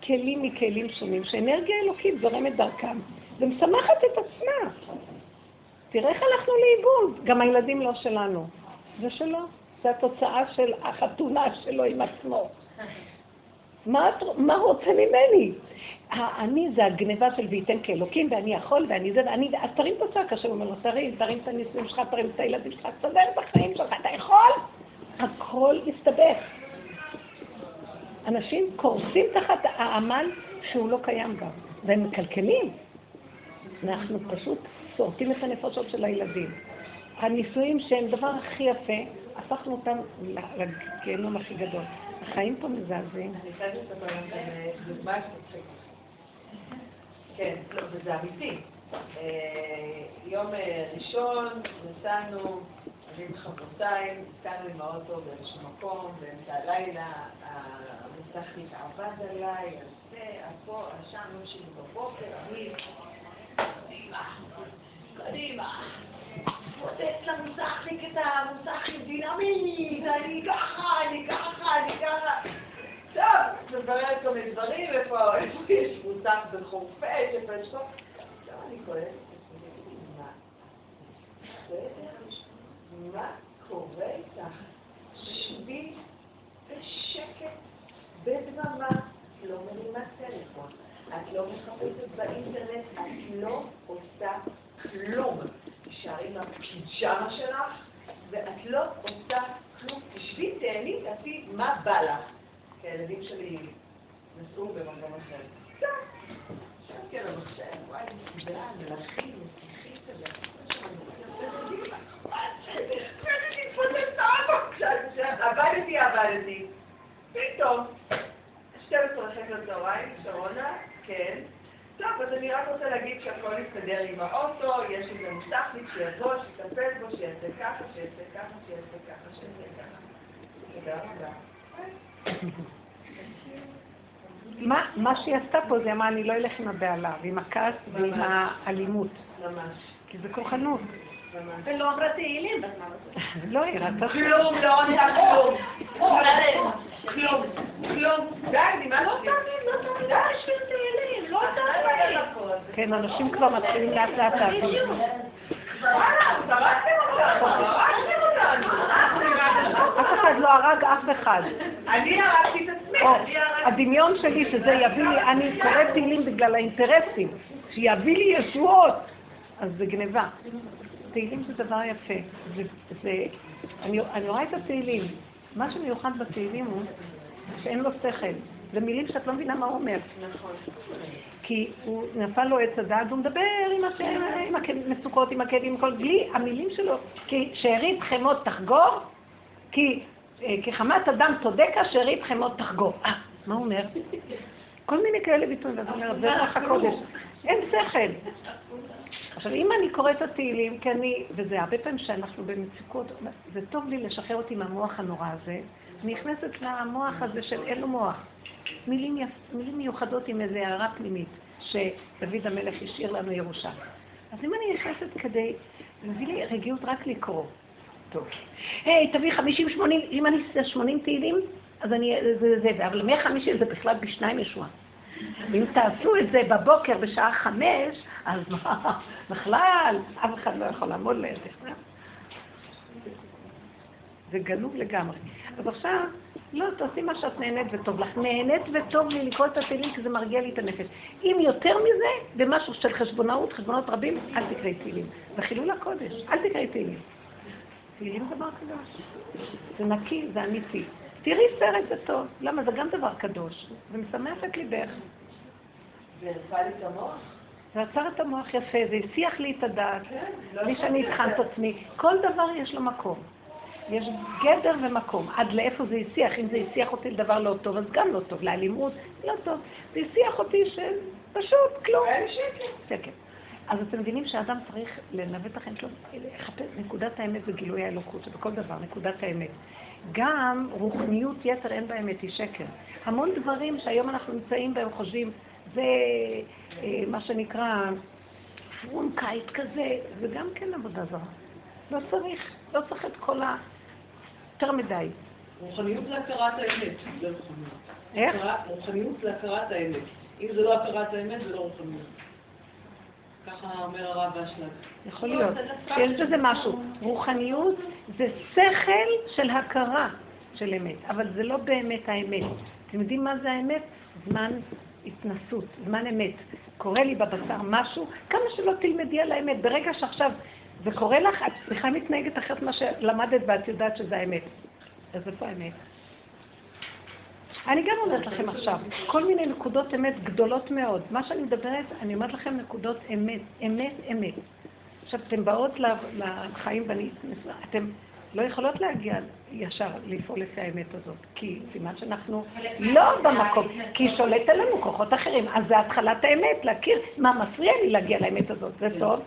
כלים מכלים שונים, שאנרגיה אלוקית זורמת דרכם, ומשמחת את עצמה. תראה איך הלכנו לאיבוד, גם הילדים לא שלנו. זה שלו, זה התוצאה של החתונה שלו עם עצמו. מה, מה רוצה ממני? אני זה הגניבה של וייתן כאלוקים, ואני יכול, ואני זה, ואני... אז תרים את הצעק, השם אומר לו, תרים, תרים את הניסים שלך, תרים את הילדים שלך, תסדר את החיים שלך, אתה יכול? הכל יסתבך. אנשים קורסים תחת העמל שהוא לא קיים גם, והם מקלקלים. אנחנו פשוט שורטים את הנפשות של הילדים. הנישואים שהם דבר הכי יפה, הפכנו אותם לגיהנום הכי גדול. החיים פה מזעזעים. אני חייבת לספר לכם דוגמה כן, לא, וזה אמיתי. אה, יום אה, ראשון נסענו, אני עם חברותיי, נסענו עם האוטו באיזשהו מקום, באמצע הלילה, המוסכניק עבד עליי, על זה, על פה, על שם, יום שלי בבוקר, אני, קדימה, קדימה. פוצץ למוסכניק את המוסכניק דינמיט, אני ככה, אני ככה, אני ככה. טוב, מבררת כל מיני דברים, איפה יש מוסך בחורפש, איפה יש פה. עכשיו אני כועסת, מה? מה קורה איתך? שבי בשקט, בדממה, לא מרימה טלפון, את לא מחפשת באינטרנט, את לא עושה כלום. תישארי עם הפיג'מה שלך, ואת לא עושה כלום. תשבי, תהני, תעשי מה בא לך. כי הילדים שלי נסעו במקום אחר. ישבתי על המחשב, וואי, מסבירה, מלאכים, מסיחים כזה. עבדתי, עבדתי. פתאום, 12 חלק לצהריים, שרונה, כן. טוב, אז אני רק רוצה להגיד שהכל יסתדר עם האוטו, יש איזה מוסכניק שיבוא, שיטפל בו, שיעשה ככה, שיעשה ככה, שיעשה ככה, שיעשה ככה. תודה רבה. מה, מה שהיא עשתה פה זה אמרה, אני לא אלך עם הבהלה, ועם הכעס ועם האלימות. ממש. כי זה כוחנות. ולא אמרה תהילים לא, היא ראתה... כלום, לא עושה כלום. כלום, כלום. די, נמאס לא. תאמין, לא תאמין, לא בשביל תהילים, לא תאמין. כן, אנשים כבר מתחילים לאט לאט להבין. אף אחד לא הרג אף אחד. אני הרגתי את עצמי, אני הרגתי. הדמיון שלי שזה יביא לי, אני קוראת תהילים בגלל האינטרסים, שיביא לי ישועות, אז זה גניבה. תהילים זה דבר יפה. זה, זה, אני, אני רואה את התהילים. מה שמיוחד בתהילים הוא שאין לו שכל. זה מילים שאת לא מבינה מה הוא אומר. נכון. כי הוא נפל לו עץ הדעת, והוא מדבר עם, השם, עם המצוקות, עם הכאבים, כל, בלי המילים שלו. כי שארית חמות תחגור, כי אה, כחמת אדם צודקה, שארית חמות תחגור. אה, מה הוא אומר? כל מיני כאלה ביטויים, ואז הוא אומר, זה רוח הקודש. אין שכל. עכשיו, אם אני קוראת את התהילים, כי אני, וזה הרבה פעמים שאנחנו במצוקות, זה טוב לי לשחרר אותי מהמוח הנורא הזה, נכנסת למוח הזה של אין לו מוח. מילים, יפ... מילים מיוחדות עם איזו הערה פנימית, שדוד המלך השאיר לנו ירושה. אז אם אני נכנסת כדי, זה מביא לי רגיעות רק לקרוא. טוב. היי, תביא 50-80, אם אני אעשה 80 תהילים, אז אני, זה, זה, זה, אבל 150 זה בכלל בשניים ישועה. ואם תעשו את זה בבוקר בשעה חמש, אז מה, בכלל, אף אחד לא יכול לעמוד לידך. זה גנוב לגמרי. אז עכשיו, לא, תעשי מה שאת נהנית וטוב לך. נהנית וטוב לי לקרוא את התהילים כי זה מרגיע לי את הנפש. אם יותר מזה, במשהו של חשבונאות, חשבונות רבים, אל תקראי תהילים. בחילול הקודש, אל תקראי תהילים. תהילים זה דבר קדוש. זה נקי, זה אמיתי. תראי סרט, זה טוב. למה? זה גם דבר קדוש. זה משמח את ליבך. זה הרפא לי את המוח? זה עצר את המוח יפה, זה הסיח לי את הדעת, לא בלי שאני אבחן את עצמי. כל דבר יש לו מקום. יש גדר ומקום. עד לאיפה זה הסיח? אם זה הסיח אותי לדבר לא טוב, אז גם לא טוב. לאלימות, לא טוב. זה הסיח אותי שפשוט כלום. שקט. אז אתם מבינים שאדם צריך לנווט את החיים שלו, לחפש נקודת האמת וגילוי האלוקות, שבכל דבר, נקודת האמת. גם רוחניות יתר אין באמת, היא שקר. המון דברים שהיום אנחנו נמצאים בהם חושבים, זה אה, מה שנקרא פרונקייט כזה, זה גם כן עבודה זרה. לא צריך, לא צריך את כל ה... יותר מדי. רוחניות זה הכרת האמת, זה רוחניות. איך? רוחניות זה הכרת האמת. אם זה לא הכרת האמת, זה לא רוחניות. ככה אומר הרב אשלג. יכול להיות שיש בזה משהו. רוחניות זה שכל של הכרה של אמת, אבל זה לא באמת האמת. אתם יודעים מה זה האמת? זמן התנסות, זמן אמת. קורה לי בבשר משהו, כמה שלא תלמדי על האמת. ברגע שעכשיו זה קורה לך, את בכלל מתנהגת אחרת ממה שלמדת ואת יודעת שזה האמת. אז איפה האמת? אני גם אומרת לכם עכשיו, כל מיני נקודות אמת גדולות מאוד. מה שאני מדברת, אני אומרת לכם נקודות אמת, אמת, אמת. עכשיו, אתן באות לחיים בני... אתן לא יכולות להגיע ישר לפעול לפי האמת הזאת, כי סימן שאנחנו לא במקום, כי שולט עלינו כוחות אחרים. אז זה התחלת האמת, להכיר מה מפריע לי להגיע לאמת הזאת. זה טוב?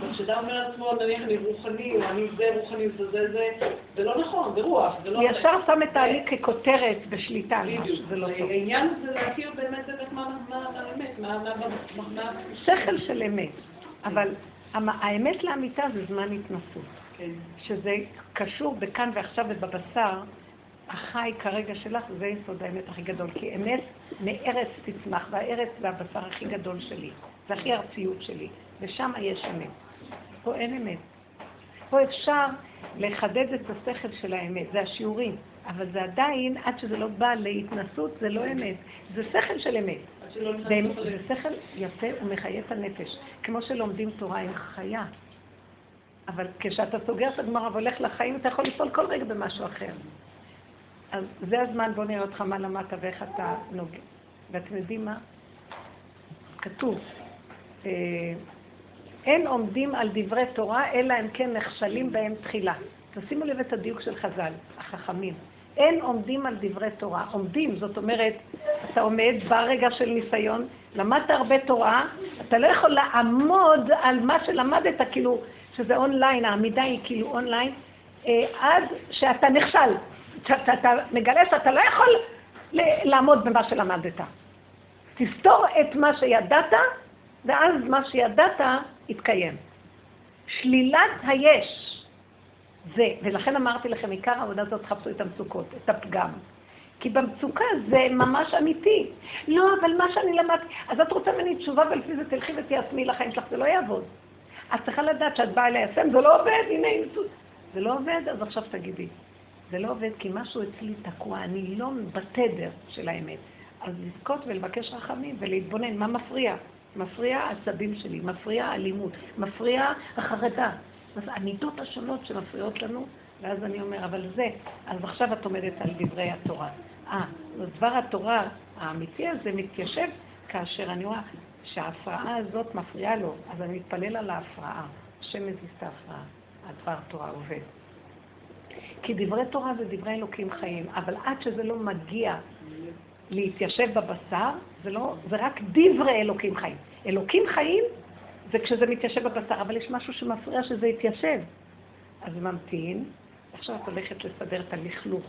וכשאתה אומר לעצמו, נניח אני רוחני, או אני זה רוחני, זה זה זה, זה לא נכון, זה רוח, זה לא... ישר שם את העלי ככותרת בשליטה. זה לא טוב. העניין זה להכיר באמת באמת מה האמת, מה... שכל של אמת, אבל האמת לאמיתה זה זמן התנסות. כן. שזה קשור בכאן ועכשיו ובבשר, החי כרגע שלך זה יסוד האמת הכי גדול, כי אמת מארץ תצמח, והארץ זה הבשר הכי גדול שלי, זה הכי ארציות שלי, ושם יש אמת. פה אין אמת. פה אפשר לחדד את השכל של האמת, זה השיעורים, אבל זה עדיין, עד שזה לא בא להתנסות, זה לא אמת, זה שכל של אמת. זה, זה. שכל יפה ומחיה את הנפש, כמו שלומדים תורה עם חיה. אבל כשאתה סוגר את הגמרא והולך לחיים, אתה יכול לפעול כל רגע במשהו אחר. אז זה הזמן, בוא נראה אותך מה למדת ואיך אתה נוגע. ואתם יודעים מה? כתוב, אה, אין עומדים על דברי תורה, אלא אם כן נכשלים בהם תחילה. תשימו לב את הדיוק של חז"ל, החכמים. אין עומדים על דברי תורה. עומדים, זאת אומרת, אתה עומד, בא רגע של ניסיון, למדת הרבה תורה, אתה לא יכול לעמוד על מה שלמדת, כאילו, שזה אונליין, העמידה היא כאילו אונליין, אה, עד שאתה נכשל. שאתה אתה מגלה שאתה לא יכול לעמוד במה שלמדת. תסתור את מה שידעת, ואז מה שידעת יתקיים. שלילת היש. זה, ולכן אמרתי לכם, עיקר העבודה הזאת, תחפשו את המצוקות, את הפגם. כי במצוקה זה ממש אמיתי. לא, אבל מה שאני למדתי, אז את רוצה ממני תשובה ולפי זה תלכי ותיישמי לחיים שלך, זה לא יעבוד. את צריכה לדעת שאת באה ליישם, זה לא עובד, הנה, הנה, זה לא עובד, אז עכשיו תגידי. זה לא עובד כי משהו אצלי תקוע, אני לא בתדר של האמת. אז לזכות ולבקש רחמים ולהתבונן, מה מפריע? מפריע העצבים שלי, מפריע האלימות, מפריע החרדה. אז המידות השונות שמפריעות לנו, ואז אני אומר, אבל זה, אז עכשיו את עומדת על דברי התורה. אה, דבר התורה האמיתי הזה מתיישב כאשר אני רואה שההפרעה הזאת מפריעה לו, אז אני מתפלל על ההפרעה. השם מזיז את ההפרעה, הדבר תורה עובד. כי דברי תורה זה דברי אלוקים חיים, אבל עד שזה לא מגיע להתיישב בבשר, זה, לא, זה רק דברי אלוקים חיים. אלוקים חיים זה כשזה מתיישב בבשר, אבל יש משהו שמפריע שזה יתיישב. אז ממתין, עכשיו את הולכת לסדר את הלכלוך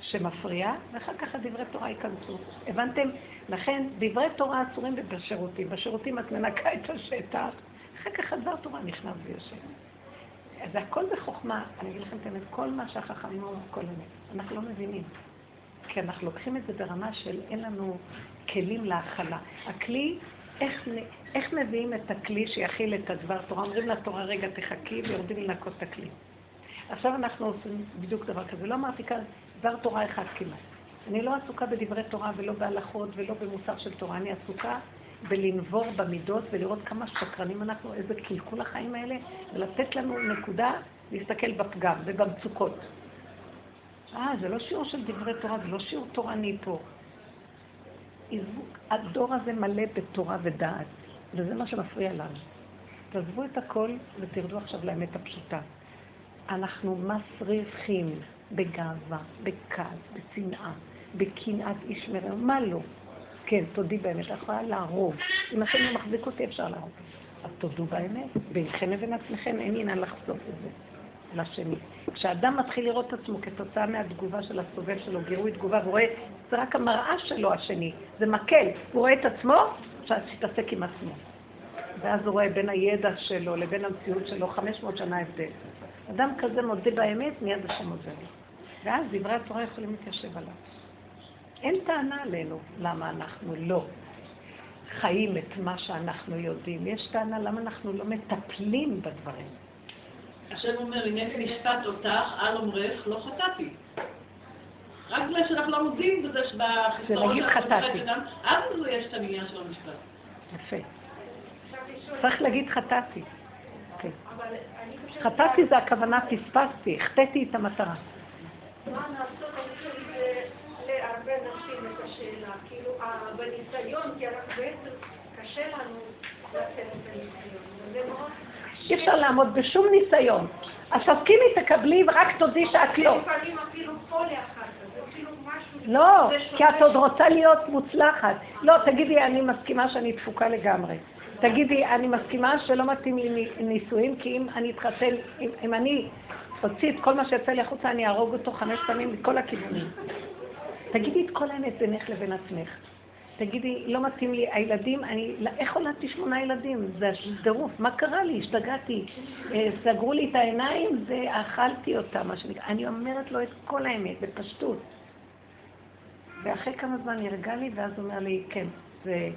שמפריע, ואחר כך הדברי תורה ייכנסו. הבנתם? לכן דברי תורה אסורים בשירותים. בשירותים את מנקה את השטח, אחר כך הדבר תורה נכנס ויושב. זה הכל בחוכמה, אני אגיד לכם את האמת, כל מה שהחכמים אומרים, הכל אמת. אנחנו לא מבינים. כי אנחנו לוקחים את זה ברמה של אין לנו כלים להכלה. הכלי, איך, איך מביאים את הכלי שיכיל את הדבר תורה? אומרים לתורה, רגע, תחכי, ויורדים לנקות את הכלי. עכשיו אנחנו עושים בדיוק דבר כזה. לא אמרתי כאן, דבר תורה אחד כמעט. אני לא עסוקה בדברי תורה ולא בהלכות ולא במוסר של תורה, אני עסוקה בלנבור במידות ולראות כמה שקרנים אנחנו, איזה קלקול החיים האלה, ולתת לנו נקודה להסתכל בפגם ובמצוקות. אה, זה לא שיעור של דברי תורה, זה לא שיעור תורני פה. הדור הזה מלא בתורה ודעת, וזה מה שמפריע לנו. תעזבו את הכל ותרדו עכשיו לאמת הפשוטה. אנחנו מסריחים בגאווה, בכעס, בצנעה, בקנאת איש מרעהו, מה לא? כן, תודי באמת, את יכולה להרוג. אם השם לא מחזיק אותי, אפשר להרוג. אז תודו באמת, בינכם לבין עצמכם אין עניין לחשוף את זה לשני. כשאדם מתחיל לראות את עצמו כתוצאה מהתגובה של הסובב שלו, גירוי תגובה, והוא רואה, זה רק המראה שלו השני, זה מקל, הוא רואה את עצמו, עכשיו שיתעסק עם עצמו. ואז הוא רואה בין הידע שלו לבין המציאות שלו 500 שנה הבדל. אדם כזה מודה באמת, מיד השם עוזר לו. ואז דברי התורה יכולים להתיישב עליו. אין טענה עלינו למה אנחנו לא חיים את מה שאנחנו יודעים. יש טענה למה אנחנו לא מטפלים בדברים. השם אומר, הנני משפט אותך, על אומרך, לא חטאתי. רק בגלל שאנחנו לא מודים בזה זה להגיד חטאתי. אז יש את העניין של המשפט. יפה. צריך להגיד חטאתי. כן. חטאתי זה הכוונה, פספסתי, החטאתי את המטרה. להרבה נשים את השאלה, כאילו בניסיון, כי בעצם קשה לנו אי אפשר לעמוד בשום ניסיון. אז תסכימי, תקבלי, ורק תודי שאת לא. לפעמים אפילו אפילו משהו... לא, כי את עוד רוצה להיות מוצלחת. לא, תגידי, אני מסכימה שאני תפוקה לגמרי. תגידי, אני מסכימה שלא מתאים לי נישואים, כי אם אני אתחתן, אם, אם אני אוציא את כל מה שיוצא לי החוצה, אני אהרוג אותו חמש פעמים מכל הכיוונים. תגידי את כל האמת בינך לבין עצמך. תגידי, לא מתאים לי, הילדים, אני, איך הולדתי שמונה ילדים? זה טירוף, מה קרה לי? השתגעתי. אה, סגרו לי את העיניים ואכלתי אותם, מה שנקרא. אני אומרת לו את כל האמת, בפשטות. ואחרי כמה זמן נרגע לי, ואז הוא אומר לי, כן, זה...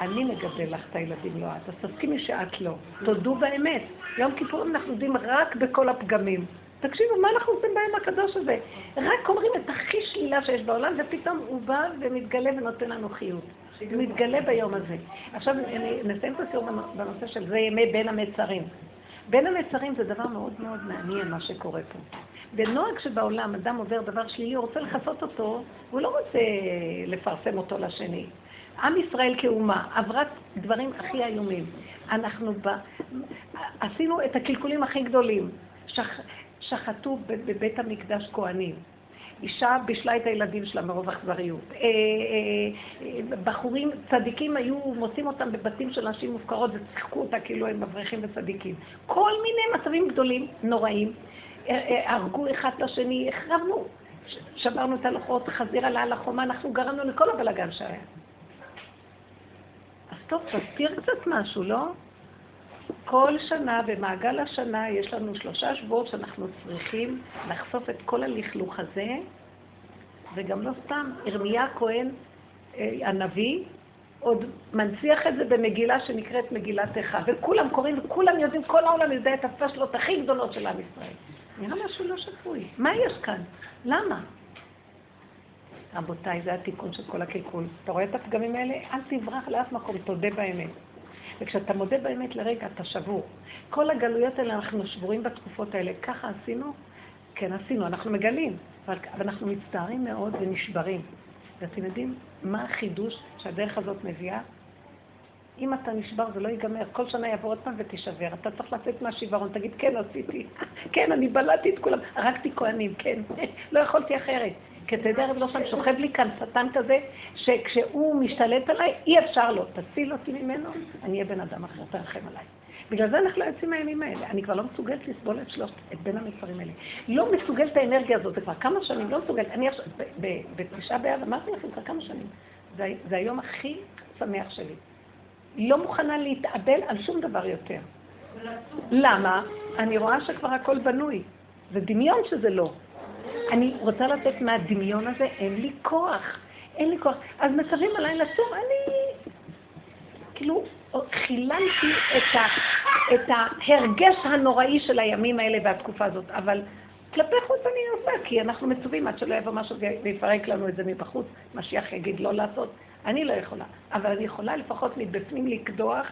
אני מגדל לך את הילדים, לא את. אז תסכימי שאת לא. תודו באמת. יום כיפורים אנחנו יודעים רק בכל הפגמים. תקשיבו, מה אנחנו עושים ביום הקדוש הזה? רק אומרים את הכי שלילה שיש בעולם, ופתאום הוא בא ומתגלה ונותן לנו חיות. מתגלה ביום הזה. עכשיו נסיים את הסיור בנושא של זה ימי בין המצרים. בין המצרים זה דבר מאוד מאוד מעניין מה שקורה פה. בנוהג שבעולם אדם עובר דבר שלילי, הוא רוצה לכסות אותו, הוא לא רוצה לפרסם אותו לשני. עם ישראל כאומה עברה דברים הכי איומים. אנחנו ב... עשינו את הקלקולים הכי גדולים. שח... שחטו בבית המקדש כהנים. אישה בישלה את הילדים שלה מרוב אכזריות. אה, אה, אה, בחורים צדיקים היו מוצאים אותם בבתים של נשים מופקרות ושיחקו אותה כאילו הם מבריחים וצדיקים. כל מיני מצבים גדולים, נוראים. הרגו אחד את השני, החרבנו. שברנו את הלוחות, חזיר עלה על החומה, אנחנו גרמנו לכל הבלגן שהיה. אז טוב, תסתיר קצת משהו, לא? כל שנה, במעגל השנה, יש לנו שלושה שבועות שאנחנו צריכים לחשוף את כל הלכלוך הזה, וגם לא סתם, ירמיה הכהן, אה, הנביא, עוד מנציח את זה במגילה שנקראת מגילת איכה, וכולם קוראים וכולם יודעים, כל העולם יודע את הפשלות הכי גדולות של עם ישראל. נראה משהו לא שפוי. מה יש כאן? למה? רבותיי, זה התיקון של כל הקלקול. אתה רואה את הפגמים האלה? אל תברח לאף מקום, תודה באמת. וכשאתה מודה באמת לרגע, אתה שבור. כל הגלויות האלה, אנחנו שבורים בתקופות האלה. ככה עשינו? כן, עשינו, אנחנו מגלים, אבל אנחנו מצטערים מאוד ונשברים. ואתם יודעים מה החידוש שהדרך הזאת מביאה? אם אתה נשבר זה לא ייגמר, כל שנה יבוא עוד פעם ותישבר. אתה צריך לצאת מהשיוורון, תגיד, כן, עשיתי, כן, אני בלעתי את כולם, הרגתי כהנים, כן, לא יכולתי אחרת. כתדע רב לא שם, שוכב לי כאן שטן כזה, שכשהוא משתלט עליי, אי אפשר לו. תציל אותי ממנו, אני אהיה בן אדם אחר, תרחם עליי. בגלל זה אנחנו לא יוצאים מהימים האלה. אני כבר לא מסוגלת לסבול את שלושת, את בין המצרים האלה. לא מסוגלת האנרגיה הזאת, זה כבר כמה שנים, לא מסוגלת. אני עכשיו, בתשעה באב, אמרתי לכם כבר כמה שנים. זה, זה היום הכי שמח שלי. לא מוכנה להתאבל על שום דבר יותר. למה? אני רואה שכבר הכל בנוי. זה דמיון שזה לא. אני רוצה לצאת מהדמיון הזה, אין לי כוח. אין לי כוח. אז מצווים עליי לצום, אני כאילו חיללתי את, ה, את ההרגש הנוראי של הימים האלה והתקופה הזאת, אבל כלפי חוץ אני עושה, כי אנחנו מצווים עד שלא יבוא משהו ויפרק לנו את זה מבחוץ, משיח יגיד לא לעשות, אני לא יכולה, אבל אני יכולה לפחות מבפנים לקדוח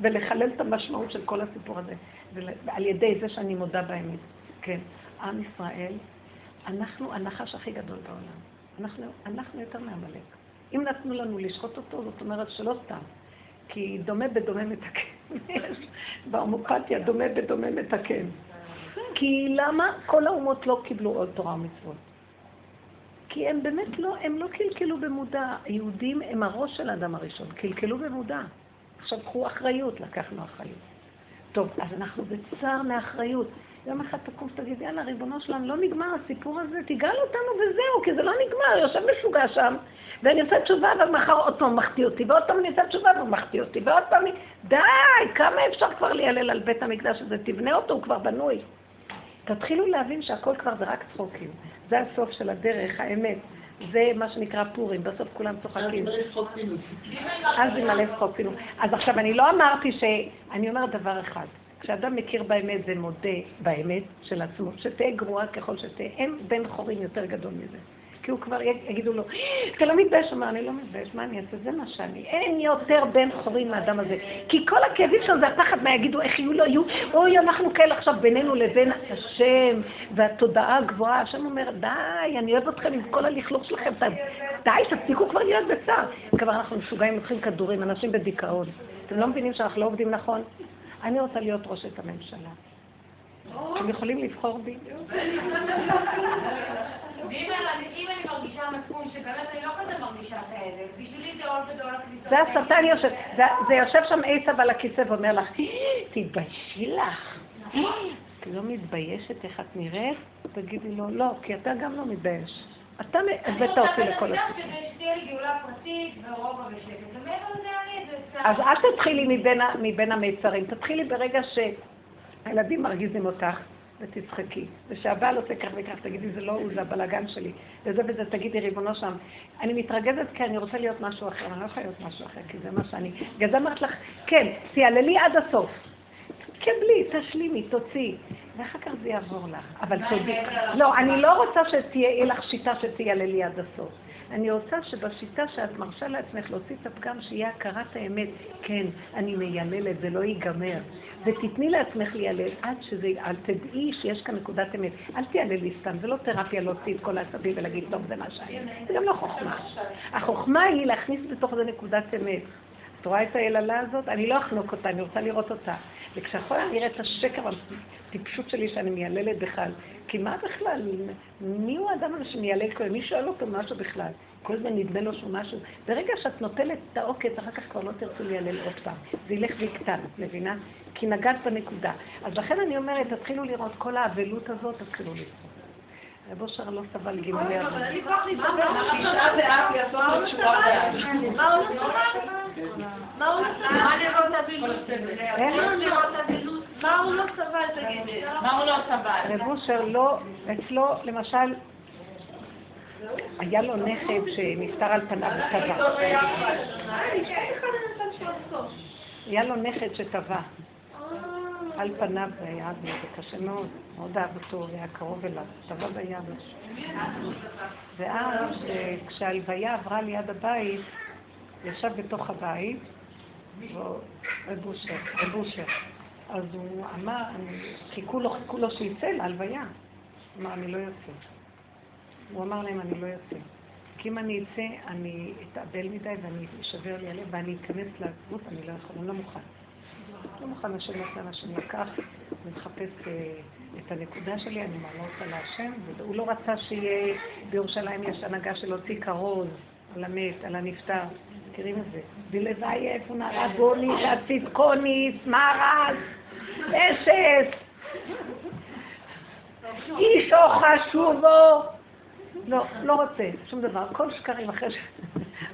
ולחלל את המשמעות של כל הסיפור הזה, ועל ידי זה שאני מודה באמת. כן, עם ישראל אנחנו הנחש הכי גדול בעולם. אנחנו, אנחנו יותר מעמלק. אם נתנו לנו לשחוט אותו, זאת אומרת שלא סתם. כי דומה בדומה מתקן. בהומופתיה דומה בדומה מתקן. כי למה כל האומות לא קיבלו עוד תורה ומצוות? כי הם באמת לא, הם לא קלקלו במודע. היהודים הם הראש של האדם הראשון, קלקלו במודע. עכשיו קחו אחריות, לקחנו אחריות. טוב, אז אנחנו בצער מאחריות. יום אחד תקום ותגיד, יאללה, ריבונו שלנו, לא נגמר הסיפור הזה, תגאל אותנו וזהו, כי זה לא נגמר, יושב משוגע שם, ואני עושה תשובה, ומחר עוד פעם מחטיא אותי, ועוד פעם אני עושה תשובה ומחטיא אותי, ועוד פעם. די, כמה אפשר כבר להיעלל על בית המקדש הזה? תבנה אותו, הוא כבר בנוי. תתחילו להבין שהכל כבר זה רק צחוקים. זה הסוף של הדרך, האמת. זה מה שנקרא פורים, בסוף כולם צוחקים. אז זה מלא צחוק פינוק. אז עכשיו, אני לא אמרתי ש... אני אומרת דבר אחד. כשאדם מכיר באמת ומודה באמת של עצמו, שתהיה גרועה ככל שתהיה, אין בן חורים יותר גדול מזה. כי הוא כבר יגידו לו, אתה לא מתבייש? הוא אמר, אני לא מתבייש, מה אני אעשה? זה מה שאני. אין יותר בן חורים מהאדם הזה. כי כל הכאבים שלו זה הפחד מה יגידו, איך יהיו, לא יהיו, אוי, אנחנו כאלה עכשיו בינינו לבין השם, והתודעה הגבוהה. השם אומר, די, אני אוהב אתכם עם כל הלכלוך שלכם, די, תפסיקו כבר להיות בצער. כבר אנחנו משוגעים, לוקחים כדורים, אנשים בדיכאון. אתם לא מבינים שאנחנו לא עובדים נכון? אני רוצה להיות ראשת הממשלה. אתם יכולים לבחור בי? ואם אני מרגישה מצפון שבאמת אני לא כזה מרגישה את האלה, בשבילי זה עוד גדול הכניסה. זה השטן יושב, זה יושב שם עשב על הכיסא ואומר לך, תתביישי לך. את לא מתביישת איך את נראית? תגידי לו, לא, כי אתה גם לא מתבייש. אתה הבאת אותי לכל הסיפור. אז אל תתחילי מבין המיצרים, תתחילי ברגע שהילדים מרגיזים אותך. ותצחקי. ושהבעל עושה כך וכך, תגידי, זה לא הוא, זה הבלאגן שלי. וזה וזה, תגידי, ריבונו שם. אני מתרגזת כי אני רוצה להיות משהו אחר, אני לא יכולה להיות משהו אחר, כי זה מה שאני... בגלל זה אמרת לך, כן, תיעללי עד הסוף. קבלי, תשלימי, תוציאי. ואחר כך זה יעבור לך. אבל תודי. לא, אני לא רוצה שתהיה לך שיטה שתיעללי עד הסוף. אני רוצה שבשיטה שאת מרשה לעצמך להוציא את הפגם, שיהיה הכרת האמת. כן, אני מייללת, זה לא ייגמר. ותתני לעצמך להיעלל עד שזה, אל תדעי שיש כאן נקודת אמת. אל תיעללי סתם, זה לא תרפיה להוציא את כל העצבים ולהגיד, טוב, זה מה שהיה. זה גם לא חוכמה. החוכמה היא להכניס בתוך זה נקודת אמת. את רואה את היללה הזאת? אני לא אחנוק אותה, אני רוצה לראות אותה. וכשאחרונה אני אראה את השקר והטיפשות שלי שאני מייללת בכלל, כי מה בכלל? מי הוא האדם הזה שמיילל כל מי שואל אותו משהו בכלל? כל הזמן נדמה לו שהוא משהו. ברגע שאת נוטלת את העוקץ, אחר כך כבר לא תרצו להיעלל עוד פעם. זה ילך ויקטן, מבינה? כי נגעת בנקודה. אז לכן אני אומרת, תתחילו לראות כל האבלות הזאת, תתחילו לראות. רב אושר לא סבל לא לא נראות אבילות? מה הוא לא סבל, תגידי? מה הוא לא סבל? רב אושר לא, אצלו, למשל, היה לו נכד שנפטר על פניו וטבע. היה לו נכד שטבע. על פניו זה היה זה קשה מאוד, מאוד אהב אותו והיה קרוב אליו, טבע בים. ואז כשהלוויה עברה ליד הבית, ישב בתוך הבית, רב אושר, אז הוא אמר, חיכו לו, חיכו לו שיצא להלוויה. הוא אמר, אני לא יוצא. הוא אמר להם, אני לא יוצא. כי אם אני אצא, אני אתאבל מדי ואני אשבר לי הלב ואני אכנס לגוף, אני לא יכול, אני לא מוכן. לא מוכן השם נותן השם לקח, אני מחפש אה, את הנקודה שלי, אני מעלה אותה להשם, והוא לא רצה שיהיה, בירושלים יש הנהגה של להוציא כרוז על המת, על הנפטר. מכירים את זה? בלוואי איפה נערה גוני, הצדקוניס, מארז, אשת, אישו חשובו. לא, לא רוצה, שום דבר. כל שקרים אחרי,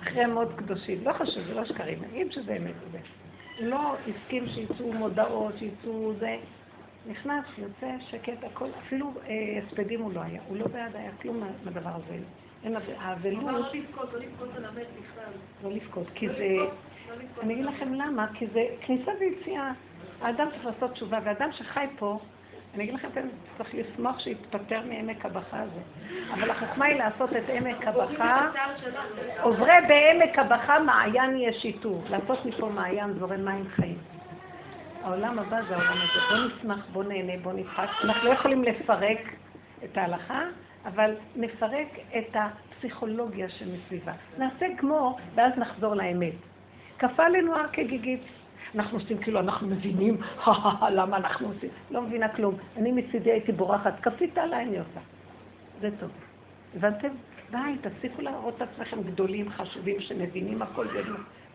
אחרי מאוד קדושים. לא חשוב, זה לא שקרים, נגיד שזה אמת. לא הסכים שיצאו מודעות, שיצאו זה. נכנס, יוצא, שקט, הכל, אפילו אה, הספדים הוא לא היה. הוא לא בעד היה כלום מהדבר הזה. אין האבלות... לא לבכות, לא לבכות על המת בכלל. לא לבכות, כי זה... אני אגיד לכם למה, כי זה כניסה ויציאה. האדם צריך לעשות תשובה, ואדם שחי פה, אני אגיד לכם, צריך לשמוח שיתפטר מעמק הבכה הזה. אבל החוכמה היא לעשות את עמק הבכה, עוברי בעמק הבכה מעיין ישיתו. לעשות מפה מעיין זורם מים חיים. העולם הבא זה העולם הזה. בוא נשמח, בוא נהנה, בוא נצחק. אנחנו לא יכולים לפרק את ההלכה, אבל נפרק את הפסיכולוגיה שמסביבה. נעשה כמו, ואז נחזור לאמת. כפה עלינו הר כגיגית. אנחנו עושים כאילו, אנחנו מבינים, למה אנחנו עושים? לא מבינה כלום. אני מצידי הייתי בורחת, כפית עליי, אני עושה. זה טוב. הבנתם? די, תפסיקו להראות את עצמכם גדולים, חשובים, שמבינים הכל.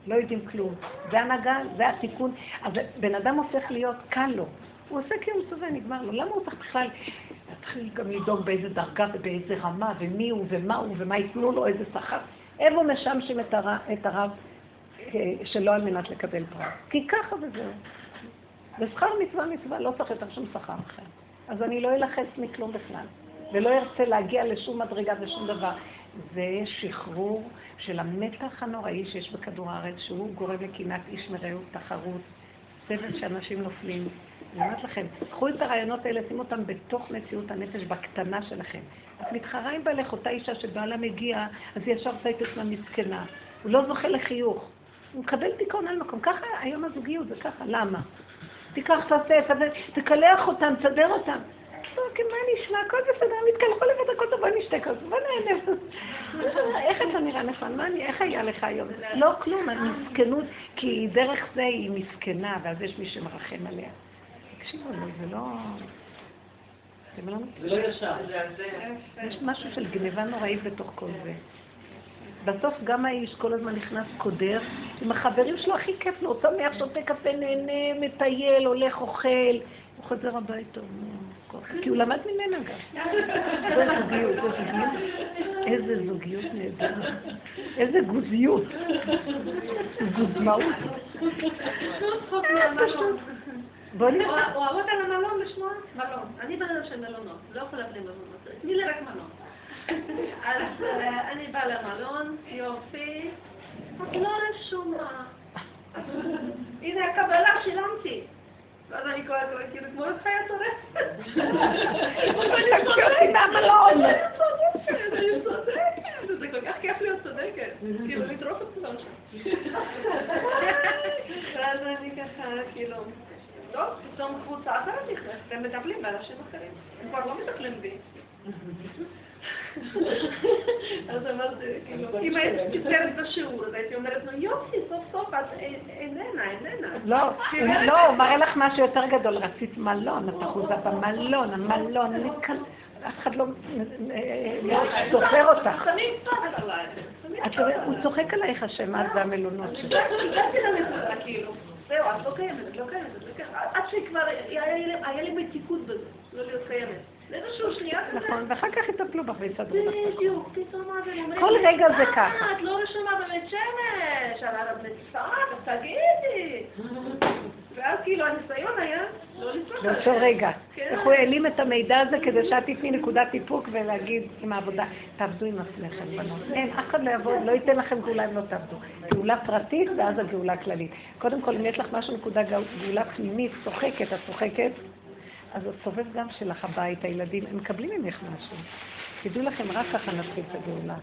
לא יודעים כלום. זה הנהגה, זה התיקון. אז בן אדם הופך להיות קל לו. הוא עושה כי הוא מסובב, נגמר לו. למה הוא צריך בכלל להתחיל גם לדאוג באיזה דרגה ובאיזה רמה, ומי הוא ומה הוא ומה ייתנו לו, איזה שכר? איפה משמשים את הרב שלא על מנת לקבל פרס. כי ככה וזהו. ושכר מצווה מצווה לא צריך יותר שום שכר אחר. אז אני לא אלחץ מכלום בכלל, ולא ארצה להגיע לשום מדרגה ושום דבר. זה שחרור של המתח הנוראי שיש בכדור הארץ, שהוא גורם לקנאת איש מרעהו, תחרות, סבל שאנשים נופלים. אני אומרת לכם, קחו את הרעיונות האלה, שימו אותם בתוך מציאות הנפש, בקטנה שלכם. את מתחרה עם בעלך, אותה אישה שבעלה מגיע, אז היא ישר עושה את עצמה מסכנה. הוא לא זוכה לחיוך. הוא מקבל דיכאון על מקום. ככה היום הזוגיות, זה ככה. למה? תיקח, תעשה, תקלח אותם, תסדר אותם. כן, מה נשמע? הכל בסדר, הם התקלחו לבד, הכל טוב, בוא נשתה כוס, בוא נהנה. איך אתה נראה נכון? איך היה לך היום? לא כלום, המסכנות, כי דרך זה היא מסכנה, ואז יש מי שמרחם עליה. תקשיבו לי, זה לא... זה לא ישר. יש משהו של גניבה נוראית בתוך כל זה. בסוף גם האיש כל הזמן נכנס קודר, עם החברים שלו הכי כיף לו, שמח, שותה קפה, נהנה, מטייל, הולך, אוכל, הוא חוזר הביתה, כי הוא למד ממנה גם. איזה זוגיות, איזה זוגיות. איזה זוגיות נהדרת. איזה גוזיות. גוזמאות. בוא נראה. אוהבות על המלון לשמוע? מלון. אני בן של מלונות, לא יכולה בלי מלונות. תני לי רק מלון. אז אה, אני באה למלון, יופי, את לא רשומה. הנה הקבלה, שילמתי. ואז אני קוראת, כאילו, כמו את חיה טורפת. תקשי אותי מהמלון. אני צודקת, זה כל כך כיף להיות צודקת. כאילו, לטרוף את כולם שם. ואז אני ככה, כאילו, טוב, פתאום קבוצה אחרת נכנסת, והם מטפלים באנשים אחרים. הם כבר לא מטפלים בי. אז אמרתי, כאילו, אם הייתי מתארת בשיעור, אז הייתי אומרת לו, יופי, סוף סוף את איננה, איננה. לא, לא, הוא מראה לך משהו יותר גדול, רצית מלון, את אחוזה במלון, המלון, אף אחד לא זוכר אותך. הוא צוחק עלייך השם, את והמלונות שלך. הגעתי לנקודה, כאילו, זהו, את לא קיימת, את לא קיימת, את לא קיימת, עד שכבר היה לי מתיקות בזה, לא להיות קיימת. לאיזשהו שנייה כזה. נכון, ואחר כך יטפלו בך ויסדרו לך. בדיוק, פתאום אז הם אומרים כל רגע זה ככה. את לא רשומה בבית שמש, אבל את בצפת, אז תגידי. ואז כאילו הניסיון היה לא לצפות. באותו רגע. איך הוא העלים את המידע הזה כדי שאת תתני נקודת איפוק ולהגיד עם העבודה, תעבדו עם עצמכם, בנות. אין, אף אחד לא יבוא, לא ייתן לכם גאולה אם לא תעבדו. גאולה פרטית ואז הגאולה כללית. קודם כל, אם יש לך משהו, נקודה גאולה פנימית, צוחקת, את צוחקת, אז הסובב גם שלך הבית, הילדים, הם מקבלים ממך משהו. תדעו לכם, רק ככה נתחיל את הגאולה.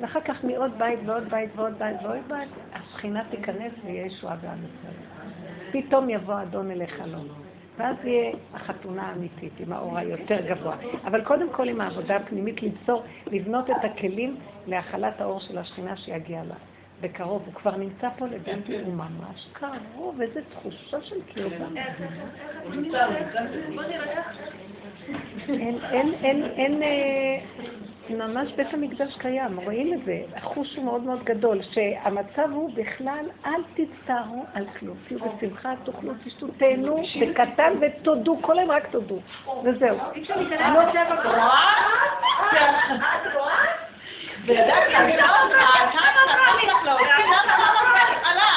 ואחר כך מעוד בית ועוד בית ועוד בית ועוד בית, השכינה תיכנס ויהיה ישועה בעם ישראל. פתאום יבוא אדון אליך לא. ואז יהיה החתונה האמיתית, עם האור היותר גבוה. אבל קודם כל עם העבודה הפנימית, ליצור, לבנות את הכלים להכלת האור של השכינה שיגיע לה. בקרוב, הוא כבר נמצא פה לדעתי, הוא ממש קרוב, איזו תחושה של קרבה. אין, אין, אין, אין, ממש בית המקדש קיים, רואים את זה, החוש הוא מאוד מאוד גדול, שהמצב הוא בכלל, אל תצטערו על כלום, תהיו בשמחה, תאכלו, תשתו, תהנו, בקטן ותודו, כל היום רק תודו, וזהו. וידעתי, אני רואה אותך, כמה תהליך לא, למה לא בהתחלה?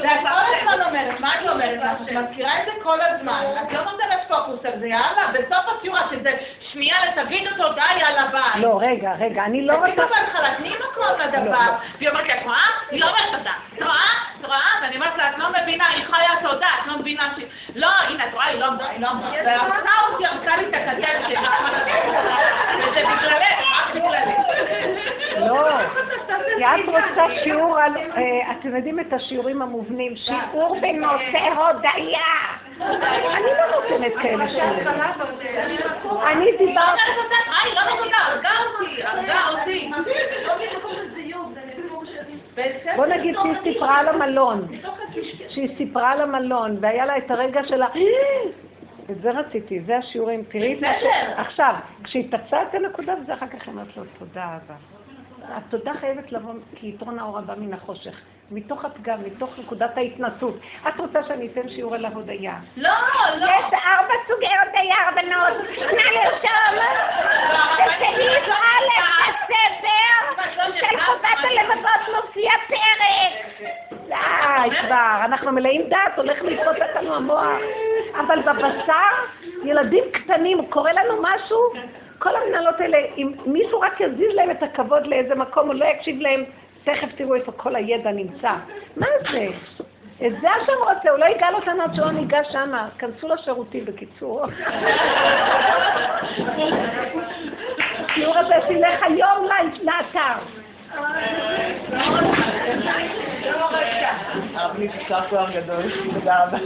זה את כל הזמן אומרת, מה את אומרת? את מזכירה את זה כל הזמן, את לא נותנת פוקוס על זה, יאללה, בסוף השיעור שזה שנייה לתגיד אותו, די, יאללה, ביי. לא, רגע, רגע, אני לא רוצה... תגידו בהתחלה, תני מקום לדבר. והיא אומרת לי, את רואה? היא לא אומרת תודה. את רואה? את רואה? ואני אומרת לה, את לא מבינה, היא חיה תודה, את לא מבינה ש... לא, הנה, את רואה, היא לא עמדה, היא לא עמדה. וערכה אותי, ערכה לי את הכתב שלי. וזה בגללך. לא, כי את רוצה שיעור על, אה, אתם יודעים את השיעורים המובנים, שיעור בנושא הודיה. אני לא נותנת כאלה שיעורים. אני דיברתי... לא. בוא נגיד שהיא סיפרה על המלון, שהיא סיפרה על המלון, והיה לה את הרגע שלה, את זה רציתי, זה השיעורים, תראי את ש... עכשיו, כשהיא תפסה את הנקודה, וזה אחר כך היא אומרת לו, תודה אבא. התודה חייבת לבוא, כי יתרון האור הבא מן החושך. מתוך הפגם, מתוך נקודת ההתנסות. את רוצה שאני אתן שיעור על ההודיה? לא, לא. יש ארבע סוגי הודיה, הבנות. נא לרשום. בסעיף א' הספר של חובת הלבבות מופיע פרק. די כבר, אנחנו מלאים דעת, הולך לתפוס אותנו המוח. אבל בבשר, ילדים קטנים, קורה לנו משהו, כל המנהלות האלה, אם מישהו רק יזיז להם את הכבוד לאיזה מקום, הוא לא יקשיב להם, תכף תראו איפה כל הידע נמצא. מה זה? את זה השם רוצה, הוא לא יגאל אותנו עד שלא ניגע שמה. כנסו לשירותים בקיצור. השיעור הזה תלך היום לאתר. תודה רבה.